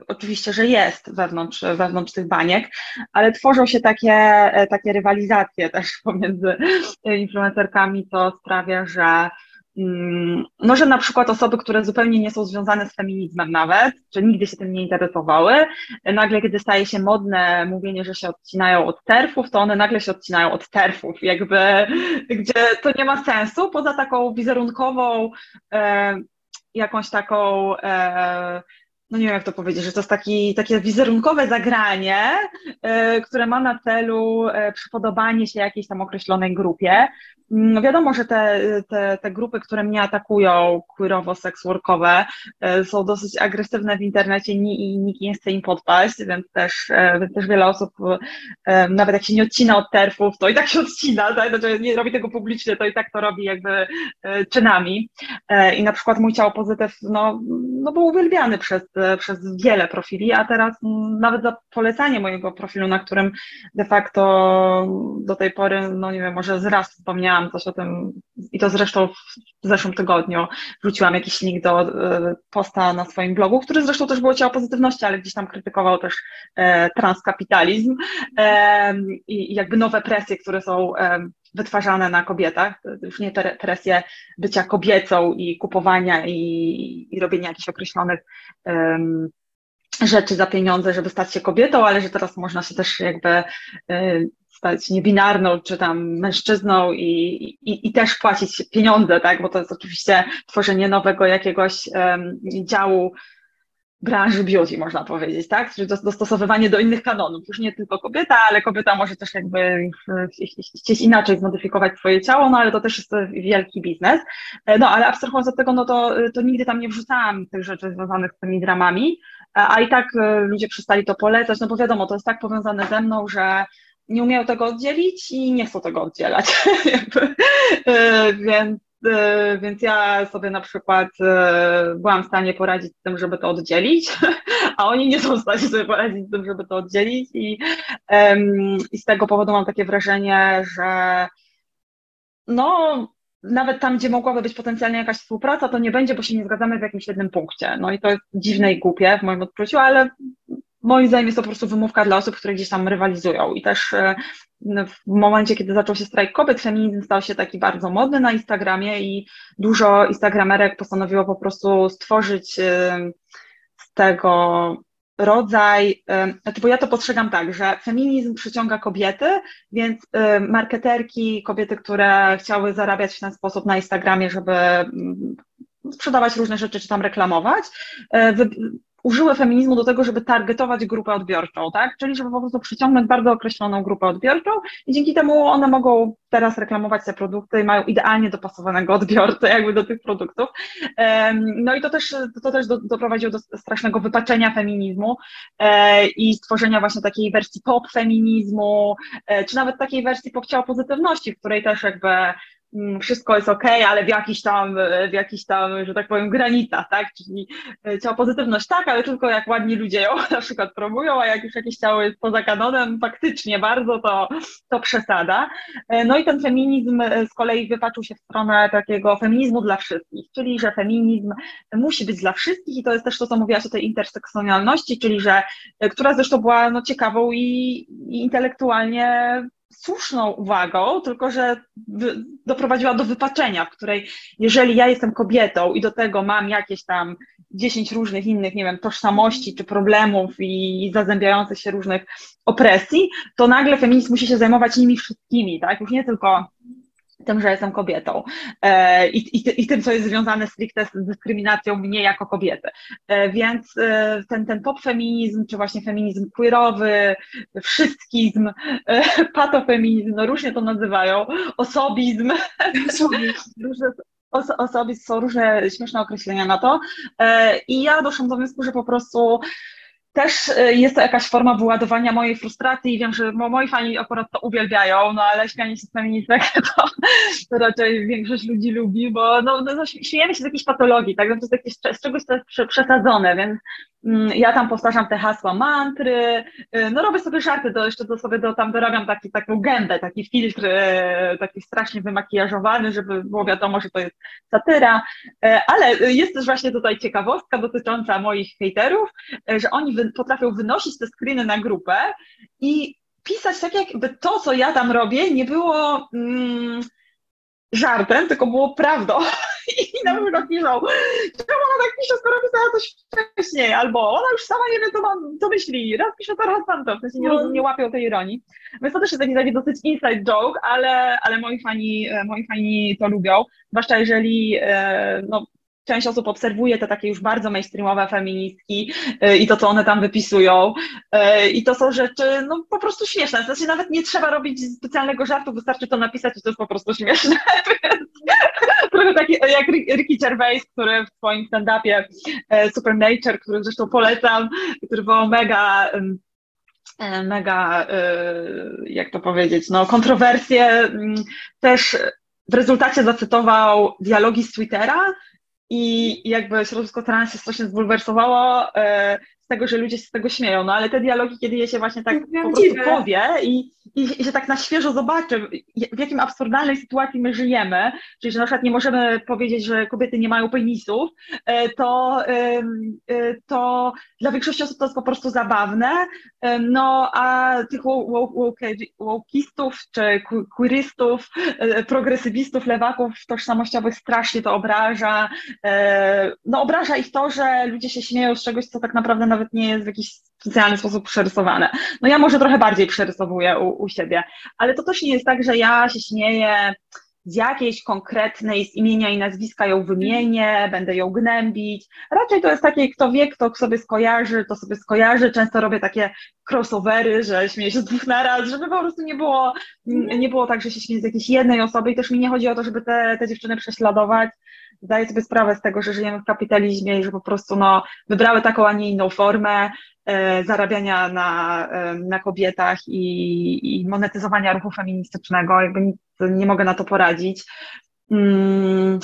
oczywiście, że jest wewnątrz, wewnątrz tych baniek, ale tworzą się takie, e, takie rywalizacje też pomiędzy influencerkami, co sprawia, że no, że na przykład osoby, które zupełnie nie są związane z feminizmem nawet, czy nigdy się tym nie interesowały, nagle kiedy staje się modne mówienie, że się odcinają od terfów, to one nagle się odcinają od terfów, jakby, gdzie to nie ma sensu, poza taką wizerunkową, e, jakąś taką e, no nie wiem jak to powiedzieć, że to jest taki, takie wizerunkowe zagranie, y, które ma na celu y, przypodobanie się jakiejś tam określonej grupie. No wiadomo, że te, te, te grupy, które mnie atakują queerowo-seksworkowe y, są dosyć agresywne w internecie i nikt nie chce im podpaść, więc też, więc też wiele osób, nawet jak się nie odcina od terfów, to i tak się odcina, tak? znaczy nie robi tego publicznie, to i tak to robi jakby czynami. I na przykład mój ciało pozytyw no, no był uwielbiany przez E, przez wiele profili, a teraz nawet za polecanie mojego profilu, na którym de facto do tej pory, no nie wiem, może z raz wspomniałam coś o tym i to zresztą w zeszłym tygodniu wrzuciłam jakiś link do e, posta na swoim blogu, który zresztą też było ciało pozytywności, ale gdzieś tam krytykował też e, transkapitalizm i jakby nowe presje, które są wytwarzane na kobietach, już nie presję bycia kobiecą i kupowania i, i robienia jakichś określonych um, rzeczy za pieniądze, żeby stać się kobietą, ale że teraz można się też jakby y, stać niebinarną, czy tam mężczyzną i, i, i też płacić pieniądze, tak, bo to jest oczywiście tworzenie nowego jakiegoś um, działu branży beauty, można powiedzieć, tak? Czyli dostosowywanie do innych kanonów. Już nie tylko kobieta, ale kobieta może też jakby chcieć inaczej zmodyfikować swoje ciało, no ale to też jest wielki biznes. E, no ale abstrahując od tego, no to, to nigdy tam nie wrzucałam tych rzeczy związanych z tymi dramami, a i tak e, ludzie przestali to polecać, no bo wiadomo, to jest tak powiązane ze mną, że nie umieją tego oddzielić i nie chcą tego oddzielać. E, więc E, więc ja sobie na przykład e, byłam w stanie poradzić z tym, żeby to oddzielić, a oni nie są w stanie sobie poradzić z tym, żeby to oddzielić i, i z tego powodu mam takie wrażenie, że no nawet tam, gdzie mogłaby być potencjalnie jakaś współpraca, to nie będzie, bo się nie zgadzamy w jakimś jednym punkcie. No i to jest dziwne i głupie w moim odczuciu, ale moim zdaniem jest to po prostu wymówka dla osób, które gdzieś tam rywalizują. I też e, no, w momencie, kiedy zaczął się strajk kobiet, feminizm stał się taki bardzo modny na Instagramie i dużo instagramerek postanowiło po prostu stworzyć e, z tego rodzaj, e, bo ja to postrzegam tak, że feminizm przyciąga kobiety, więc marketerki, kobiety, które chciały zarabiać w ten sposób na Instagramie, żeby mm, sprzedawać różne rzeczy, czy tam reklamować, użyły feminizmu do tego, żeby targetować grupę odbiorczą, tak? Czyli żeby po prostu przyciągnąć bardzo określoną grupę odbiorczą i dzięki temu one mogą teraz reklamować te produkty i mają idealnie dopasowanego odbiorcę jakby do tych produktów. No i to też, to też do, doprowadziło do strasznego wypaczenia feminizmu e, i stworzenia właśnie takiej wersji pop feminizmu, e, czy nawet takiej wersji pop ciała pozytywności, w której też jakby wszystko jest ok, ale w jakiś tam, w jakiś tam, że tak powiem, granicach, tak? Czyli e, ciało pozytywność tak, ale tylko jak ładni ludzie ją na przykład promują, a jak już jakieś ciało jest poza kanonem, faktycznie bardzo to, to przesada. E, no i ten feminizm e, z kolei wypaczył się w stronę takiego feminizmu dla wszystkich, czyli że feminizm musi być dla wszystkich i to jest też to, co mówiłaś o tej intersekcjonalności, czyli że, która zresztą była no, ciekawą i, i intelektualnie słuszną uwagą, tylko że doprowadziła do wypaczenia, w której jeżeli ja jestem kobietą i do tego mam jakieś tam dziesięć różnych innych, nie wiem, tożsamości czy problemów i zazębiających się różnych opresji, to nagle feminizm musi się zajmować nimi wszystkimi, tak? Już nie tylko tym, że jestem kobietą. E, i, i, i, tym, co jest związane stricte z dyskryminacją mnie jako kobiety. E, więc e, ten, ten popfeminizm, czy właśnie feminizm queerowy, wszystkizm, patofeminizm, no różnie to nazywają, osobizm, różne, osobizm są różne śmieszne określenia na to. I ja doszłam do wniosku, że po prostu też y, jest to jakaś forma wyładowania mojej frustracji i wiem, że moi fani akurat to uwielbiają, no ale śmianie się z feministek to, to raczej większość ludzi lubi, bo no, no, śmiejemy się z jakiejś patologii, tak? No, to jest jakieś, z czegoś, co jest przesadzone, więc ja tam powtarzam te hasła mantry, y, no robię sobie żarty, to jeszcze to sobie do, tam dorabiam taki, taką gębę, taki filtr, y, taki strasznie wymakijażowany, żeby było wiadomo, że to jest satyra, ale jest też właśnie tutaj ciekawostka dotycząca moich hejterów, że oni wy, potrafią wynosić te screeny na grupę i pisać tak, jakby to, co ja tam robię, nie było mm, żartem, tylko było prawdą. I na przykład piszą, czemu ona tak pisze, skoro coś wcześniej, albo ona już sama nie wie, co, mam, co myśli, raz pisze to, raz tamto, w sensie nie, no. nie łapią tej ironii. Więc to też jest taki, taki dosyć inside joke, ale, ale moi, fani, moi fani to lubią, zwłaszcza jeżeli e, no, część osób obserwuje te takie już bardzo mainstreamowe feministki y, i to, co one tam wypisują. I to są rzeczy no, po prostu śmieszne. W sensie nawet nie trzeba robić specjalnego żartu, wystarczy to napisać i to jest po prostu śmieszne. Trochę taki jak Ricky Gervais, który w swoim stand-upie y, Supernature, który zresztą polecam, który był mega mega, jak to powiedzieć, no kontrowersje, też w rezultacie zacytował dialogi z Twittera, i jakby środowisko trans się strasznie zbulwersowało e, z tego, że ludzie się z tego śmieją, no ale te dialogi, kiedy je się właśnie tak po prostu powie i, i, i się tak na świeżo zobaczy, w jakim absurdalnej sytuacji my żyjemy, czyli że na przykład nie możemy powiedzieć, że kobiety nie mają penisów, e, to, e, to dla większości osób to jest po prostu zabawne, no a tych wokeistów czy queerystów, progresywistów, lewaków tożsamościowych strasznie to obraża, no obraża ich to, że ludzie się śmieją z czegoś, co tak naprawdę nawet nie jest w jakiś specjalny sposób przerysowane. No ja może trochę bardziej przerysowuję u, u siebie, ale to też nie jest tak, że ja się śmieję z jakiejś konkretnej, z imienia i nazwiska ją wymienię, będę ją gnębić. Raczej to jest takie, kto wie, kto sobie skojarzy, to sobie skojarzy. Często robię takie crossovery, że śmieję się z dwóch naraz, żeby po prostu nie było, nie było tak, że się śmieję z jakiejś jednej osoby i też mi nie chodzi o to, żeby te, te dziewczyny prześladować. Zdaję sobie sprawę z tego, że żyjemy w kapitalizmie i że po prostu no, wybrały taką, a nie inną formę e, zarabiania na, e, na kobietach i, i monetyzowania ruchu feministycznego. Jakby nic nie mogę na to poradzić. Mm,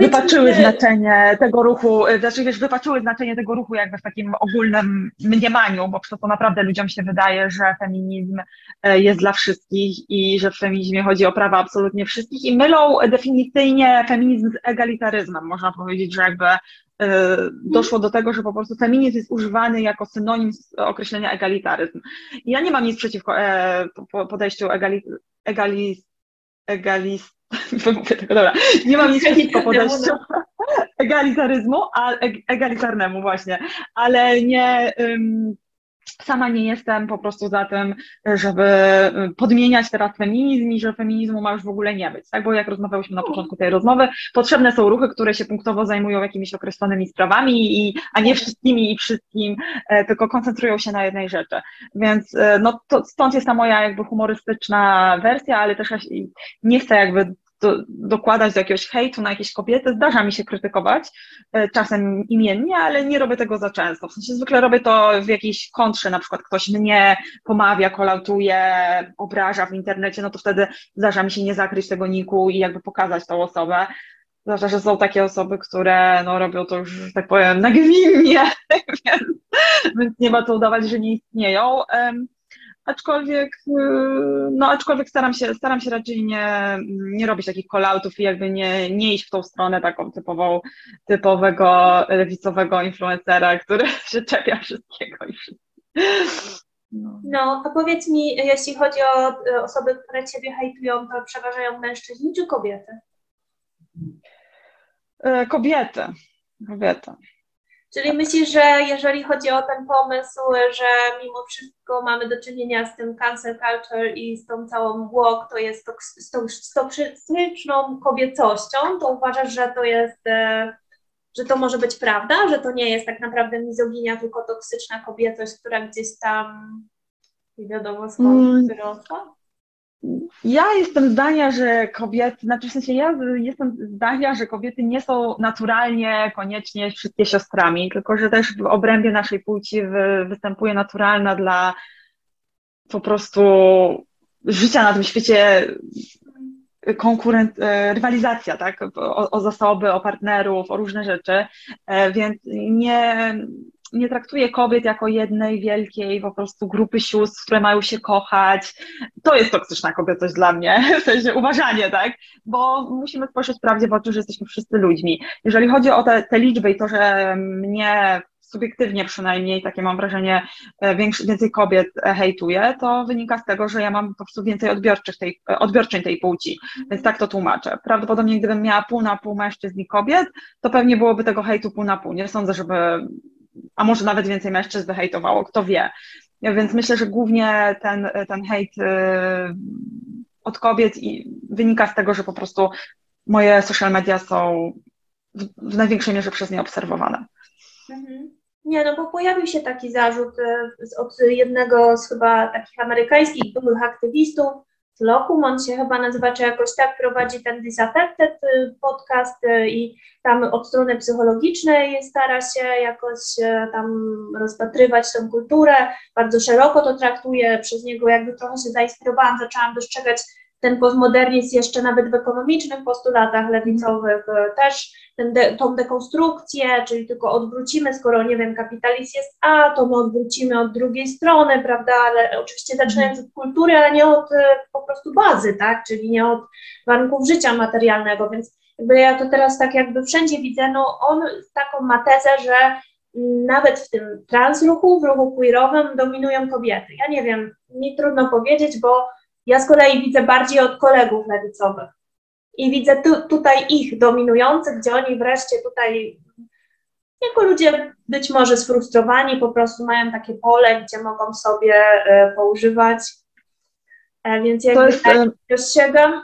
wypaczyły znaczenie tego ruchu, y, znaczy wiesz, wypaczyły znaczenie tego ruchu jakby w takim ogólnym mniemaniu, bo przez to naprawdę ludziom się wydaje, że feminizm y, jest dla wszystkich i że w feminizmie chodzi o prawa absolutnie wszystkich i mylą definicyjnie feminizm z egalitaryzmem. Można powiedzieć, że jakby y, doszło do tego, że po prostu feminizm jest używany jako synonim określenia egalitaryzm. I ja nie mam nic przeciwko e, podejściu egali, egali, egalist, Mówię tego, dobra. Nie mam nic przeciwko podejściu egalitaryzmu, a, egalitarnemu właśnie, ale nie, um, sama nie jestem po prostu za tym, żeby podmieniać teraz feminizm i że feminizmu ma już w ogóle nie być, tak? Bo jak rozmawiałyśmy na początku tej rozmowy, potrzebne są ruchy, które się punktowo zajmują jakimiś określonymi sprawami, i, a nie wszystkimi i wszystkim, e, tylko koncentrują się na jednej rzeczy. Więc e, no, to, stąd jest ta moja jakby humorystyczna wersja, ale też nie chcę jakby do, dokładać do jakiegoś hejtu na jakieś kobiety. Zdarza mi się krytykować, e, czasem imiennie, ale nie robię tego za często. W sensie zwykle robię to w jakiejś kontrze, na przykład ktoś mnie pomawia, kolautuje, obraża w internecie, no to wtedy zdarza mi się nie zakryć tego niku i jakby pokazać tą osobę. Zdarza, że są takie osoby, które no, robią to już, że tak powiem, nagminnie, więc, więc nie ma co udawać, że nie istnieją aczkolwiek, y, no aczkolwiek staram się, staram się raczej nie, nie robić takich call-outów i jakby nie, nie iść w tą stronę taką typową, typowego lewicowego influencera, który się czepia wszystkiego i wszystkiego. No. no, to powiedz mi, jeśli chodzi o osoby, które Ciebie hejtują, to przeważają mężczyźni czy kobiety? E, kobiety. Kobiety. Czyli myślisz, że jeżeli chodzi o ten pomysł, że mimo wszystko mamy do czynienia z tym cancel culture i z tą całą walk, to jest to, z tą, z toksyczną kobiecością, to uważasz, że to jest, e, że to może być prawda, że to nie jest tak naprawdę mizoginia, tylko toksyczna kobiecość, która gdzieś tam nie wiadomo skąd mm. wyrosła? Ja jestem zdania, że kobiety, znaczy w sensie ja jestem zdania, że kobiety nie są naturalnie koniecznie wszystkie siostrami, tylko że też w obrębie naszej płci występuje naturalna dla po prostu życia na tym świecie konkurent, e, rywalizacja, tak, o, o zasoby, o partnerów, o różne rzeczy, e, więc nie, nie traktuję kobiet jako jednej wielkiej po prostu grupy sióstr, które mają się kochać. To jest toksyczna kobiecość dla mnie, w sensie uważanie, tak? Bo musimy spojrzeć prawdzie w oczy, że jesteśmy wszyscy ludźmi. Jeżeli chodzi o te, te liczby i to, że mnie subiektywnie przynajmniej, takie mam wrażenie, e, większy, więcej kobiet e, hejtuje, to wynika z tego, że ja mam po prostu więcej odbiorczych tej, e, odbiorczej tej płci, więc tak to tłumaczę. Prawdopodobnie gdybym miała pół na pół mężczyzn i kobiet, to pewnie byłoby tego hejtu pół na pół. Nie sądzę, żeby, a może nawet więcej mężczyzn by hejtowało, kto wie. Więc myślę, że głównie ten, ten hejt od kobiet i wynika z tego, że po prostu moje social media są w, w największej mierze przez nie obserwowane. Mhm. Nie, no bo pojawił się taki zarzut e, od jednego z chyba takich amerykańskich byłych aktywistów, Locum, on się chyba nazywa, czy jakoś tak prowadzi ten Disaffected e, podcast e, i tam od strony psychologicznej stara się jakoś tam rozpatrywać tą kulturę, bardzo szeroko to traktuje, przez niego jakby trochę się zainspirowałam, zaczęłam dostrzegać ten postmodernizm jeszcze nawet w ekonomicznych postulatach lewicowych też de, tą dekonstrukcję, czyli tylko odwrócimy, skoro nie wiem, kapitalizm jest A, to my odwrócimy od drugiej strony, prawda, ale oczywiście zaczynając od kultury, ale nie od e, po prostu bazy, tak, czyli nie od warunków życia materialnego, więc jakby ja to teraz tak jakby wszędzie widzę, no on taką ma tezę, że nawet w tym transruchu, w ruchu queerowym dominują kobiety. Ja nie wiem, mi trudno powiedzieć, bo ja z kolei widzę bardziej od kolegów lewicowych i widzę tu, tutaj ich dominujących, gdzie oni wreszcie tutaj, jako ludzie być może sfrustrowani, po prostu mają takie pole, gdzie mogą sobie e, poużywać. E, więc jakby jest, tak e, dostrzegam.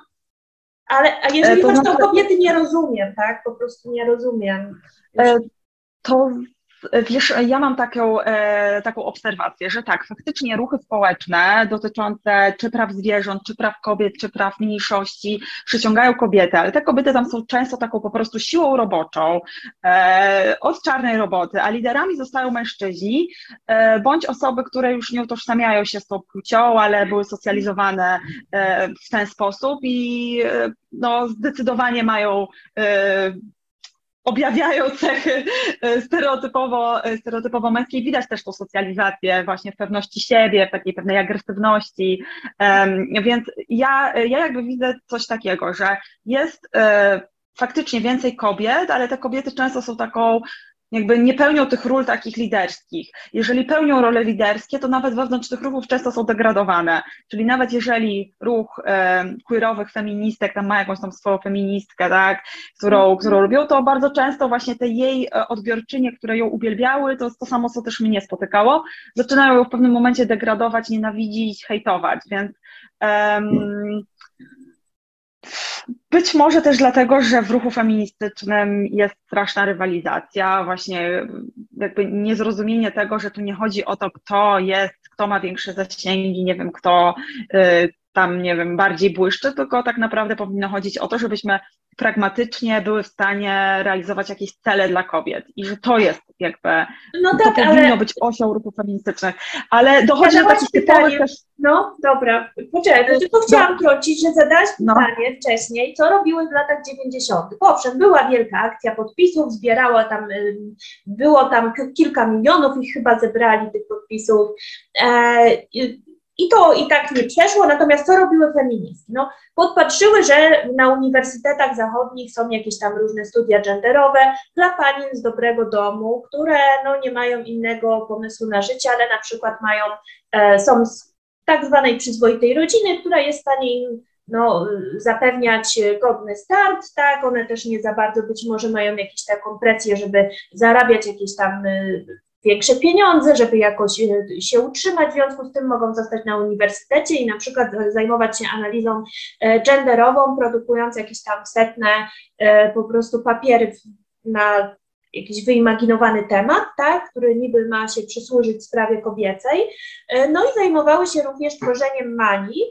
Ale a jeżeli chodzi znaczy, o kobiety, nie rozumiem, tak? Po prostu nie rozumiem. To Wiesz, ja mam taką, e, taką obserwację, że tak, faktycznie ruchy społeczne dotyczące czy praw zwierząt, czy praw kobiet, czy praw mniejszości przyciągają kobiety, ale te kobiety tam są często taką po prostu siłą roboczą e, od czarnej roboty, a liderami zostają mężczyźni, e, bądź osoby, które już nie utożsamiają się z tą płcią, ale były socjalizowane e, w ten sposób i e, no, zdecydowanie mają e, objawiają cechy e, stereotypowo, e, stereotypowo męskie. Widać też tą socjalizację właśnie w pewności siebie, w takiej pewnej agresywności. Więc ja, ja jakby widzę coś takiego, że jest e, faktycznie więcej kobiet, ale te kobiety często są taką jakby nie pełnią tych ról takich liderskich. Jeżeli pełnią role liderskie, to nawet wewnątrz tych ruchów często są degradowane. Czyli nawet jeżeli ruch e, queerowych feministek tam ma jakąś tam swoją feministkę, tak, którą, mm. którą lubią, to bardzo często właśnie te jej e, odbiorczynie, które ją uwielbiały, to to samo, co też mnie spotykało, zaczynają ją w pewnym momencie degradować, nienawidzić, hejtować, więc um, być może też dlatego, że w ruchu feministycznym jest straszna rywalizacja, właśnie jakby niezrozumienie tego, że tu nie chodzi o to, kto jest, kto ma większe zasięgi, nie wiem, kto y, tam, nie wiem, bardziej błyszczy, tylko tak naprawdę powinno chodzić o to, żebyśmy pragmatycznie były w stanie realizować jakieś cele dla kobiet i że to jest jakby, no tak, to powinno ale... być osią ruchów feministycznych, ale dochodzi do takich typowych też... No dobra, poczekaj, tylko chciałam trącić, że zadałaś no. pytanie wcześniej, co robiły w latach 90. Owszem, była wielka akcja podpisów, zbierała tam, było tam kilka milionów ich chyba zebrali tych podpisów, e, i to i tak nie przeszło, natomiast co robiły feministki? No, podpatrzyły, że na uniwersytetach zachodnich są jakieś tam różne studia genderowe dla panien z dobrego domu, które no, nie mają innego pomysłu na życie, ale na przykład mają, e, są z tak zwanej przyzwoitej rodziny, która jest w stanie im no, zapewniać godny start, tak, one też nie za bardzo być może mają jakąś taką presję, żeby zarabiać jakieś tam y, większe pieniądze, żeby jakoś e, się utrzymać, w związku z tym mogą zostać na uniwersytecie i na przykład zajmować się analizą e, genderową, produkując jakieś tam setne e, po prostu papiery na jakiś wyimaginowany temat, tak, który niby ma się przysłużyć sprawie kobiecej. No i zajmowały się również tworzeniem manii,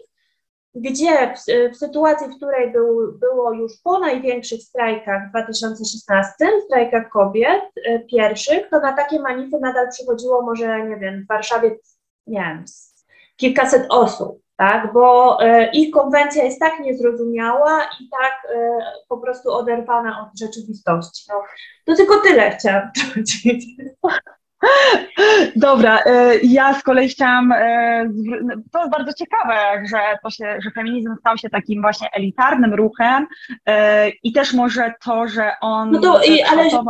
gdzie w, w, sytuacji, w której był, było już po największych strajkach w 2016, strajkach kobiet y, pierwszych, to na takie manify nadal przychodziło może, nie wiem, w Warszawie, nie wiem, kilkaset osób, tak, bo y, ich konwencja jest tak niezrozumiała i tak y, po prostu oderwana od rzeczywistości. No, to tylko tyle chciałam powiedzieć. Dobra, e, ja z kolei chciałam, e, to jest bardzo ciekawe, że, to się, że feminizm stał się takim właśnie elitarnym ruchem e, i też może to, że on no to, ale, się...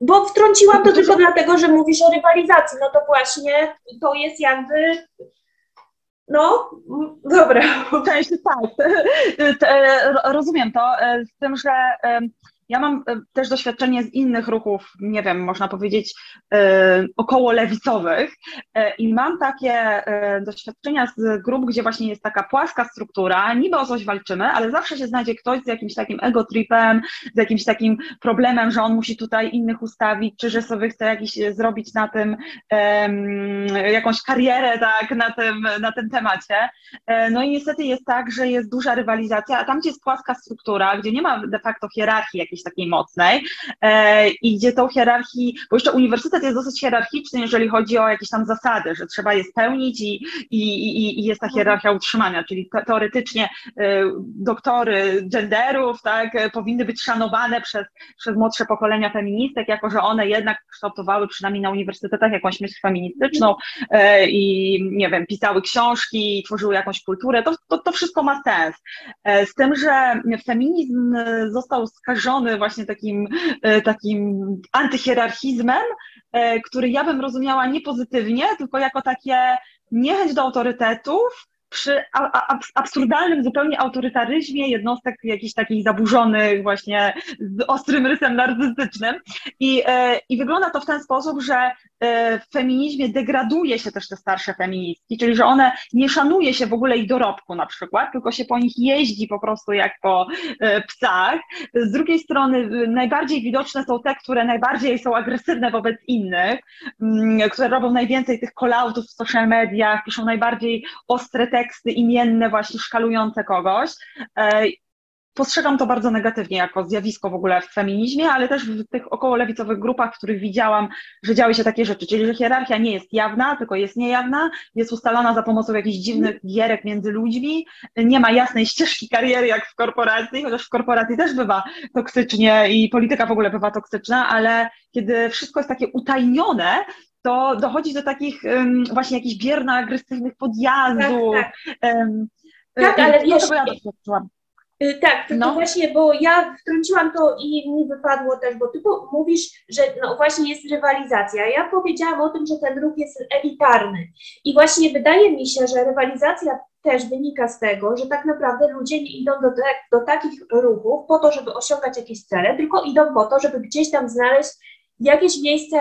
Bo wtrąciłam to tylko dlatego, że mówisz o rywalizacji, no to właśnie to jest jakby no, dobra. Cześć, tak. Rozumiem to, z tym, że ja mam e, też doświadczenie z innych ruchów, nie wiem, można powiedzieć, e, około lewicowych e, i mam takie doświadczenia z grup, gdzie właśnie jest taka płaska struktura, niby o coś walczymy, ale zawsze się znajdzie ktoś z jakimś takim ego-tripem, z jakimś takim problemem, że on musi tutaj innych ustawić, czy że sobie chce jakiś zrobić na tym jakąś karierę, tak, na tym, na tym temacie. No i niestety jest tak, że jest duża rywalizacja, a tam, gdzie jest płaska struktura, gdzie nie ma de facto hierarchii jakiejś takiej mocnej e, i gdzie tą hierarchii, bo jeszcze uniwersytet jest dosyć hierarchiczny, jeżeli chodzi o jakieś tam zasady, że trzeba je spełnić i, i, i, i jest ta hierarchia utrzymania, czyli teoretycznie e, doktory genderów, tak, e, powinny być szanowane przez, przez młodsze pokolenia feministek, jako że one jednak kształtowały przynajmniej na uniwersytetach jakąś myśl feministyczną i nie wiem, pisały książki, tworzyły jakąś kulturę, to, to, to wszystko ma sens. Z tym, że feminizm został skażony właśnie takim, e, takim antyhierarchizmem, e, który ja bym rozumiała nie pozytywnie, tylko jako takie niechęć do autorytetów, przy absurdalnym zupełnie autorytaryzmie jednostek jakichś takich zaburzonych właśnie z ostrym rysem narcystycznym i, e, i wygląda to w ten sposób, że e, w feminizmie degraduje się też te starsze feministki, czyli że one nie szanuje się w ogóle ich dorobku na przykład, tylko się po nich jeździ po prostu jak po e, psach. Z drugiej strony najbardziej widoczne są te, które najbardziej są agresywne wobec innych, mm, które robią najwięcej tych call-outów w social mediach, piszą najbardziej ostre teksty, teksty imienne, właśnie szkalujące kogoś. E, postrzegam to bardzo negatywnie jako zjawisko w ogóle w feminizmie, ale też w tych około lewicowych grupach, w których widziałam, że działy się takie rzeczy, czyli że hierarchia nie jest jawna, tylko jest niejawna, jest ustalana za pomocą jakichś dziwnych gierek między ludźmi, nie ma jasnej ścieżki kariery jak w korporacji, chociaż w korporacji też bywa toksycznie i polityka w ogóle bywa toksyczna, ale kiedy wszystko jest takie utajnione, to dochodzi do takich um, właśnie jakichś bierno-agresywnych podjazdów. Tak, tak. Um, tak ale wiesz, ja doświadczyłam. Y, tak, no. to właśnie, bo ja wtrąciłam to i mi wypadło też, bo ty mówisz, że no właśnie jest rywalizacja. Ja powiedziałam o tym, że ten ruch jest elitarny. I właśnie wydaje mi się, że rywalizacja też wynika z tego, że tak naprawdę ludzie nie idą do, do takich ruchów po to, żeby osiągać jakieś cele, tylko idą po to, żeby gdzieś tam znaleźć jakieś miejsce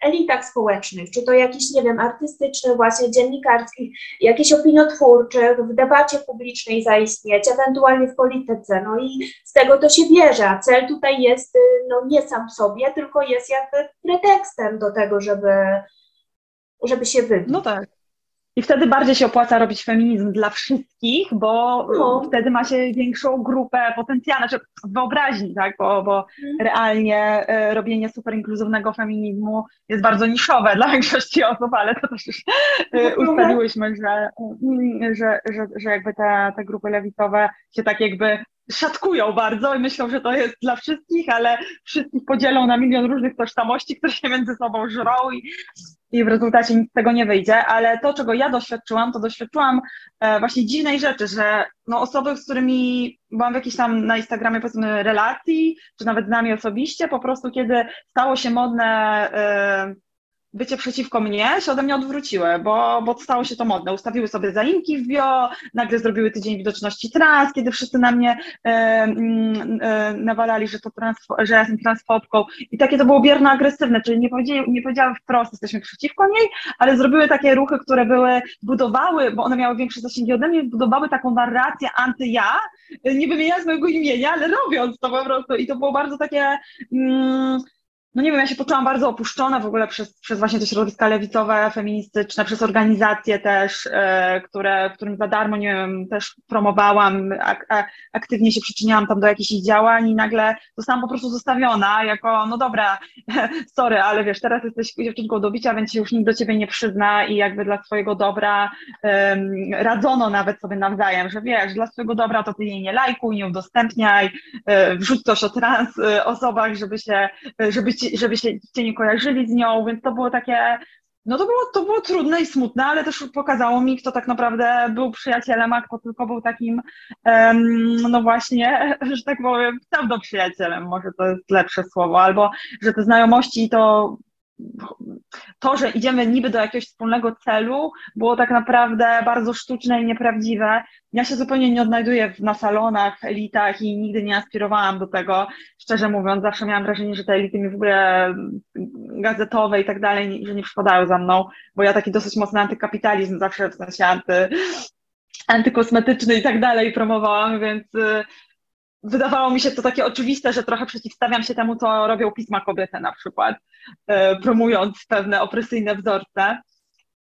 elitach społecznych, czy to jakichś, nie wiem, artystycznych, właśnie dziennikarskich, jakichś opiniotwórczych, w debacie publicznej zaistnieć, ewentualnie w polityce. No i z tego to się bierze, cel tutaj jest y, no, nie sam w sobie, tylko jest jakby pretekstem do tego, żeby, żeby się wybić. No tak. I wtedy bardziej się opłaca robić feminizm dla wszystkich, bo no. wtedy ma się większą grupę potencjalną, znaczy wyobraźni, tak? bo, bo hmm. realnie e, robienie super inkluzywnego feminizmu jest bardzo niszowe dla większości osób, ale to też już e, ustaliłyśmy, że, mm, że, że, że jakby te, te grupy lewicowe się tak jakby szatkują bardzo i myślą, że to jest dla wszystkich, ale wszystkich podzielą na milion różnych tożsamości, które się między sobą żrą i, i w rezultacie nic z tego nie wyjdzie, ale to, czego ja doświadczyłam, to doświadczyłam e, właśnie dziwnej rzeczy, że no, osoby, z którymi byłam w jakiejś tam na Instagramie powiedzmy relacji, czy nawet z nami osobiście, po prostu kiedy stało się modne e, bycie przeciwko mnie się ode mnie odwróciły, bo, bo stało się to modne. Ustawiły sobie zaimki w bio, nagle zrobiły tydzień widoczności trans, kiedy wszyscy na mnie e, mm, e, nawalali, że, to trans, że ja jestem transfobką. I takie to było bierno agresywne, czyli nie powiedziały, nie powiedziały wprost, jesteśmy przeciwko niej, ale zrobiły takie ruchy, które były, budowały, bo one miały większe zasięgi ode mnie, budowały taką narrację anty-ja, nie wymieniając mojego imienia, ale robiąc to po prostu. I to było bardzo takie... Mm, no nie wiem, ja się poczułam bardzo opuszczona w ogóle przez, przez właśnie te środowiska lewicowe, feministyczne, przez organizacje też, e, które, którym za darmo, nie wiem, też promowałam, ak, aktywnie się przyczyniałam tam do jakichś ich działań i nagle zostałam po prostu zostawiona jako, no dobra, sorry, ale wiesz, teraz jesteś dziewczynką do bicia, więc się już nikt do ciebie nie przyzna i jakby dla swojego dobra um, radzono nawet sobie nawzajem, że wiesz, dla swojego dobra to ty jej nie lajkuj, nie udostępniaj, e, wrzuć coś o trans e, osobach, żeby się, żeby żeby się cię nie kojarzyli z nią, więc to było takie, no to było, to było trudne i smutne, ale też pokazało mi, kto tak naprawdę był przyjacielem, a kto tylko był takim, no właśnie, że tak powiem, pseudo-przyjacielem, może to jest lepsze słowo, albo że te znajomości to to, że idziemy niby do jakiegoś wspólnego celu, było tak naprawdę bardzo sztuczne i nieprawdziwe. Ja się zupełnie nie odnajduję na salonach, elitach i nigdy nie aspirowałam do tego. Szczerze mówiąc, zawsze miałam wrażenie, że te elity mi w ogóle gazetowe i tak dalej, że nie przypadają za mną, bo ja taki dosyć mocny antykapitalizm zawsze w sensie anty, antykosmetyczny i tak dalej promowałam, więc y, wydawało mi się to takie oczywiste, że trochę przeciwstawiam się temu, co robią pisma kobiety na przykład, e, promując pewne opresyjne wzorce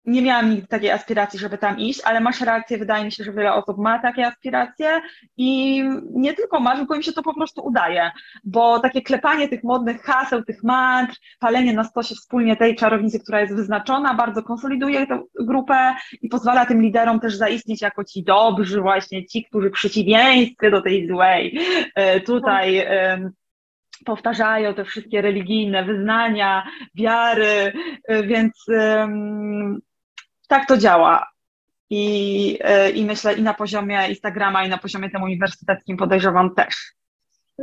nie miałam nigdy takiej aspiracji, żeby tam iść, ale masz rację, wydaje mi się, że wiele osób ma takie aspiracje i nie tylko ma, tylko im się to po prostu udaje, bo takie klepanie tych modnych haseł, tych mantr, palenie na stosie wspólnie tej czarownicy, która jest wyznaczona, bardzo konsoliduje tę grupę i pozwala tym liderom też zaistnieć jako ci dobrzy, właśnie ci, którzy przeciwieństwie do tej złej e, tutaj powtarzają te wszystkie religijne wyznania, wiary, e, więc tak to działa. I, e, I myślę i na poziomie Instagrama, i na poziomie tym uniwersyteckim podejrzewam też.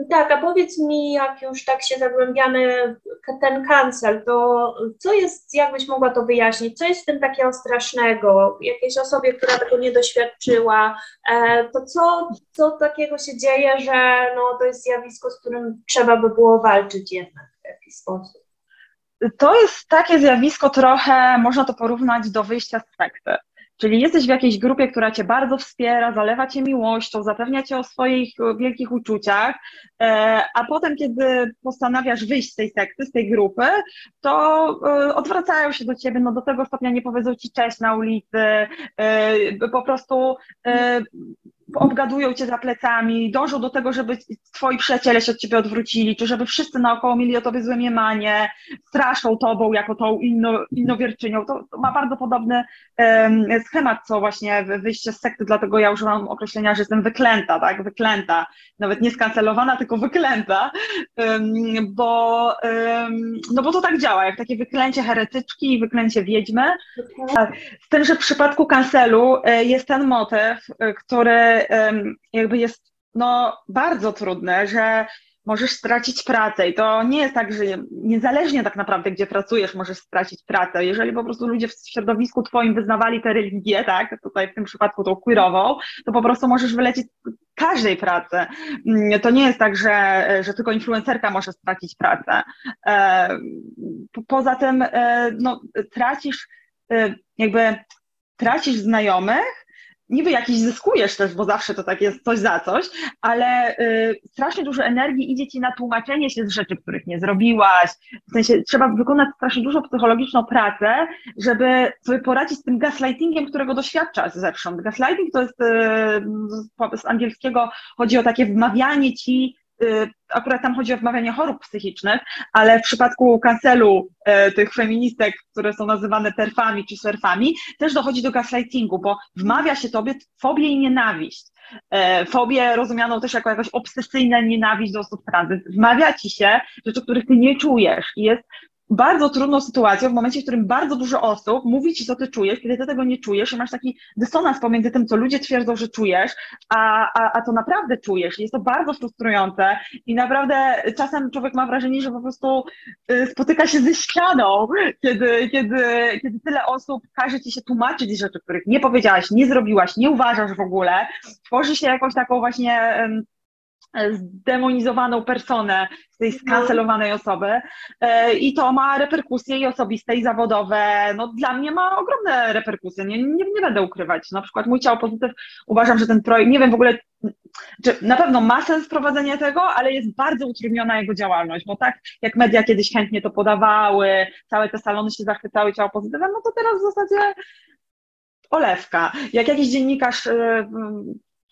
Tak, a powiedz mi, jak już tak się zagłębiamy ten cancel, to co jest, jakbyś mogła to wyjaśnić, co jest w tym takiego strasznego? Jakiejś osobie, która tego nie doświadczyła, e, to co, co takiego się dzieje, że no, to jest zjawisko, z którym trzeba by było walczyć jednak w jakiś sposób? To jest takie zjawisko trochę, można to porównać do wyjścia z sekty. Czyli jesteś w jakiejś grupie, która cię bardzo wspiera, zalewa cię miłością, zapewnia cię o swoich wielkich uczuciach, e, a potem, kiedy postanawiasz wyjść z tej sekty, z tej grupy, to e, odwracają się do ciebie, no do tego stopnia nie powiedzą ci cześć na ulicy, e, po prostu obgadują cię za plecami, dążą do tego, żeby twoi przyjaciele się od ciebie odwrócili, czy żeby wszyscy naokoło mieli o tobie złe mniemanie, straszą tobą jako tą inno, innowierczynią. To, to ma bardzo podobny um, schemat, co właśnie wyjście z sekty, dlatego ja używam określenia, że jestem wyklęta, tak, wyklęta, nawet nie skancelowana, tylko wyklęta, um, bo, um, no bo to tak działa, jak takie wyklęcie heretyczki i wyklęcie wiedźmy. Tak. Z tym, że w przypadku kancelu e, jest ten motyw, e, który jakby jest no, bardzo trudne, że możesz stracić pracę i to nie jest tak, że niezależnie tak naprawdę, gdzie pracujesz, możesz stracić pracę. Jeżeli po prostu ludzie w środowisku twoim wyznawali tę religię, tak, tutaj w tym przypadku tą queerową, to po prostu możesz wylecieć każdej pracy. Mm, to nie jest tak, że, że tylko influencerka może stracić pracę. Poza tym e, no, tracisz e, jakby tracisz znajomych, niby jakiś zyskujesz też, bo zawsze to tak jest coś za coś, ale y, strasznie dużo energii idzie ci na tłumaczenie się z rzeczy, których nie zrobiłaś. W sensie trzeba wykonać strasznie dużo psychologiczną pracę, żeby sobie poradzić z tym gaslightingiem, którego doświadczasz zewsząd. Gaslighting to jest y, z angielskiego chodzi o takie wmawianie ci akurat tam chodzi o wmawianie chorób psychicznych, ale w przypadku kancelu y, tych feministek, które są nazywane terfami czy surfami, też dochodzi do gaslightingu, bo wmawia się tobie fobię i nienawiść. Y, fobię rozumianą też jako jakaś obsesyjna nienawiść do osób trans. Wmawia ci się rzeczy, których ty nie czujesz i jest bardzo trudną sytuacją w momencie, w którym bardzo dużo osób mówi ci, co ty czujesz, kiedy ty tego nie czujesz i masz taki dysonans pomiędzy tym, co ludzie twierdzą, że czujesz, a, a, a co naprawdę czujesz. Jest to bardzo frustrujące i naprawdę czasem człowiek ma wrażenie, że po prostu y, spotyka się ze ścianą, kiedy, kiedy, kiedy tyle osób każe ci się tłumaczyć rzeczy, których nie powiedziałaś, nie zrobiłaś, nie uważasz w ogóle. Tworzy się jakąś taką właśnie zdemonizowaną personę tej skancelowanej osoby. E, i to ma reperkusje i osobiste i zawodowe, no dla mnie ma ogromne reperkusje, nie, nie, nie będę ukrywać, na przykład mój ciało pozytyw, uważam, że ten projekt, nie wiem w ogóle, czy na pewno ma sens prowadzenie tego, ale jest bardzo utrudniona jego działalność, bo tak jak media kiedyś chętnie to podawały, całe te salony się zachwycały ciało pozytywem, no to teraz w zasadzie olewka. Jak jakiś dziennikarz e,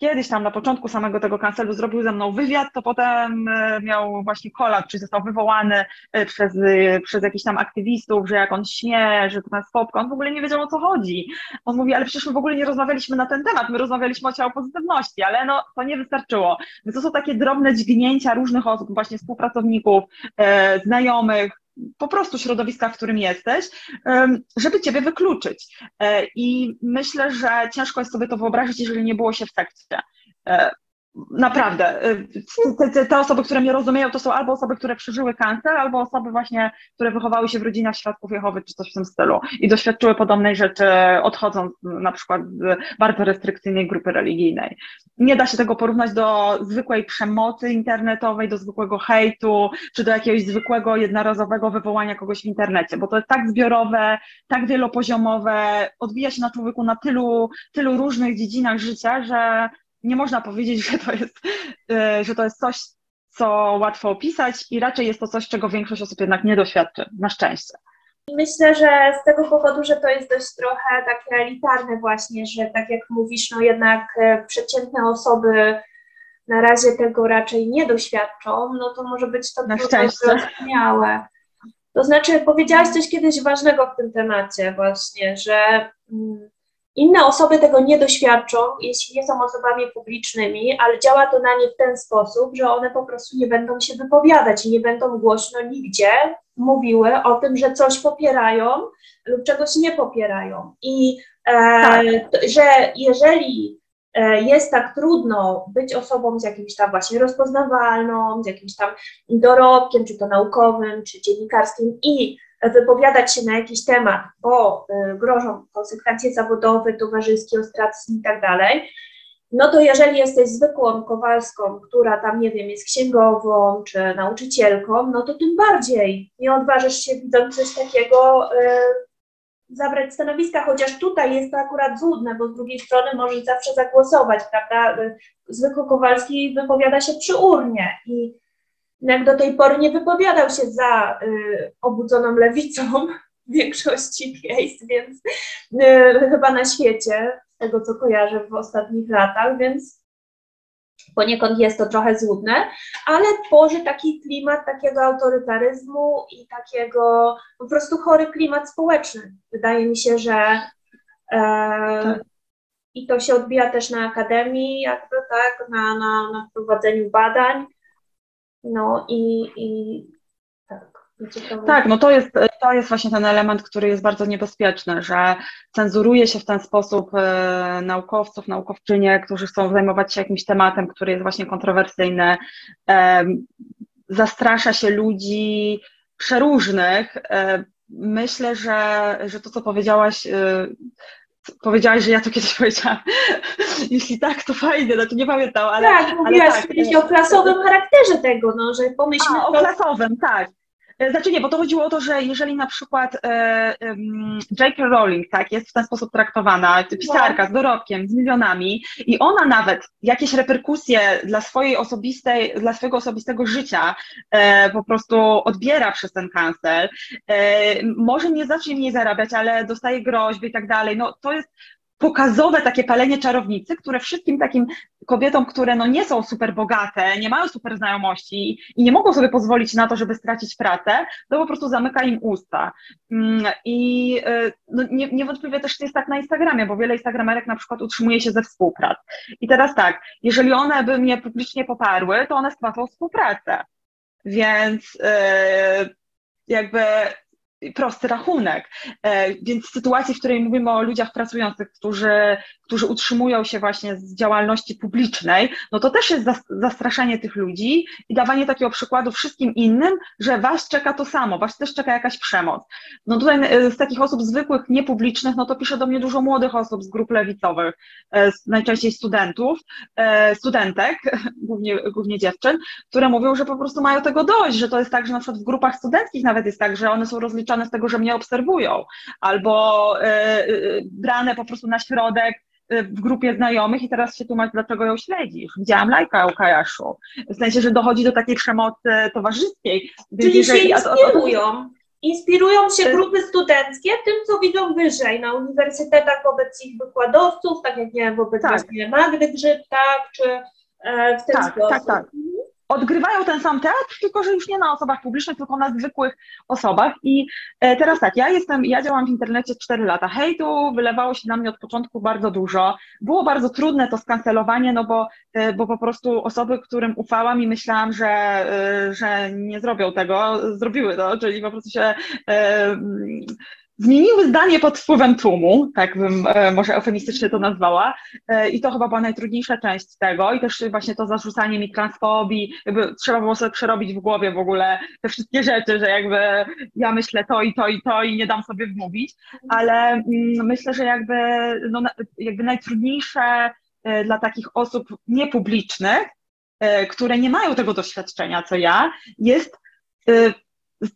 kiedyś tam na początku samego tego kancelu zrobił ze mną wywiad, to potem e, miał właśnie kolak, czy został wywołany e, przez, e, przez jakichś tam aktywistów, że jak on śmie, że to transpopka, on w ogóle nie wiedział o co chodzi. On mówi, ale przecież my w ogóle nie rozmawialiśmy na ten temat, my rozmawialiśmy o ciało pozytywności, ale no to nie wystarczyło. Więc to są takie drobne dźgnięcia różnych osób, właśnie współpracowników, znajomych, po prostu środowiska, w którym jesteś, żeby ciebie wykluczyć. E, I myślę, że ciężko jest sobie to wyobrazić, jeżeli nie było się w sekcie. Naprawdę. Y, te, te, te, osoby, które mnie rozumieją, to są albo osoby, które przeżyły kancer, albo osoby właśnie, które wychowały się w rodzinach świadków Jehowy, czy coś w tym stylu i doświadczyły podobnej rzeczy, odchodząc na przykład z bardzo restrykcyjnej grupy religijnej. Nie da się tego porównać do zwykłej przemocy internetowej, do zwykłego hejtu, czy do jakiegoś zwykłego, jednorazowego wywołania kogoś w internecie, bo to jest tak zbiorowe, tak wielopoziomowe, odbija się na człowieku na tylu, tylu różnych dziedzinach życia, że nie można powiedzieć, że to jest, e, że to jest coś, co łatwo opisać i raczej jest to coś, czego większość osób jednak nie doświadczy, na szczęście. Myślę, że z tego powodu, że to jest dość trochę takie elitarne właśnie, że tak jak mówisz, no jednak e, przeciętne osoby na razie tego raczej nie doświadczą, no to może być to na zrozumiałe. To znaczy, powiedziałaś coś kiedyś ważnego w tym temacie właśnie, że mm, inne osoby tego nie doświadczą, jeśli nie są osobami publicznymi, ale działa to na nie w ten sposób, że one po prostu nie będą się wypowiadać i nie będą głośno nigdzie mówiły o tym, że coś popierają lub czegoś nie popierają. I e, tak. że jeżeli e, jest tak trudno być osobą z jakimś tam właśnie rozpoznawalną, z jakimś tam dorobkiem, czy to naukowym, czy dziennikarskim i wypowiadać się na jakiś temat, bo y, grożą konsekwencje zawodowe, towarzyskie, ostracyzm i tak dalej, no to jeżeli jesteś zwykłą Kowalską, która tam, nie wiem, jest księgową czy nauczycielką, no to tym bardziej nie odważysz się, widząc coś takiego, y, zabrać stanowiska, chociaż tutaj jest to akurat złudne, bo z drugiej strony możesz zawsze zagłosować, prawda? Y, zwykły Kowalski wypowiada się przy urnie i jak do tej pory nie wypowiadał się za y, obudzoną lewicą w większości miejsc, więc y, chyba na świecie, z tego co kojarzę w ostatnich latach, więc poniekąd jest to trochę złudne, ale tworzy taki klimat takiego autorytaryzmu i takiego po prostu chory klimat społeczny. Wydaje mi się, że e, tak. i to się odbija też na akademii, jakby tak, na, na, na prowadzeniu badań no i, i tak. Tak, no to jest, to jest właśnie ten element, który jest bardzo niebezpieczny, że cenzuruje się w ten sposób e, naukowców, naukowczynie, którzy chcą zajmować się jakimś tematem, który jest właśnie kontrowersyjny. E, zastrasza się ludzi przeróżnych. E, myślę, że, że to, co powiedziałaś, e, powiedziałaś, że ja to kiedyś powiedziałam. Jeśli tak, to fajnie, no to nie pamiętam, ale. Tak, mówiłaś tak, kiedyś o klasowym charakterze tego, no, że pomyślmy. A, o klasowym, tak. E, znaczy nie, bo to chodziło o to, że jeżeli na przykład e, J.K. Rowling tak, jest w ten sposób traktowana, pisarka z dorobkiem, z milionami i ona nawet jakieś reperkusje dla swojej osobistej, dla swojego osobistego życia e, po prostu odbiera przez ten kancel, może nie zacznie mniej zarabiać, ale dostaje groźby i tak dalej, no to jest pokazowe takie palenie czarownicy, które wszystkim takim kobietom, które no nie są super bogate, nie mają super znajomości i nie mogą sobie pozwolić na to, żeby stracić pracę, to po prostu zamyka im usta. Mm, I y, no, nie, niewątpliwie też jest tak na Instagramie, bo wiele Instagramerek na przykład utrzymuje się ze współprac. I teraz tak, jeżeli one by mnie publicznie poparły, to one stracą współpracę. Więc yy, jakby prosty rachunek. E, więc w sytuacji, w której mówimy o ludziach pracujących, którzy, którzy utrzymują się właśnie z działalności publicznej, no to też jest zastraszanie tych ludzi i dawanie takiego przykładu wszystkim innym, że was czeka to samo, was też czeka jakaś przemoc. No tutaj e, z takich osób zwykłych, niepublicznych, no to pisze do mnie dużo młodych osób z grup lewicowych, e, najczęściej studentów, studentek, głównie, głównie dziewczyn, które mówią, że po prostu mają tego dość, że to jest tak, że na przykład w grupach studenckich nawet jest tak, że one są rozliczane z tego, że mnie obserwują, albo e, e, brane po prostu na środek e, w grupie znajomych i teraz się tłumacz, dlaczego ją śledzisz. Widziałam lajka u Kajaszu. W sensie, że dochodzi do takiej przemocy towarzyskiej. Czyli jeżeli, się inspirują. Inspirują się grupy studenckie tym, co widzą wyżej na uniwersytetach wobec ich wykładowców, tak jak nie wobec tak. Magdy Grzyb, tak, czy w ten tak, sposób. Tak, tak odgrywają ten sam teatr, tylko że już nie na osobach publicznych, tylko na zwykłych osobach. I e, teraz tak, ja jestem, ja działam w internecie 4 lata. Hejtu wylewało się na mnie od początku bardzo dużo. Było bardzo trudne to skancelowanie, no bo, e, bo po prostu osoby, którym ufałam i myślałam, że, e, że nie zrobią tego, zrobiły to, czyli po prostu się zmieniły zdanie pod wpływem tłumu, tak bym e, może eufemistycznie to nazwała. E, I to chyba była najtrudniejsza część tego. I też właśnie to zarzucanie mi transfobii, jakby trzeba było sobie przerobić w głowie w ogóle te wszystkie rzeczy, że jakby ja myślę to i to i to i nie dam sobie wmówić. Ale mm, myślę, że jakby, no, jakby najtrudniejsze e, dla takich osób niepublicznych, które nie mają tego doświadczenia, co ja, jest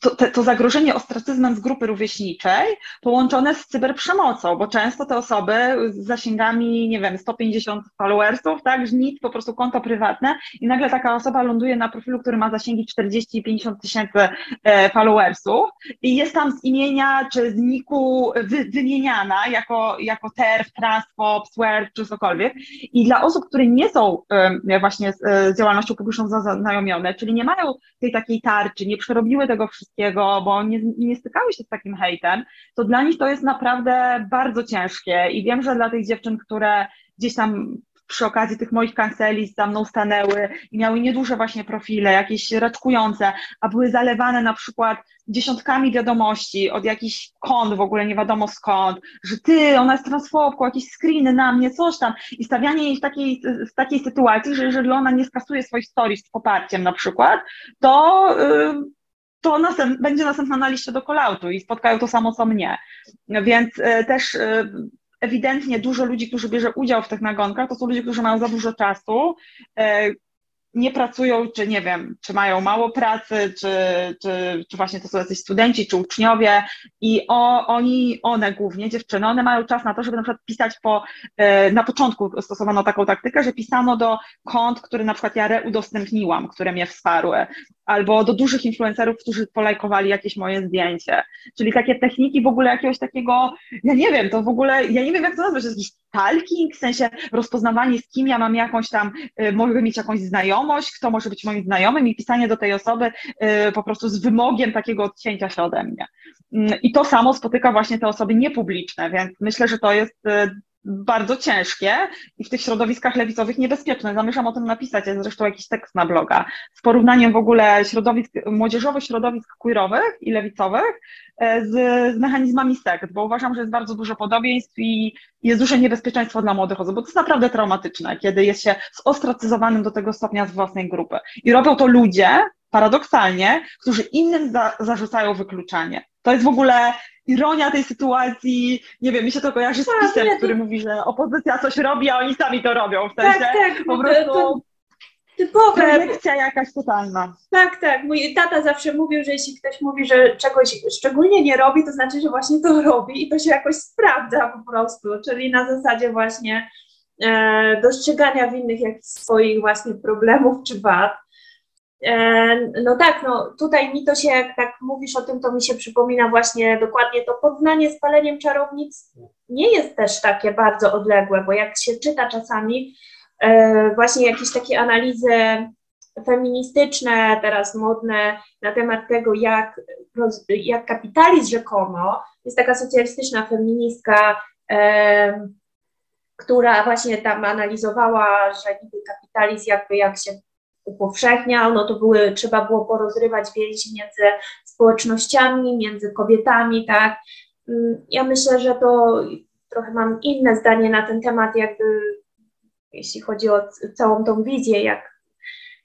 to, to, zagrożenie ostracyzmem z grupy rówieśniczej połączone z cyberprzemocą, bo często te osoby z zasięgami, nie wiem, 150 followersów, tak, nic, po prostu konto prywatne i nagle taka osoba ląduje na profilu, który ma zasięgi 40 i 50 tysięcy e, followersów i jest tam z imienia czy z niku wy, wymieniana jako, jako TERF, Transfob, SWERF czy cokolwiek. I dla osób, które nie są e, właśnie z, e, z działalnością publiczną zaznajomione, czyli nie mają tej takiej tarczy, nie przerobiły tego wszystkiego, bo nie, nie stykały się z takim hejtem, to dla nich to jest naprawdę bardzo ciężkie. I wiem, że dla tych dziewczyn, które gdzieś tam przy okazji tych moich kanceli za mną stanęły i miały nieduże właśnie profile, jakieś raczkujące, a były zalewane na przykład dziesiątkami wiadomości od jakichś kont w ogóle nie wiadomo skąd, że ty, ona jest transfobką, jakieś screeny na mnie, coś tam i stawianie jej w takiej, w takiej sytuacji, że jeżeli ona nie skasuje swoich stories z poparciem na przykład, to yy, to następ, będzie następna na liście do kolautu i spotkają to samo co mnie. Więc e, też e, ewidentnie dużo ludzi, którzy bierze udział w tych nagonkach, to są ludzie, którzy mają za dużo czasu, e, nie pracują, czy nie wiem, czy mają mało pracy, czy, czy, czy właśnie to są jacyś studenci, czy uczniowie i o, oni, one głównie, dziewczyny, one mają czas na to, żeby na przykład pisać po, na początku stosowano taką taktykę, że pisano do kont, które na przykład ja reudostępniłam, które mnie wsparły, albo do dużych influencerów, którzy polajkowali jakieś moje zdjęcie. Czyli takie techniki w ogóle jakiegoś takiego, ja nie wiem, to w ogóle, ja nie wiem jak to nazwać, jakiś stalking, w sensie rozpoznawanie z kim ja mam jakąś tam, y, mogę mieć jakąś znajomość, kto może być moim znajomym i pisanie do tej osoby y, po prostu z wymogiem takiego odcięcia się ode mnie. Y, I to samo spotyka właśnie te osoby niepubliczne, więc myślę, że to jest y, bardzo ciężkie i w tych środowiskach lewicowych niebezpieczne. Zamierzam o tym napisać, jest zresztą jakiś tekst na bloga, z porównaniem w ogóle środowisk, młodzieżowych środowisk queerowych i lewicowych e, z, z mechanizmami sekt, bo uważam, że jest bardzo dużo podobieństw i jest duże niebezpieczeństwo dla młodych osób, bo to jest naprawdę traumatyczne, kiedy jest się zostracyzowanym do tego stopnia z własnej grupy. I robią to ludzie, paradoksalnie, którzy innym za, zarzucają wykluczanie. To jest w ogóle ironia tej sytuacji, nie wiem, mi się to kojarzy z tak, pisem, który mówi, że opozycja coś robi, a oni sami to robią. W sensie tak, tak, po prostu to, typowe. Projekcja jakaś totalna. Tak, tak. Mój tata zawsze mówił, że jeśli ktoś mówi, że czegoś szczególnie nie robi, to znaczy, że właśnie to robi i to się jakoś sprawdza po prostu. Czyli na zasadzie właśnie e, dostrzegania w innych jakichś swoich właśnie problemów czy wad. E, no tak, no tutaj mi to się, jak tak mówisz o tym, to mi się przypomina właśnie dokładnie to porównanie z paleniem czarownic. Nie jest też takie bardzo odległe, bo jak się czyta czasami e, właśnie jakieś takie analizy feministyczne, teraz modne, na temat tego, jak, jak kapitalizm rzekomo, jest taka socjalistyczna feministka, e, która właśnie tam analizowała, że kapitalizm jakby jak się upowszechniał, no to były, trzeba było porozrywać więzi między społecznościami, między kobietami, tak. Mm, ja myślę, że to trochę mam inne zdanie na ten temat, jakby jeśli chodzi o całą tą wizję, jak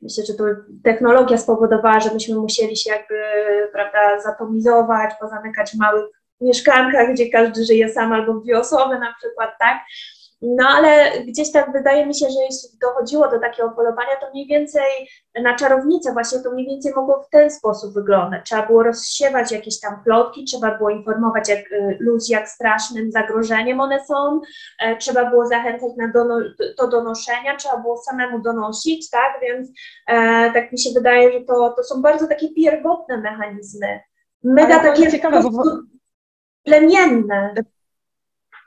myślę, że to technologia spowodowała, że myśmy musieli się jakby, prawda, zatomizować, pozamykać w małych mieszkankach, gdzie każdy żyje sam albo dwie osoby na przykład, tak? No ale gdzieś tak wydaje mi się, że jeśli dochodziło do takiego polowania, to mniej więcej na czarownicę właśnie to mniej więcej mogło w ten sposób wyglądać. Trzeba było rozsiewać jakieś tam plotki, trzeba było informować jak, y, ludzi, jak strasznym zagrożeniem one są, e, trzeba było zachęcać na dono, do donoszenia, trzeba było samemu donosić, tak, więc e, tak mi się wydaje, że to, to są bardzo takie pierwotne mechanizmy. Mega takie ciekawe, bo... plemienne.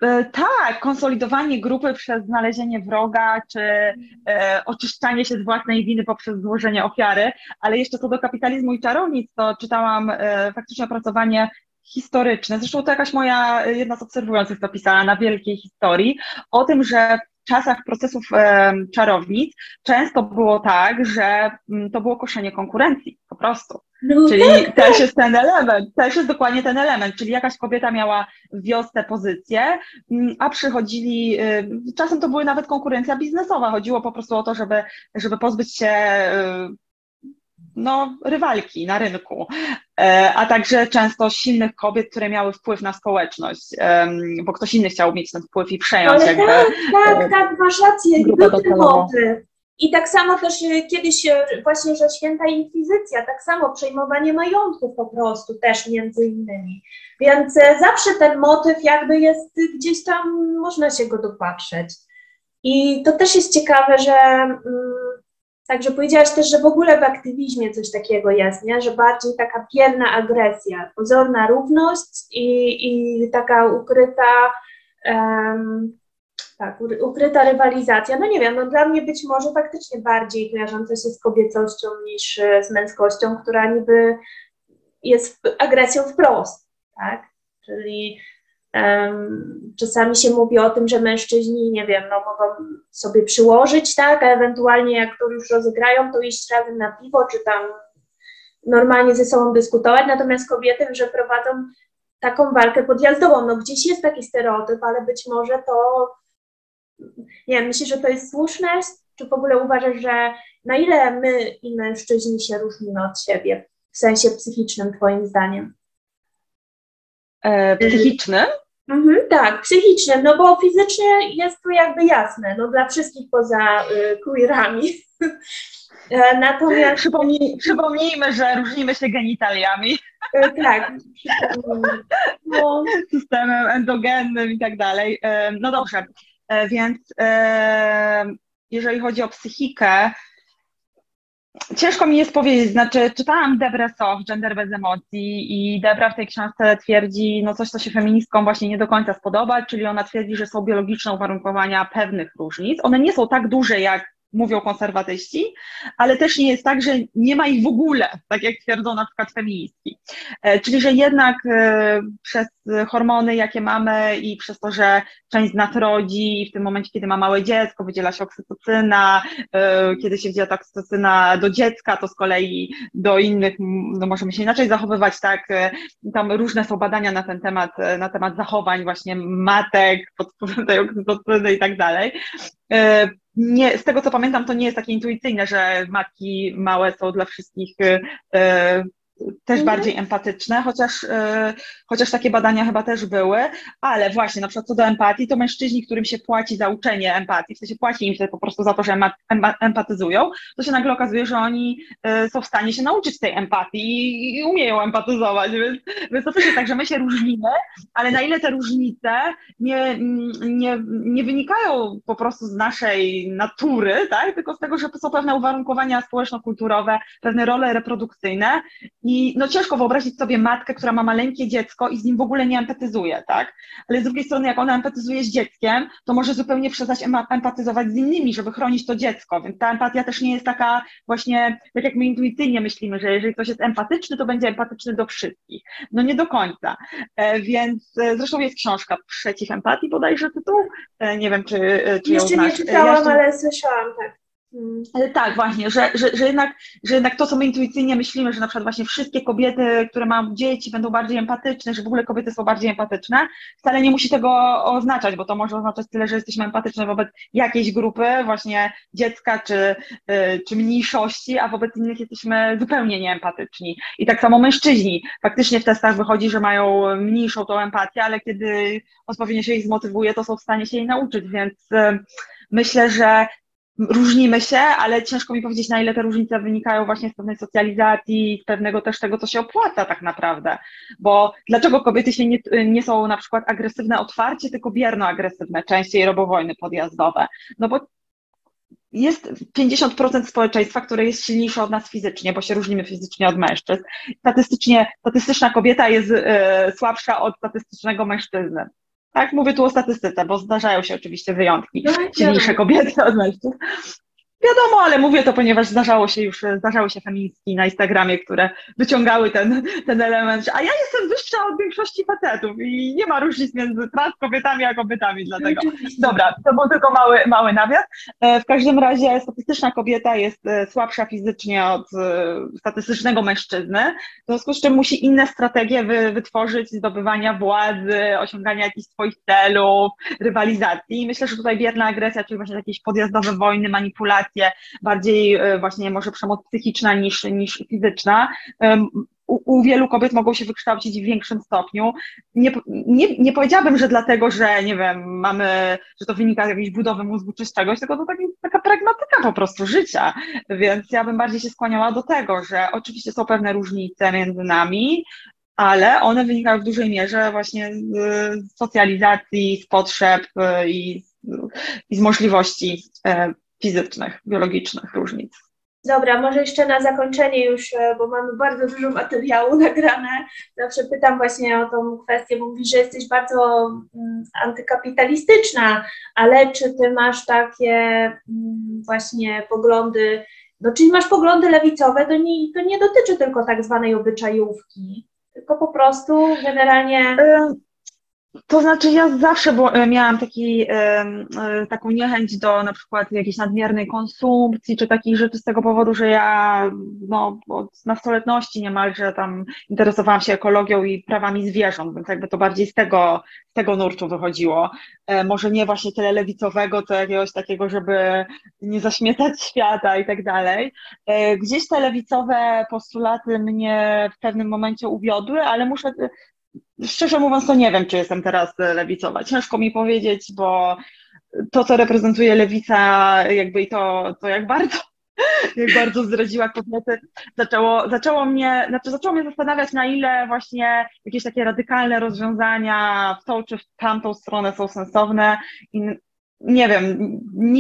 E, tak, konsolidowanie grupy przez znalezienie wroga, czy e, oczyszczanie się z własnej winy poprzez złożenie ofiary, ale jeszcze co do kapitalizmu i czarownic, to czytałam e, faktycznie opracowanie historyczne, zresztą to jakaś moja, jedna z obserwujących to pisała na wielkiej historii, o tym, że w czasach procesów e, czarownic często było tak, że m, mm, to było koszenie konkurencji, po prostu. No czyli tak, też tak. jest ten element, też jest dokładnie ten element, czyli jakaś kobieta miała w wiosce pozycję, mm, a przychodzili, y, czasem to były nawet konkurencja biznesowa, chodziło po prostu o to, żeby, żeby pozbyć się y, no, rywalki na rynku, e, a także często silnych kobiet, które miały wpływ na społeczność, bo ktoś inny chciał mieć ten wpływ i przejąć Ale jakby. Tak, tak, tak, masz rację, motyw. I tak samo też e, kiedyś e, właśnie, że święta inkwizycja, tak samo przejmowanie majątków po prostu też między innymi. Więc e, zawsze ten motyw jakby jest gdzieś tam, można się go dopatrzeć. I to też jest ciekawe, że mm, także powiedziałaś też, że w ogóle w aktywizmie coś takiego jest, nie? że bardziej taka pierna agresja, pozorna równość i, i taka ukryta um, tak, ukryta rywalizacja. No nie wiem, no dla mnie być może faktycznie bardziej kojarząca się z kobiecością niż e, z męskością, która niby jest agresją wprost, tak? Czyli um, czasami się mówi o tym, że mężczyźni, nie wiem, no mogą sobie przyłożyć, tak, a ewentualnie jak to już rozegrają, to iść razem na piwo, czy tam normalnie ze sobą dyskutować, natomiast kobiety, że prowadzą taką walkę podjazdową. No gdzieś jest taki stereotyp, ale być może to nie wiem, myślisz, że to jest słuszne? Czy w ogóle uważasz, że na ile my i mężczyźni się różnimy od siebie w sensie psychicznym, Twoim zdaniem? E, psychicznym? Mhm, tak, psychicznym, no bo fizycznie jest to jakby jasne, no dla wszystkich poza y, queerami. E, natomiast... Przypomnij, przypomnijmy, że różnimy się genitaliami. E, tak. Systemem endogennym i tak dalej. E, no dobrze. E, więc e, jeżeli chodzi o psychikę, ciężko mi jest powiedzieć, znaczy czytałam Debrę Soch, Gender bez emocji i Debra w tej książce twierdzi no coś, co się feministkom właśnie nie do końca spodoba, czyli ona twierdzi, że są biologiczne uwarunkowania pewnych różnic. One nie są tak duże jak mówią konserwatyści, ale też nie jest tak, że nie ma ich w ogóle, tak jak twierdzą na przykład feministki. E, czyli, że jednak przez hormony, jakie mamy i przez to, że część z nas rodzi i w tym momencie, kiedy ma małe dziecko, wydziela się oksytocyna, e, kiedy się wydziela ta oksytocyna do dziecka, to z kolei do innych, no możemy się inaczej zachowywać, tak, tam różne są badania na ten temat, na temat zachowań właśnie matek pod wpływem tej oksytocyny i tak dalej. Nie, z tego co pamiętam, to nie jest takie intuicyjne, że matki małe są dla wszystkich też mhm. bardziej empatyczne, chociaż, e, chociaż takie badania chyba też były, ale właśnie na przykład co do empatii, to mężczyźni, którym się płaci za uczenie empatii, w sensie płaci im się po prostu za to, że empatyzują, to się nagle okazuje, że oni e, są w stanie się nauczyć tej empatii i umieją empatyzować, więc, więc to też jest tak, że my się różnimy, ale na ile te różnice nie, nie, nie wynikają po prostu z naszej natury, tak, tylko z tego, że są pewne uwarunkowania społeczno-kulturowe, pewne role reprodukcyjne i no ciężko wyobrazić sobie matkę, która ma maleńkie dziecko i z nim w ogóle nie empatyzuje, tak? Ale z drugiej strony, jak ona empatyzuje z dzieckiem, to może zupełnie przestać empatyzować z innymi, żeby chronić to dziecko. Więc ta empatia też nie jest taka właśnie, tak jak my intuicyjnie myślimy, że jeżeli ktoś jest empatyczny, to będzie empatyczny do wszystkich. No nie do końca. E, więc e, zresztą jest książka Przeciw empatii bodajże tytuł. E, nie wiem, czy, czy Jeszcze ją nie czytałam, ja ale słyszałam, tak. Hmm. Tak, właśnie, że, że, że, jednak, że jednak to, co my intuicyjnie myślimy, że na przykład właśnie wszystkie kobiety, które mają dzieci, będą bardziej empatyczne, że w ogóle kobiety są bardziej empatyczne, wcale nie musi tego oznaczać, bo to może oznaczać tyle, że jesteśmy empatyczne wobec jakiejś grupy, właśnie dziecka czy, y, czy mniejszości, a wobec innych jesteśmy zupełnie nieempatyczni. I tak samo mężczyźni. Faktycznie w testach wychodzi, że mają mniejszą tą empatię, ale kiedy odpowiednio się ich zmotywuje, to są w stanie się jej nauczyć, więc y, myślę, że różnimy się, ale ciężko mi powiedzieć, na ile te różnice wynikają właśnie z pewnej socjalizacji, z pewnego też tego, co się opłaca tak naprawdę. Bo dlaczego kobiety się nie, nie są na przykład agresywne otwarcie, tylko bierno agresywne, częściej robowojny podjazdowe? No bo jest 50% społeczeństwa, które jest silniejsze od nas fizycznie, bo się różnimy fizycznie od mężczyzn. Statystycznie, statystyczna kobieta jest y, słabsza od statystycznego mężczyzny. Tak, mówię tu o statystyce, bo zdarzają się oczywiście wyjątki. No, Silniejsze kobiety od mężczyzn. Wiadomo, ale mówię to, ponieważ zdarzało się już, zdarzały się feministki na Instagramie, które wyciągały ten, ten element, a ja jestem wyższa od większości facetów i nie ma różnic między trans kobietami a kobietami dlatego. Dobra, to był tylko mały, mały nawias. E, w każdym razie statystyczna kobieta jest e, słabsza fizycznie od e, statystycznego mężczyzny, w związku z czym musi inne strategie wy, wytworzyć zdobywania władzy, osiągania jakichś swoich celów, rywalizacji. Myślę, że tutaj bierna agresja, czyli właśnie jakieś podjazdowe wojny, manipulacje, bardziej e, właśnie może przemoc psychiczna niż, niż fizyczna. U, u, wielu kobiet mogą się wykształcić w większym stopniu. Nie, nie, nie powiedziałabym, że dlatego, że nie wiem, mamy, że to wynika z jakiejś budowy mózgu czy z czegoś, tylko to taki, taka pragmatyka po prostu życia. Więc ja bym bardziej się skłaniała do tego, że oczywiście są pewne różnice między nami, ale one wynikają w dużej mierze właśnie z socjalizacji, z potrzeb e, i, i z możliwości e, fizycznych, biologicznych różnic. Dobra, może jeszcze na zakończenie już, e, bo mamy bardzo dużo materiału nagrane. Zawsze pytam właśnie o tą kwestię, bo mówisz, że jesteś bardzo mm, antykapitalistyczna, ale czy ty masz takie mm, właśnie poglądy, no czyli masz poglądy lewicowe, to nie, to nie dotyczy tylko tak zwanej obyczajówki, tylko po prostu generalnie... To znaczy, ja zawsze e, miałam taki, e, taką niechęć do na przykład jakiejś nadmiernej konsumpcji, czy takich rzeczy z tego powodu, że ja no, od nastoletności niemalże tam interesowałam się ekologią i prawami zwierząt, więc jakby to bardziej z tego, z tego nurtu wychodziło. E, może nie właśnie tyle lewicowego, co jakiegoś takiego, żeby nie zaśmiecać świata i tak dalej. Gdzieś te lewicowe postulaty mnie w pewnym momencie uwiodły, ale muszę szczerze mówiąc, to nie wiem, czy jestem teraz lewicowa. Ciężko mi powiedzieć, bo to, co reprezentuje lewica, jakby i to, to jak bardzo jak bardzo zdradziła kobiety, zaczęło, zaczęło mnie, znaczy zaczęło mnie zastanawiać, na ile właśnie jakieś takie radykalne rozwiązania w tą czy w tamtą stronę są sensowne i nie wiem,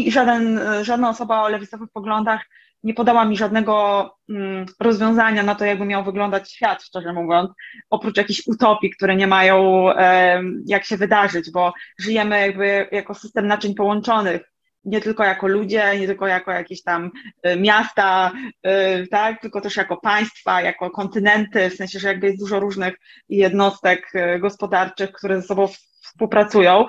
żaden, żadna osoba o lewicowych poglądach nie podała mi żadnego mm, rozwiązania na to, jakby miał wyglądać świat, szczerze mówiąc, oprócz jakichś utopii, które nie mają e, jak się wydarzyć, bo żyjemy jakby jako system naczyń połączonych, nie tylko jako ludzie, nie tylko jako jakieś tam e, miasta, e, tak, tylko też jako państwa, jako kontynenty, w sensie, że jakby jest dużo różnych jednostek e, gospodarczych, które ze sobą współpracują.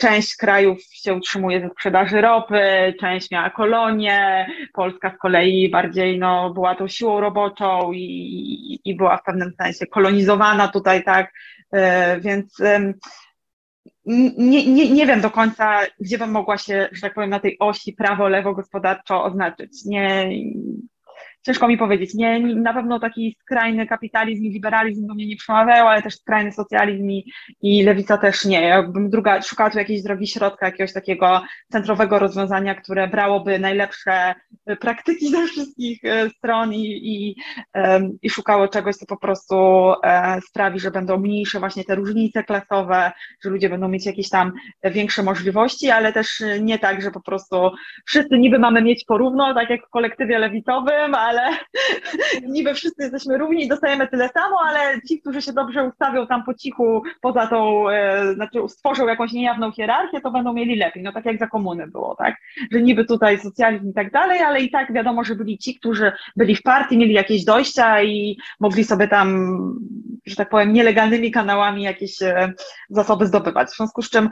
Część krajów się utrzymuje ze sprzedaży ropy, część miała kolonie, Polska z kolei bardziej no, była tą siłą roboczą i, i była w pewnym sensie kolonizowana tutaj, tak, e, więc nie, nie, nie wiem do końca, gdzie bym mogła się, że tak powiem, na tej osi prawo-lewo gospodarczo oznaczyć. Nie, ciężko mi powiedzieć. Nie, na pewno taki skrajny kapitalizm i liberalizm do mnie nie przemawiają, ale też skrajny socjalizm i, i lewica też nie. Jakbym druga, szukała tu jakiejś drogi środka, jakiegoś takiego centrowego rozwiązania, które brałoby najlepsze e, praktyki ze wszystkich e, stron i, i, i szukało czegoś, co po prostu e, sprawi, że będą mniejsze właśnie te różnice klasowe, że ludzie będą mieć jakieś tam większe możliwości, ale też nie tak, że po prostu wszyscy niby mamy mieć porówno, tak jak w kolektywie lewicowym, a ale niby wszyscy jesteśmy równi, dostajemy tyle samo, ale ci, którzy się dobrze ustawią tam po cichu, poza tą, e, znaczy stworzą jakąś niejawną hierarchię, to będą mieli lepiej. No tak jak za komuny było, tak? Że niby tutaj socjalizm i tak dalej, ale i tak wiadomo, że byli ci, którzy byli w partii, mieli jakieś dojścia i mogli sobie tam, że tak powiem, nielegalnymi kanałami jakieś e, zasoby zdobywać. W związku z czym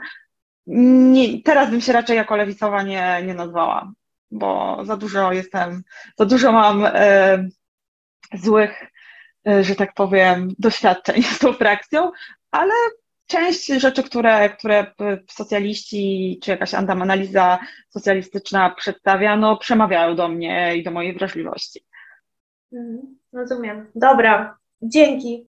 nie, teraz bym się raczej jako lewicowa nie, nie nazwała. Bo za dużo jestem, za dużo mam e, złych, e, że tak powiem, doświadczeń z tą frakcją, ale część rzeczy, które, które socjaliści czy jakaś analiza socjalistyczna przedstawia, no przemawiają do mnie i do mojej wrażliwości. Mhm, rozumiem. Dobra, dzięki.